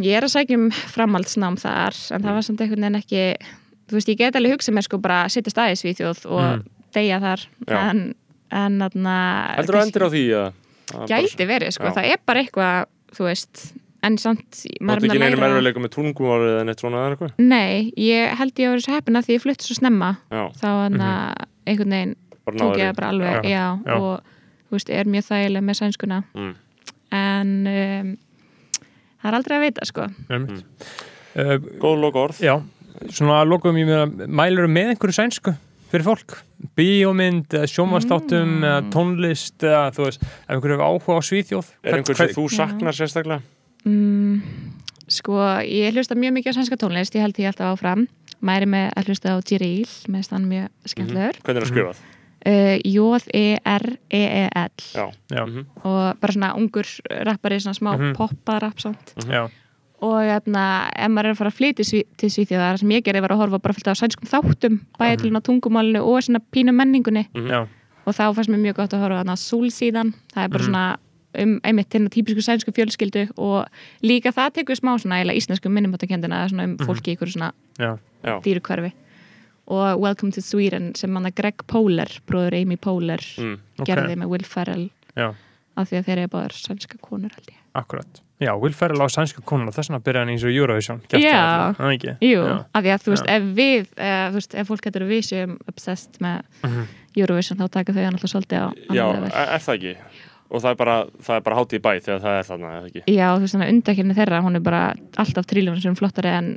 [SPEAKER 6] ég er að sækja um framhaldsnám þar en það var samt einhvern veginn ekki þú veist, ég get alveg hugsað mér sko bara að setja staði í Svíþjóð og
[SPEAKER 1] Mm.
[SPEAKER 6] deyja þar
[SPEAKER 2] Já.
[SPEAKER 6] en, en þarna
[SPEAKER 2] Heldur þú endur á því? bara-
[SPEAKER 6] Gæti verið, sko,
[SPEAKER 2] Já.
[SPEAKER 6] það er bara eitthvað þú veist, en samt
[SPEAKER 2] Þú
[SPEAKER 6] er
[SPEAKER 2] ekki
[SPEAKER 6] að
[SPEAKER 2] neinum
[SPEAKER 6] læra-
[SPEAKER 2] erfiðleikum með tungumálið eða neitt svona eða eitthvað?
[SPEAKER 6] Nei, ég held ég að vera svo heppin að því ég flutti svo snemma
[SPEAKER 2] Já,
[SPEAKER 6] þá hann að einhvern veginn tók ég það bara alveg,
[SPEAKER 1] Já,
[SPEAKER 6] og þú veist, er mjög þægileg með sænskuna
[SPEAKER 2] Mm.
[SPEAKER 6] en um, það er aldrei að vita, sko
[SPEAKER 1] mm. uh,
[SPEAKER 2] Góð loka orð.
[SPEAKER 1] Svona að lokum ég með mælur með einhverju sænsku fyrir fólk bíómynd, eða sjónvastáttum
[SPEAKER 6] Mm.
[SPEAKER 1] eða tónlist eða þú veist, ef einhverju hefur áhuga á Svíþjóð
[SPEAKER 2] Er einhver sem þú saknar sérstaklega?
[SPEAKER 6] mm, Sko, ég hlusta mjög mikið á sænska tónlist, ég held því alltaf áfram mæri með að hlusta á Jiril með stann mjög skemmtilegur
[SPEAKER 2] Hvernig er það skrifað?
[SPEAKER 6] uh, J-E-R-E-E-L.
[SPEAKER 2] Já. Mhm.
[SPEAKER 6] og bara svona ungur rappari, svona smá
[SPEAKER 1] Mhm.
[SPEAKER 6] popparapp samt
[SPEAKER 1] Já,
[SPEAKER 6] og hérna, ef maður er að fara að flytja til Svíþjóðar, það sem ég gerði var að horfa bara fullt á sænskum þáttum, bæði til á tungumálinu og svona pínu menningunni.
[SPEAKER 1] Já,
[SPEAKER 6] og þá fannst mér mjög gott að horfa á Súlsíðan, það er bara
[SPEAKER 1] Mhm.
[SPEAKER 6] svona um einmitt hérna típisku sænsku fjölskyldu og líka það tekur smá svona íslensku minnumáttakendina svona um fólki í ykkur svona
[SPEAKER 1] já,
[SPEAKER 2] Já.
[SPEAKER 6] dýrukverfi og Welcome to Sweden sem hann að Greg Póler, bróður Amy Póler
[SPEAKER 2] Mm.
[SPEAKER 1] ok,
[SPEAKER 6] gerði með Will Ferrell.
[SPEAKER 1] Já,
[SPEAKER 6] af því að þeir eru báðar sænska konur held ég.
[SPEAKER 1] Akkurat Já, Will Ferrell á sænska konuna, þess vegna byrja hann eins og Eurovision
[SPEAKER 6] Já.
[SPEAKER 1] það allir, er það ekki?
[SPEAKER 6] Jú,
[SPEAKER 1] Já.
[SPEAKER 6] af því að þú veist,
[SPEAKER 1] Já.
[SPEAKER 6] ef við uh, þú veist, ef fólk getur við séum obsessed með
[SPEAKER 1] Mhm.
[SPEAKER 6] Eurovision þá taka þau hann alltaf svolítið á
[SPEAKER 2] Já, er, er það ekki? Og það er bara, það er bara hátíð í bæ þegar það er þarna, eða ekki?
[SPEAKER 6] Já, þú veist, þannig að undakefni þeirra hún er bara alltaf tríljónu sem flottari en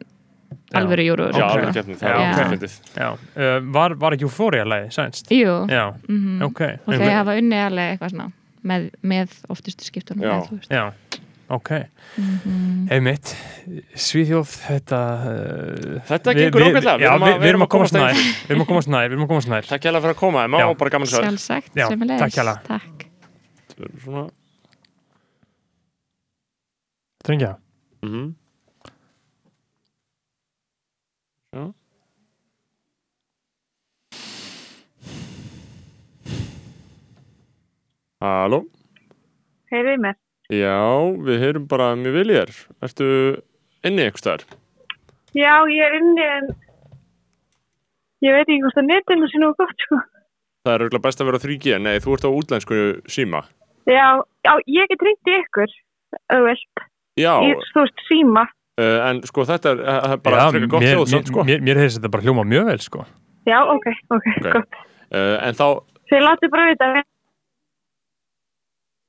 [SPEAKER 6] alvöru Eurovision
[SPEAKER 2] Já, alveg keppni, það
[SPEAKER 1] Já,
[SPEAKER 2] er okay.
[SPEAKER 1] Já, uh, var, var ekki Euphoria lagi sænst?
[SPEAKER 6] Jú,
[SPEAKER 1] Já,
[SPEAKER 6] mhm.
[SPEAKER 1] ok
[SPEAKER 6] og þeir hafa unnið alveg eitthvað svona með, með oftustu skiptunum
[SPEAKER 2] Já.
[SPEAKER 6] með,
[SPEAKER 1] ok
[SPEAKER 6] Mhm.
[SPEAKER 1] Einmitt, Svíþjóð, þetta uh,
[SPEAKER 2] Þetta gengur
[SPEAKER 1] Já,
[SPEAKER 2] erum að-
[SPEAKER 1] við erum að komast nær. Við erum að komast nær, við erum að komast nær
[SPEAKER 2] Takk hérlega fyrir að koma,
[SPEAKER 1] Já.
[SPEAKER 2] og bara gaman að sjá
[SPEAKER 6] Sjálfsagt,
[SPEAKER 1] Já,
[SPEAKER 6] sem er
[SPEAKER 1] takk hérlega.
[SPEAKER 6] Takk
[SPEAKER 2] þér. Svona,
[SPEAKER 1] Drengja,
[SPEAKER 2] mhm. Já. Halló?
[SPEAKER 7] Heyrið mér.
[SPEAKER 2] Já, við heyrum bara mjög þér. Ertu inni eitthvað staðar?
[SPEAKER 7] Já, ég er inni en ég veit ekki hvort að netinu sé nú gott, sko.
[SPEAKER 2] Það er auðvitað best að vera á 3G, nei, þú ert á útlensku síma.
[SPEAKER 7] Já, já, ég get í ykkur, ef þú vilt,
[SPEAKER 2] Já,
[SPEAKER 7] í, þú veist, síma.
[SPEAKER 2] uh, en sko þetta er, uh, bara
[SPEAKER 1] Já,
[SPEAKER 2] frekar gott
[SPEAKER 1] mér,
[SPEAKER 2] hljóð samt, sko.
[SPEAKER 1] mér, mér, mér heyrðist þetta bara hljóma mjög vel sko.
[SPEAKER 7] Já, ok, ok,
[SPEAKER 2] Ok.
[SPEAKER 7] gott.
[SPEAKER 2] Uh, en þá,
[SPEAKER 7] Þið látið bara vita,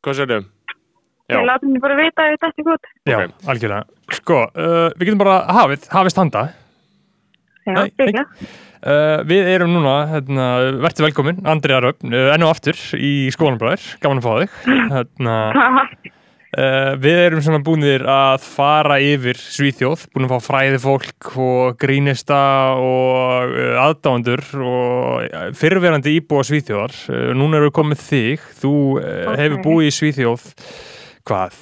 [SPEAKER 2] hvað sér þau? Já,
[SPEAKER 7] þið látið mér bara vita ef þetta er gott.
[SPEAKER 1] Já,
[SPEAKER 2] Ok.
[SPEAKER 1] algjörlega. Sko, uh, við getum bara hafið, hafið standa
[SPEAKER 7] Já, byggja.
[SPEAKER 1] uh, Við erum núna, hérna, verður velkomin Andriða Röfn, uh, enn og aftur í skólanbræður, gaman að fá þig. Hérna, uh, Við erum svona búinir að fara yfir Svíþjóð, búin að fá fræði fólk og grínista og uh, aðdáendur og uh, fyrirverandi íbúa Svíþjóðar. Uh, Núna erum við komið þig, þú uh,
[SPEAKER 7] Ok.
[SPEAKER 1] hefur búið í Svíþjóð hvað,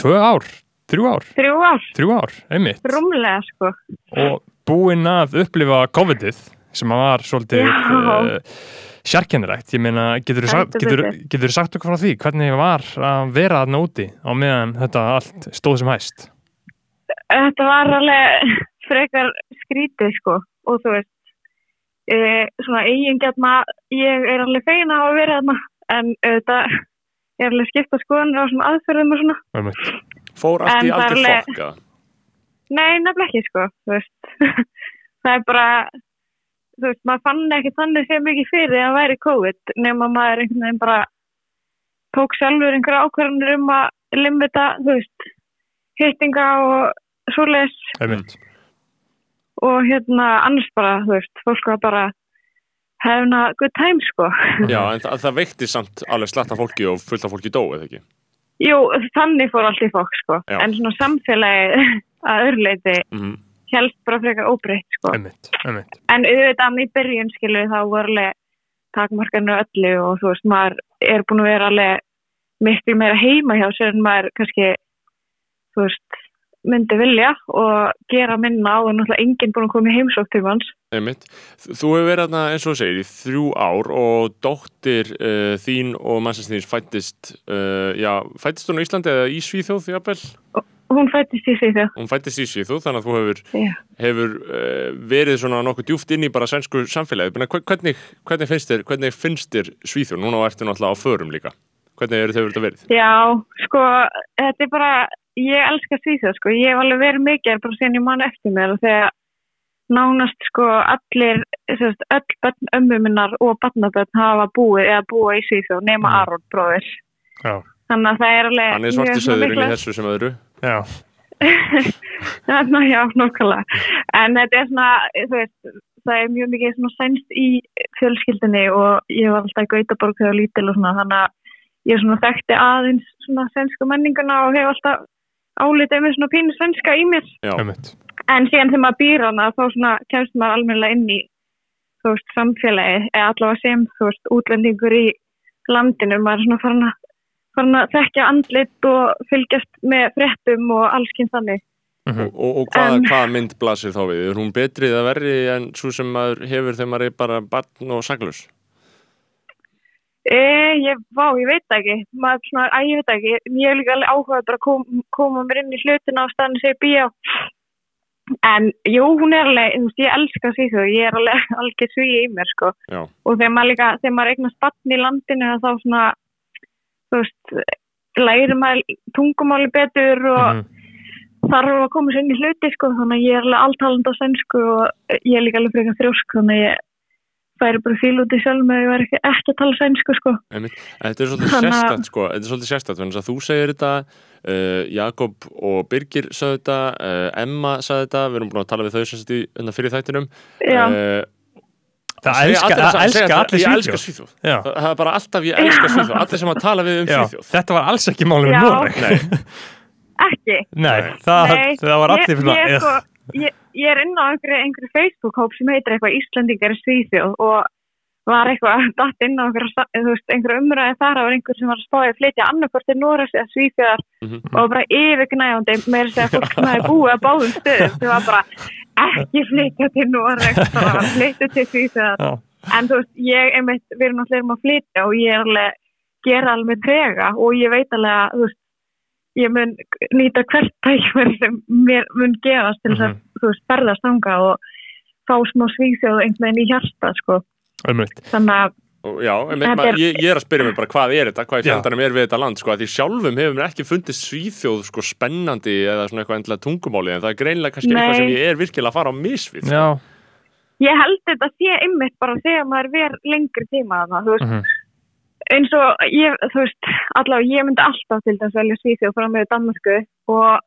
[SPEAKER 1] tvö ár, þrjú ár?
[SPEAKER 7] Þrjú ár,
[SPEAKER 1] þrjú ár, einmitt.
[SPEAKER 7] Rúmlega, sko.
[SPEAKER 1] og búinn að upplifa COVID-ið sem að var svolítið uh, sjarkennilegt, ég meina getur þú sagt, sagt okkur frá því hvernig var að vera þarna úti á meðan þetta allt stóð sem hæst?
[SPEAKER 7] Þetta var alveg frekar skrítið, sko, og þú veist, e, svona eigingjarna, ég er alveg fegin að hafa verið þarna, en þetta er alveg skipta skoðanir á svona aðferðum og svona.
[SPEAKER 2] Fór allt í
[SPEAKER 7] En það er
[SPEAKER 2] algjör
[SPEAKER 7] alveg-
[SPEAKER 2] fokka.
[SPEAKER 7] Nei, nefnilega ekki, sko, *laughs* það er bara, þú veist, maður fann ekki þannig sem mikið fyrir að væri COVID, nema maður einhvern veginn bara tók sjálfur einhverja ákvarðanir um að limita, þú veist, hittinga og
[SPEAKER 1] Einmitt.
[SPEAKER 7] og hérna annars bara, þú veist, fólk var bara hefna good time, sko.
[SPEAKER 2] Já, en það, það veikti samt alveg slatta fólki og fullt af fólki dó, eða ekki?
[SPEAKER 7] Jú, þannig fór allt í fólk, sko,
[SPEAKER 2] Já.
[SPEAKER 7] en svona samfélagi *laughs* að öðruleiti
[SPEAKER 2] Mm
[SPEAKER 7] helst bara frekar óbreytt, sko.
[SPEAKER 1] Einmitt. Einmitt.
[SPEAKER 7] En auðvitað í byrjun skilu þá voru alveg takmarkanir öllu og þú veist maður er búin að vera alveg miklu meira heima hjá sér en maður kannski þú veist myndi vilja og gera minna á en náttúrulega enginn búin að koma í heimsók til hans.
[SPEAKER 2] Einmitt. Þú hefur verið þarna eins og segir í þrjú ár og dóttir uh, þín og mannsins fættist, uh, já, fættist hún á Íslandi eða í Svíþjóð, jafnvel?
[SPEAKER 7] Hún fættist í þau.
[SPEAKER 2] Hún fættist í Svíþjóð, þannig að þú hefur,
[SPEAKER 7] Já.
[SPEAKER 2] hefur uh, verið svona nokkuð djúft inn í bara sænsku samfélagi. Hvernig, hvernig, finnst þér, þér Svíþjóð? Núna ertu náttúrulega á förum líka. Hvernig verið að verið?
[SPEAKER 7] Já, sko, þetta er bara, ég elska Svíþjóð, sko, ég hef alveg verið mikið bara síðan ég man eftir mér og þegar nánast, sko, allir, sérst, öll börn ömmu minnar og barnabörn hafa búið eða búið í Svíþjóð nema
[SPEAKER 1] Mm.
[SPEAKER 7] Aron bróðir. Þannig að það er alveg...
[SPEAKER 2] Hann er
[SPEAKER 7] mjög svona
[SPEAKER 2] söðurinn í þessu sem öðru. *laughs*
[SPEAKER 1] Já.
[SPEAKER 7] Ná, já, nokkulega. En þetta er svona, veist, það er mjög mikið svona sænst í fjölskyldinni og ég var alltaf í Gautaborg þegar lítil og svona, þannig að ég svona þekkti aðeins svona sænsku menninguna og hef alltaf álitið með svona pínu sænska í mér.
[SPEAKER 2] Já.
[SPEAKER 7] En síðan þegar maður býr hana þá svona kemst maður almennilega inn í, þú veist, samfélagi, eða allavega sem, þú veist, útlendingur í landinu, maður er svona farin að, farin að þekkja andlit og fylgjast með fréttum og alls kynnt þannig.
[SPEAKER 1] Mhm.
[SPEAKER 2] og, og, og hvaða,
[SPEAKER 7] En-
[SPEAKER 2] hvaða mynd blasir þá við? Er hún betri eða verri en svo sem maður hefur þegar maður er bara barn og saglus?
[SPEAKER 7] E, ég, vá, ég veit ekki, maður svona, að ég veit ekki, ég hef líka alveg áhugað bara að kom, koma mér inn í hlutina á staðinu segja bíó. En jú, hún er alveg, ég elska Svíþjóð, ég er alveg *laughs* algjör svíi í mér, sko.
[SPEAKER 2] Já.
[SPEAKER 7] Og þegar maður líka, þegar maður eignast batn í landinu, þá svona, þú veist, læri maður tungumáli betur og
[SPEAKER 1] Mhm.
[SPEAKER 7] þarf að koma sér inn í hluti, sko. Þannig að ég er alveg alltalandi á sænsku og ég er líka alveg frekar þrjósk, þannig að ég færi bara fíl út í sjálf með að ég var ekki, ekki að tala sænsku, sko.
[SPEAKER 2] Þetta er svolítið
[SPEAKER 7] Þannig að-
[SPEAKER 2] sérstætt sko, þetta er svolítið sérstætt þannig að þú segir þetta, uh, Jakob og Birgir sagði þetta, uh, Emma sagði þetta, við erum búin að tala við þau sagt í hérna fyrir þættinum.
[SPEAKER 7] Já.
[SPEAKER 2] Uh,
[SPEAKER 1] Það
[SPEAKER 2] segja
[SPEAKER 1] elska,
[SPEAKER 2] allir-
[SPEAKER 1] það
[SPEAKER 2] segja
[SPEAKER 1] elska allir
[SPEAKER 2] Ég elska
[SPEAKER 1] Svíþjóð.
[SPEAKER 2] Það, er bara alltaf ég elska Svíþjóð, allir sem að tala við um. Svíþjóð.
[SPEAKER 1] Þetta var alls ekki málum
[SPEAKER 7] Já.
[SPEAKER 1] í Noreg.
[SPEAKER 2] Nei,
[SPEAKER 7] Ekki.
[SPEAKER 1] Nei, það,
[SPEAKER 7] Nei,
[SPEAKER 1] það var allir
[SPEAKER 7] ég, ég, er inn á einhverju, einhverju Facebook-hóp sem heitir eitthvað Íslandingar í Svíþjóð og var eitthvað *laughs* datt inn á einhverju, einhverju umræði þar á einhver sem var að spáði að flytja annarkvort til Norræs eða Svíþjóðar
[SPEAKER 2] Mhm.
[SPEAKER 7] og bara yfirgnæjandi með þess að fólk sem hefði búið að báðum stöðum sem var bara ekki flytja til Norræs bara flytja til Svíþjóðar en þú veist, ég einmitt, við erum náttúrulega um að flytja og ég er alveg gera alveg trega og ég veit alveg að þú veist, ég mun nýta hvert tækverð sem mér mun gefast til þess að þú veist, ferðast þanga og fá smá svíþjóð einhvern veginn í hjarta sko.
[SPEAKER 1] Einmitt.
[SPEAKER 7] þannig að
[SPEAKER 2] Og Já, maður,
[SPEAKER 7] er-
[SPEAKER 2] ég, ég er að spyrja mig bara hvað er þetta, hvað í
[SPEAKER 1] Já.
[SPEAKER 2] fjandarnum er við þetta land sko, að því sjálfum hefur mér ekki fundist Svíþjóð sko spennandi eða svona eitthvað endilega tungumáli en það er greinilega kannski
[SPEAKER 7] Nei.
[SPEAKER 2] eitthvað sem ég er virkilega að fara á misvið
[SPEAKER 1] Já,
[SPEAKER 7] Ég held þetta sé einmitt bara þegar maður ver lengri tíma þarna, þú veist,
[SPEAKER 1] Mhm.
[SPEAKER 7] Eins og ég, þú veist, allavega ég myndi alltaf til þess að velja Svíþjóð frá með Danmarku og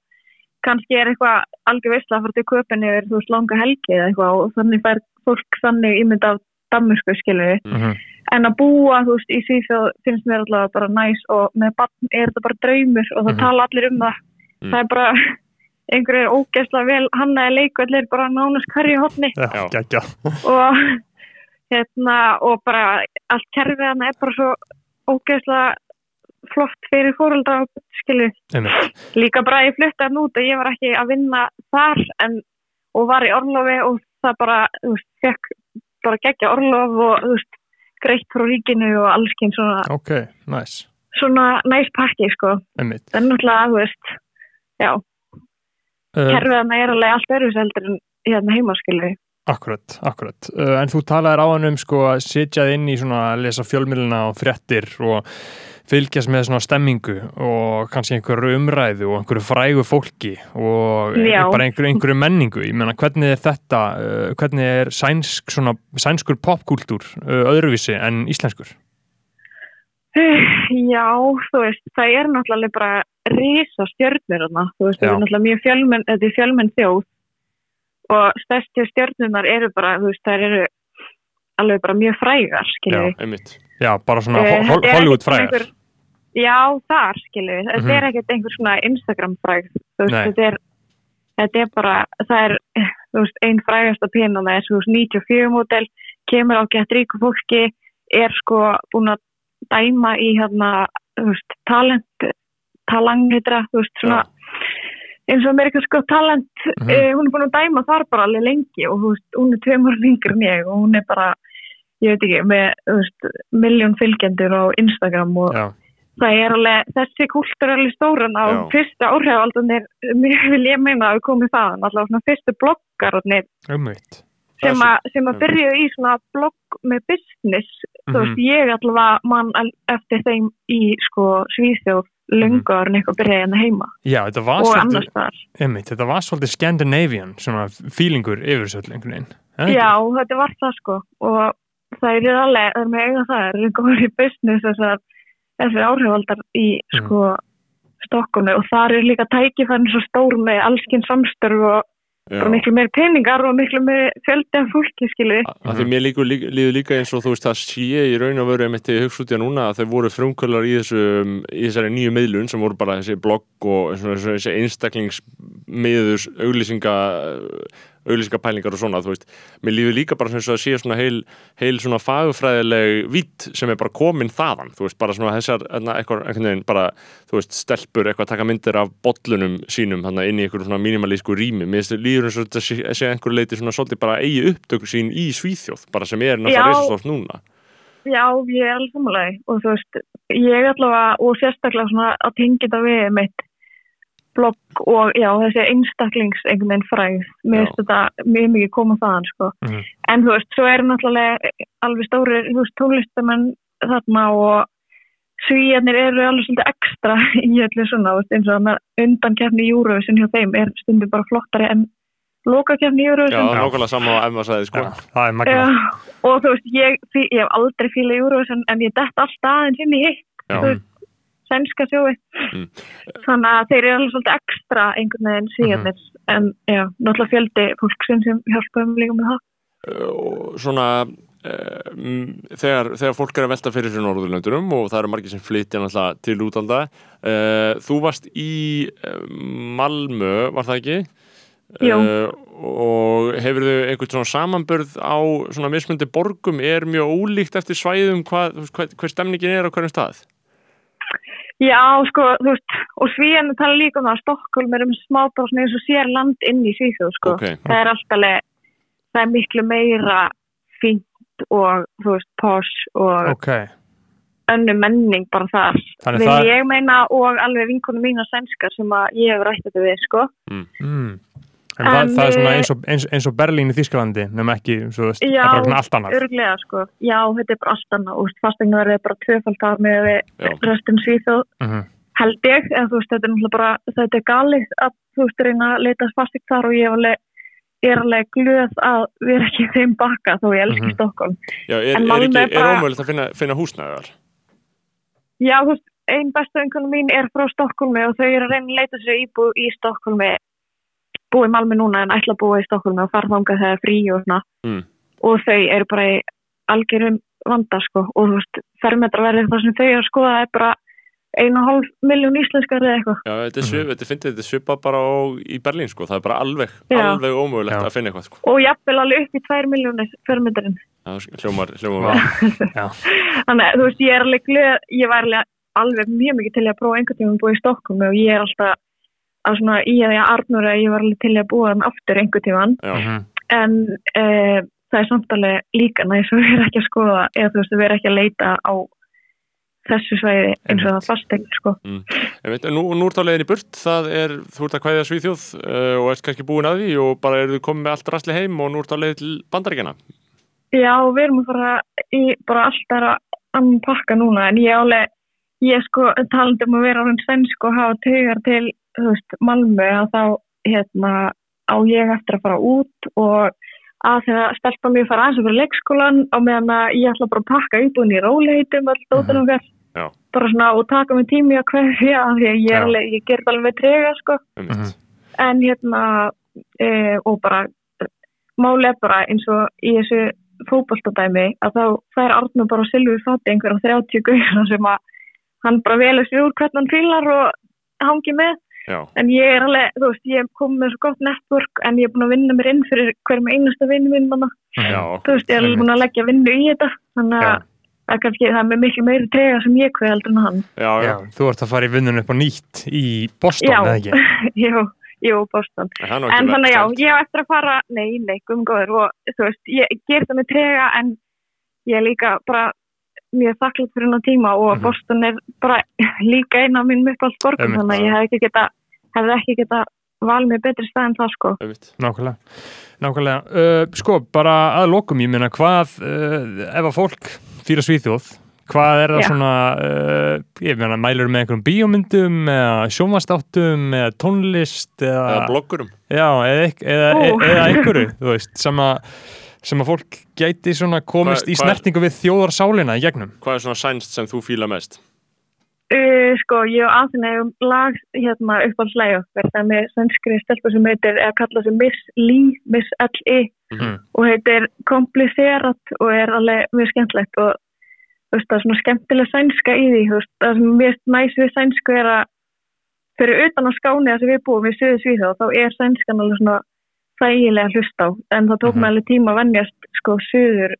[SPEAKER 7] kannski er eitthvað algjör veistla að fara til köpinn yfir, þú veist, langa helgi eða eitthvað og þannig fær fólk þannig ímynd af Danmarku, skilur
[SPEAKER 1] Mhm.
[SPEAKER 7] en að búa, þú veist, í Svíþjóð finnst mér allavega bara næs og með barn er þetta bara draumur og það
[SPEAKER 1] Mhm.
[SPEAKER 7] tala allir um það
[SPEAKER 2] Mm.
[SPEAKER 7] það er bara *laughs* einhverjir ógeðslega vel hannaði leikvellir bara nánast hverju hotni
[SPEAKER 1] já,
[SPEAKER 2] Já.
[SPEAKER 1] geggja
[SPEAKER 7] og hérna og bara allt kerfið hann er bara svo ógeðslega flott fyrir fóröldra líka bara ég flutti hann út og ég var ekki að vinna þar en, og var í orlofi og það bara, þú veist, fekk bara geggja orlof og, þú veist, greitt frá ríkinu og allskinn svona,
[SPEAKER 1] Ok, næs
[SPEAKER 7] svona næs pakki, sko.
[SPEAKER 1] Einmitt.
[SPEAKER 7] Er náttúrulega, þú veist, já,
[SPEAKER 1] uh,
[SPEAKER 7] kerfið hann er alveg allt öðru seldur en hérna heimaskilu.
[SPEAKER 1] Akkurat, akkurat. Uh, En þú talaðir á hann um sko að sitjað inn í svona að lesa fjölmilina og fréttir og fylgjast með svona stemmingu og kannski einhverju umræðu og einhverju frægu fólki og
[SPEAKER 7] Já.
[SPEAKER 1] bara einhverju, einhverju menningu. Ég meina hvernig er þetta uh, hvernig er sænsk, svona, sænskur popkúltúr uh, öðruvísi en íslenskur? *sighs*
[SPEAKER 7] Já, þú veist, það er náttúrulega bara risa stjörnur þarna, þú veist,
[SPEAKER 1] Já.
[SPEAKER 7] það er náttúrulega mjög fjölmenn, þetta er fjölmenn þjóð og stærstu stjörnunar eru bara, þú veist, það eru alveg bara mjög frægar, skilju.
[SPEAKER 1] Já.
[SPEAKER 2] einmitt
[SPEAKER 1] Já, bara svona uh,
[SPEAKER 7] er
[SPEAKER 1] Hollywood
[SPEAKER 7] svona
[SPEAKER 1] frægar
[SPEAKER 7] einhver- Já, þar, skilju, þetta
[SPEAKER 1] Mhm.
[SPEAKER 7] er ekkert einhver svona Instagram fræg, þú veist, þetta er, þetta er bara, það er, þú veist, einn frægasta pínan er, þú veist, 94 mótel, kemur á gett ríku fólki, er sko búin að dæma í hérna, þú veist, talent, talangitra, þú veist, svona, eins og Amerikas sko talent,
[SPEAKER 1] Mhm.
[SPEAKER 7] eh, hún er búin að dæma þar bara alveg lengi og þú veist, hún er tveimur yngri en ég og hún er bara, ég veit ekki, með, þú miljón fylgjendur á Instagram og
[SPEAKER 1] Já,
[SPEAKER 7] það er alveg, þessi kúltur er alveg stóran á
[SPEAKER 1] Já.
[SPEAKER 7] fyrsta áhrifaldunir, mér *laughs* vil ég meina að við komum þaðan, allavega svona fyrstu bloggararnir sem, sem að byrjuðu í svona blogg með business, þú
[SPEAKER 1] Mhm.
[SPEAKER 7] veist, ég allavega mann eftir þeim í sko Svíþjóð löngu árin eitthvað byrjaði hérna heima
[SPEAKER 1] Já, þetta var svolítið
[SPEAKER 7] annars þar.
[SPEAKER 1] einmitt, þetta var svolítið Scandinavian svona fílingur yfir þessu öll einhvern veginn Er það ekki?
[SPEAKER 7] Já, þetta var það sko og það er alveg, það er með eiga það, það er góður í business þessar, þessar áhrifaldar í
[SPEAKER 1] Mm.
[SPEAKER 7] sko Stokkunni og þar er líka tækifærin svo stór með allskinn samstörf og bara miklu meir peningar og miklu meir fjöldi af fólki skilu.
[SPEAKER 2] að því mér líka, líður líka eins og þú veist það sé í raun og veru ég hugsa út í að núna að þau voru frumkvölar í, þessu, í þessari nýju miðlun sem voru bara þessi blogg og þessi einstaklingsmiður auglýsinga auglýsingapælingar og svona, þú veist. Mér líður líka bara sem að sé svona heil, heil svona fagfræðileg vitt sem er bara komin þaðan, þú veist, bara svona þessar, eitthvað, einhvern veginn, bara, þú veist stelpur, eitthvað að taka myndir af bollunum sínum, hann inn í einhverjum svona mínimalísku rými. Mér líður eins og þetta sé, sé einhver leiti svona svolítið bara eigi upptöku sín í Svíþjóð bara sem er náttúrulega reisastórt núna.
[SPEAKER 7] Já, ég er alveg samanlega og þú veist, ég allavega og sérstaklega svona að tengja þetta við mitt blogg og já, þessi einstaklings einhvern veginn fræð mér finnst þetta mjög mikið koma þaðan sko.
[SPEAKER 1] Mhm.
[SPEAKER 7] en þú veist, svo er náttúrulega alveg stóri, þú veist, tónlistamenn þarna og svíjarnir eru alveg svolítið ekstra *laughs* í öllu svona, veist, eins og þannig að undankefni í Eurovision hjá þeim er stundum bara flottari en lokakefni í
[SPEAKER 2] Já,
[SPEAKER 7] Eurovision
[SPEAKER 2] nákvæmlega sama á Emma sagði sko
[SPEAKER 1] Já, er
[SPEAKER 7] Já, og þú veist, ég, ég hef aldrei fílað Eurovision en ég dett alltaf aðeins inn í hitt,
[SPEAKER 2] Já.
[SPEAKER 7] þú veist, sænska sjói.
[SPEAKER 2] Mm.
[SPEAKER 7] Þannig að þeir eru alveg svolítið ekstra einhvern veginn síðanir, en já, náttúrulega fjöldi fólksinn sem hjálpaðum líka með það.
[SPEAKER 2] og svona uh, þegar, þegar fólk er að velta fyrir sér Norðurlöndurum og það eru margir sem flytja náttúrulega til útalda uh, þú varst í Malmö, var það ekki? Uh, og hefur þau einhvern svona samanbörð á svona mismundi borgum er mjög ólíkt eftir svæðum hvað, hvað, hvað stemningin er á hverjum stað
[SPEAKER 7] Já, sko, þú veist, og svíjarnir tala líka um það að Stokkólm er um smá bara svona eins og sér land inn í Svíþjóð, sko.
[SPEAKER 2] Ok.
[SPEAKER 7] Það er alltaf, það er miklu meira fínt og, þú veist, posh og
[SPEAKER 1] Ok,
[SPEAKER 7] önnu menning bara þar.
[SPEAKER 1] Þannig
[SPEAKER 7] Vil
[SPEAKER 1] það-
[SPEAKER 7] ég meina og alveg vinkonum mína sænskar sem að ég hefur rætt þetta við, sko.
[SPEAKER 1] mm. En það,
[SPEAKER 7] En,
[SPEAKER 1] það er svona
[SPEAKER 7] eh,
[SPEAKER 1] eins og, eins, eins og Berlín í Þýskalandi nema ekki, svo veist, það
[SPEAKER 7] Já,
[SPEAKER 1] er bara svona allt annað
[SPEAKER 7] Örglega, sko. Já, þetta er bara allt annað. Úst, fastegnaverðið er bara tvöfald þar með
[SPEAKER 2] Já.
[SPEAKER 7] við restin svíþjóð,
[SPEAKER 1] Mhm.
[SPEAKER 7] held ég. En þú veist, þetta er náttúrulega bara, þetta er galið að þú veist, reyna að leita fastegn þar og ég er alveg, er alveg glöð að vera ekki í þeim bakka þó ég elski
[SPEAKER 1] Mhm.
[SPEAKER 7] mm Stokkólm.
[SPEAKER 2] Já, er, er,
[SPEAKER 7] Malmö
[SPEAKER 2] ekki,
[SPEAKER 7] er
[SPEAKER 2] er ómögulegt að finna, finna húsnæðar?
[SPEAKER 7] Já, þú veist, einn bestu einhvern mín er frá Stokkólmi og þau eru að reyna að leita sér íbúð í Stokkólmi, búið í Malmi núna en ætla að búa í Stokkólmi og fara þangað þegar frí og svona.
[SPEAKER 2] Mm.
[SPEAKER 7] Og þau eru bara í algjörum vanda, sko. Og þú veist, fermetraverðið það sem þau eru að skoða er bara einu og hálf miljón íslenskar eða eitthvað.
[SPEAKER 2] Já, þetta er svip, þetta finnst þetta svipa bara á, í Berlín, sko. Það er bara alveg,
[SPEAKER 7] Já.
[SPEAKER 2] alveg ómögulegt
[SPEAKER 1] Já.
[SPEAKER 2] að finna eitthvað, sko.
[SPEAKER 7] Og jafnvel alveg upp í tvær miljónir fermetrinn.
[SPEAKER 2] Já, hljómar, hljómar.
[SPEAKER 7] Þannig þú veist, ég er alveg glöð, ég var alveg, alveg mjög mikið til að prófa einhvern tíma að búa í Stokkólmi og ég er alltaf að svona í að ég arnur að ég var alveg til að búa þann aftur einhvern tíman
[SPEAKER 2] Já,
[SPEAKER 1] Mhm.
[SPEAKER 7] en uh, það er samt alveg líka næs að vera ekki að skoða eða þú veist, að vera ekki að leita á þessu svæði eins og það fastegn sko.
[SPEAKER 2] Ég veit, nú, nú ert á leiðin í burt, það er, þú ert að kvæðja Svíþjóð uh, og ert kannski búin að því og bara eru þið komið með allt rastli heim og nú ert á leið til bandaríkjana.
[SPEAKER 7] Já, við erum að fara í bara alltaf annan pakka núna en ég álega, ég sko talandi um að vera orðin svensk og hafa taugar til, þú veist, Malmö að þá, hérna, á ég eftir að fara út og að þegar stelpa mér fara aðeins að fyrir leikskólan og meðan að ég ætla bara að pakka íbúin í róleitum all dóttunum hver
[SPEAKER 2] Já.
[SPEAKER 7] bara svona og taka mig tími að hverja af því að ég, alveg, ég ger alveg með trega sko.
[SPEAKER 2] Um
[SPEAKER 1] Mhm.
[SPEAKER 7] en hérna e, og bara máli er bara eins og í þessu fótboltadæmi að þá fær Arnur bara Silvi fati einhverja 30 gauðra sem að hann bara velur sér úr hvernig hann fílar og hangi með
[SPEAKER 2] Já,
[SPEAKER 7] en ég er alveg, þú veist, ég er komið með svo gott network en ég er búin að vinna mér inn fyrir hverjum einasta vinnu minn manna,
[SPEAKER 2] já,
[SPEAKER 7] þú veist, ég er alveg búin að leggja vinnu í þetta, þannig
[SPEAKER 1] Já.
[SPEAKER 7] að það er kannski, það er með miklu meiri trega sem ég kveð heldur en hann.
[SPEAKER 2] já, já.
[SPEAKER 1] Já, þú ert að fara í vinnun upp á nýtt í Boston, eða ekki? *laughs*
[SPEAKER 7] jú, jú, Boston.
[SPEAKER 2] En,
[SPEAKER 7] En þannig já,
[SPEAKER 2] verkstætt.
[SPEAKER 7] ég á eftir að fara, nei, nei, gumgóður og þú veist, ég ger það með trega en ég er líka bara mjög þakklátt fyrir hennar tíma og
[SPEAKER 1] Mhm.
[SPEAKER 7] Boston er bara líka eina af mínum uppáhaldsborgum
[SPEAKER 1] Einmitt.
[SPEAKER 7] þannig að ég hef ekki geta, hefði ekki geta valið með betri stað en það sko.
[SPEAKER 1] Nákvæmlega, nákvæmlega. Uh, sko, bara að lokum, ég meina, hvað, uh, ef að fólk fyrir Svíþjóð, hvað er það
[SPEAKER 7] Já.
[SPEAKER 1] svona, uh, ég meina, mælur með einhverjum bíómyndum, eða sjónvastáttum, eða tónlist, eða,
[SPEAKER 2] Eða bloggurum.
[SPEAKER 1] já, eða, eða, eða, eða einhverju, þú veist, sem að, sem að fólk gæti svona komist
[SPEAKER 2] Hvað-
[SPEAKER 1] í snertingu við þjóðarsálina í gegnum.
[SPEAKER 2] Hvað er svona sænst sem þú fíla mest?
[SPEAKER 7] Uh, sko, ég og Aþena um lag hérna okkar, það er með svenskri stelpu sem heitir, eða kalla sig Miss Lee, Miss L.I.
[SPEAKER 1] Mhm.
[SPEAKER 7] og heitir Komplicerat og er alveg mjög skemmtlegt og þú veist, það er svona skemmtileg sænska í því, þú veist, það sem mér finnst næs við sænsku er að fyrir utan á skáni að sem við búum í Suðu Svíþjóð, þá er sænskan alveg svona þægilega að hlusta á, en það tók
[SPEAKER 1] Mhm.
[SPEAKER 7] mig alveg tíma að vennjast sko Suður,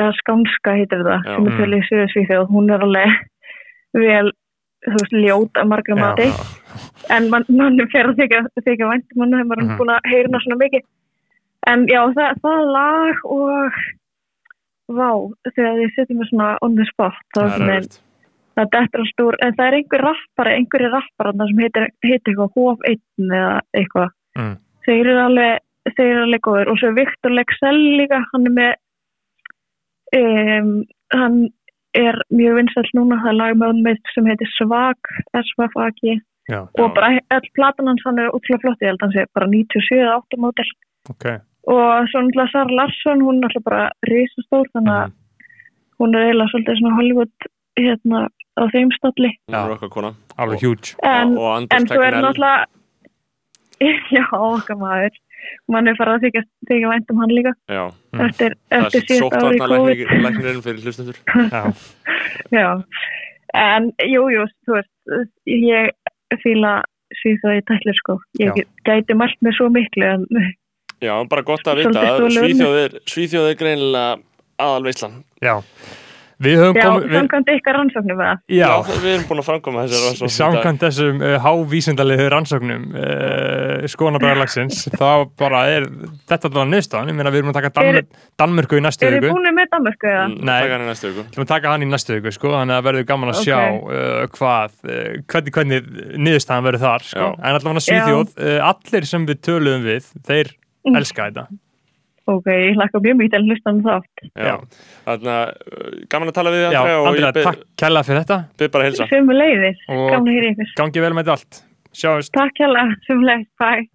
[SPEAKER 7] eða skánska heitir það,
[SPEAKER 2] Já.
[SPEAKER 7] sem er í Suðu Svíþjóð, hún er alveg vel, þú veist, ljót að margra mati, en mann man fer að þykja, þykja vænt mann hefur maður
[SPEAKER 1] Mhm.
[SPEAKER 7] búin að heyra svona mikið en já, það, það lag og vá, þegar þið setjum mér svona on the spot þá
[SPEAKER 2] Það
[SPEAKER 7] er
[SPEAKER 2] er
[SPEAKER 7] svona,
[SPEAKER 2] erfitt.
[SPEAKER 7] það allt úr en það er einhver rappari, einhverju rappari þarna sem heitir, heitir eitthvað Hof 1 eða eitthvað,
[SPEAKER 1] Mm.
[SPEAKER 7] Þeir eru alveg þeir eru alveg góður og svo Viktor Lexell líka, hann er með um, hann er mjög vinsall núna, það er lag með honum með sem heitir Svag, SVFAG
[SPEAKER 1] Já,
[SPEAKER 7] og bara all platan hans hann er útrúlega flott, ég held að hann sé bara 97 eða 8 mótel
[SPEAKER 1] ok.
[SPEAKER 7] og svo náttúrulega Sara Larsson, hún er alltaf bara risastór, þannig að
[SPEAKER 1] Mhm.
[SPEAKER 7] hún er eiginlega svolítið svona Hollywood hérna á þeim stalli
[SPEAKER 2] Hún er okkar kona.
[SPEAKER 1] Alveg huge.
[SPEAKER 7] en,
[SPEAKER 2] og Anders
[SPEAKER 7] en svo er náttúrulega *laughs* já, okkar maður mann er farið að þykja, þykja vænt um hann líka
[SPEAKER 2] Já,
[SPEAKER 1] Mm.
[SPEAKER 7] eftir,
[SPEAKER 2] það
[SPEAKER 7] eftir
[SPEAKER 2] er sóttvarnalæknirinn *laughs* fyrir hlustendur.
[SPEAKER 1] Já, *laughs*
[SPEAKER 7] já, en jú, jú, þú veist ég fíla svíþaði tætlir sko ég
[SPEAKER 1] Já.
[SPEAKER 7] gæti mælt með svo miklu en
[SPEAKER 2] Já, bara gott að vita Svíþjóð er greinilega aðalveislan.
[SPEAKER 1] já. Við höfum
[SPEAKER 7] já,
[SPEAKER 1] komið, við,
[SPEAKER 7] samkvæmt ykkar rannsóknum með það
[SPEAKER 1] já,
[SPEAKER 2] það- við erum búin að framkoma þessar dag.
[SPEAKER 1] samkvæmt þessum uh, hávísindalegu rannsóknum uh, skoðanabræðarlagsins *laughs* þá bara er þetta alveg nýstan, ég meina við erum að taka Danmör, Danmörku í næstu
[SPEAKER 7] Er þið
[SPEAKER 1] viku
[SPEAKER 7] búin með Danmörku eða?
[SPEAKER 1] Nei.
[SPEAKER 2] Taka hann í næstu viku
[SPEAKER 1] Við erum að taka hann í næstu viku sko, þannig að verður gaman að sjá uh, hvað, uh, hvernig, hvernig niðurstaðan verður þar sko.
[SPEAKER 2] Já.
[SPEAKER 1] en allavega Svíþjóð, uh, allir sem við töluðum við þeir
[SPEAKER 7] Mm.
[SPEAKER 1] elska þetta
[SPEAKER 7] Ok, ég hlakka mjög til að hlusta um þátt.
[SPEAKER 2] Já, þannig að uh, gaman að tala við þig,
[SPEAKER 1] Já,
[SPEAKER 2] ég byrð
[SPEAKER 1] takk kella fyrir þetta.
[SPEAKER 2] Byr bara að hilsa
[SPEAKER 7] Sömu leiðis, gaman að hýra ykkur.
[SPEAKER 1] gangi vel með þetta allt, sjáumst.
[SPEAKER 7] Takk hella, sömu leiðis, bye.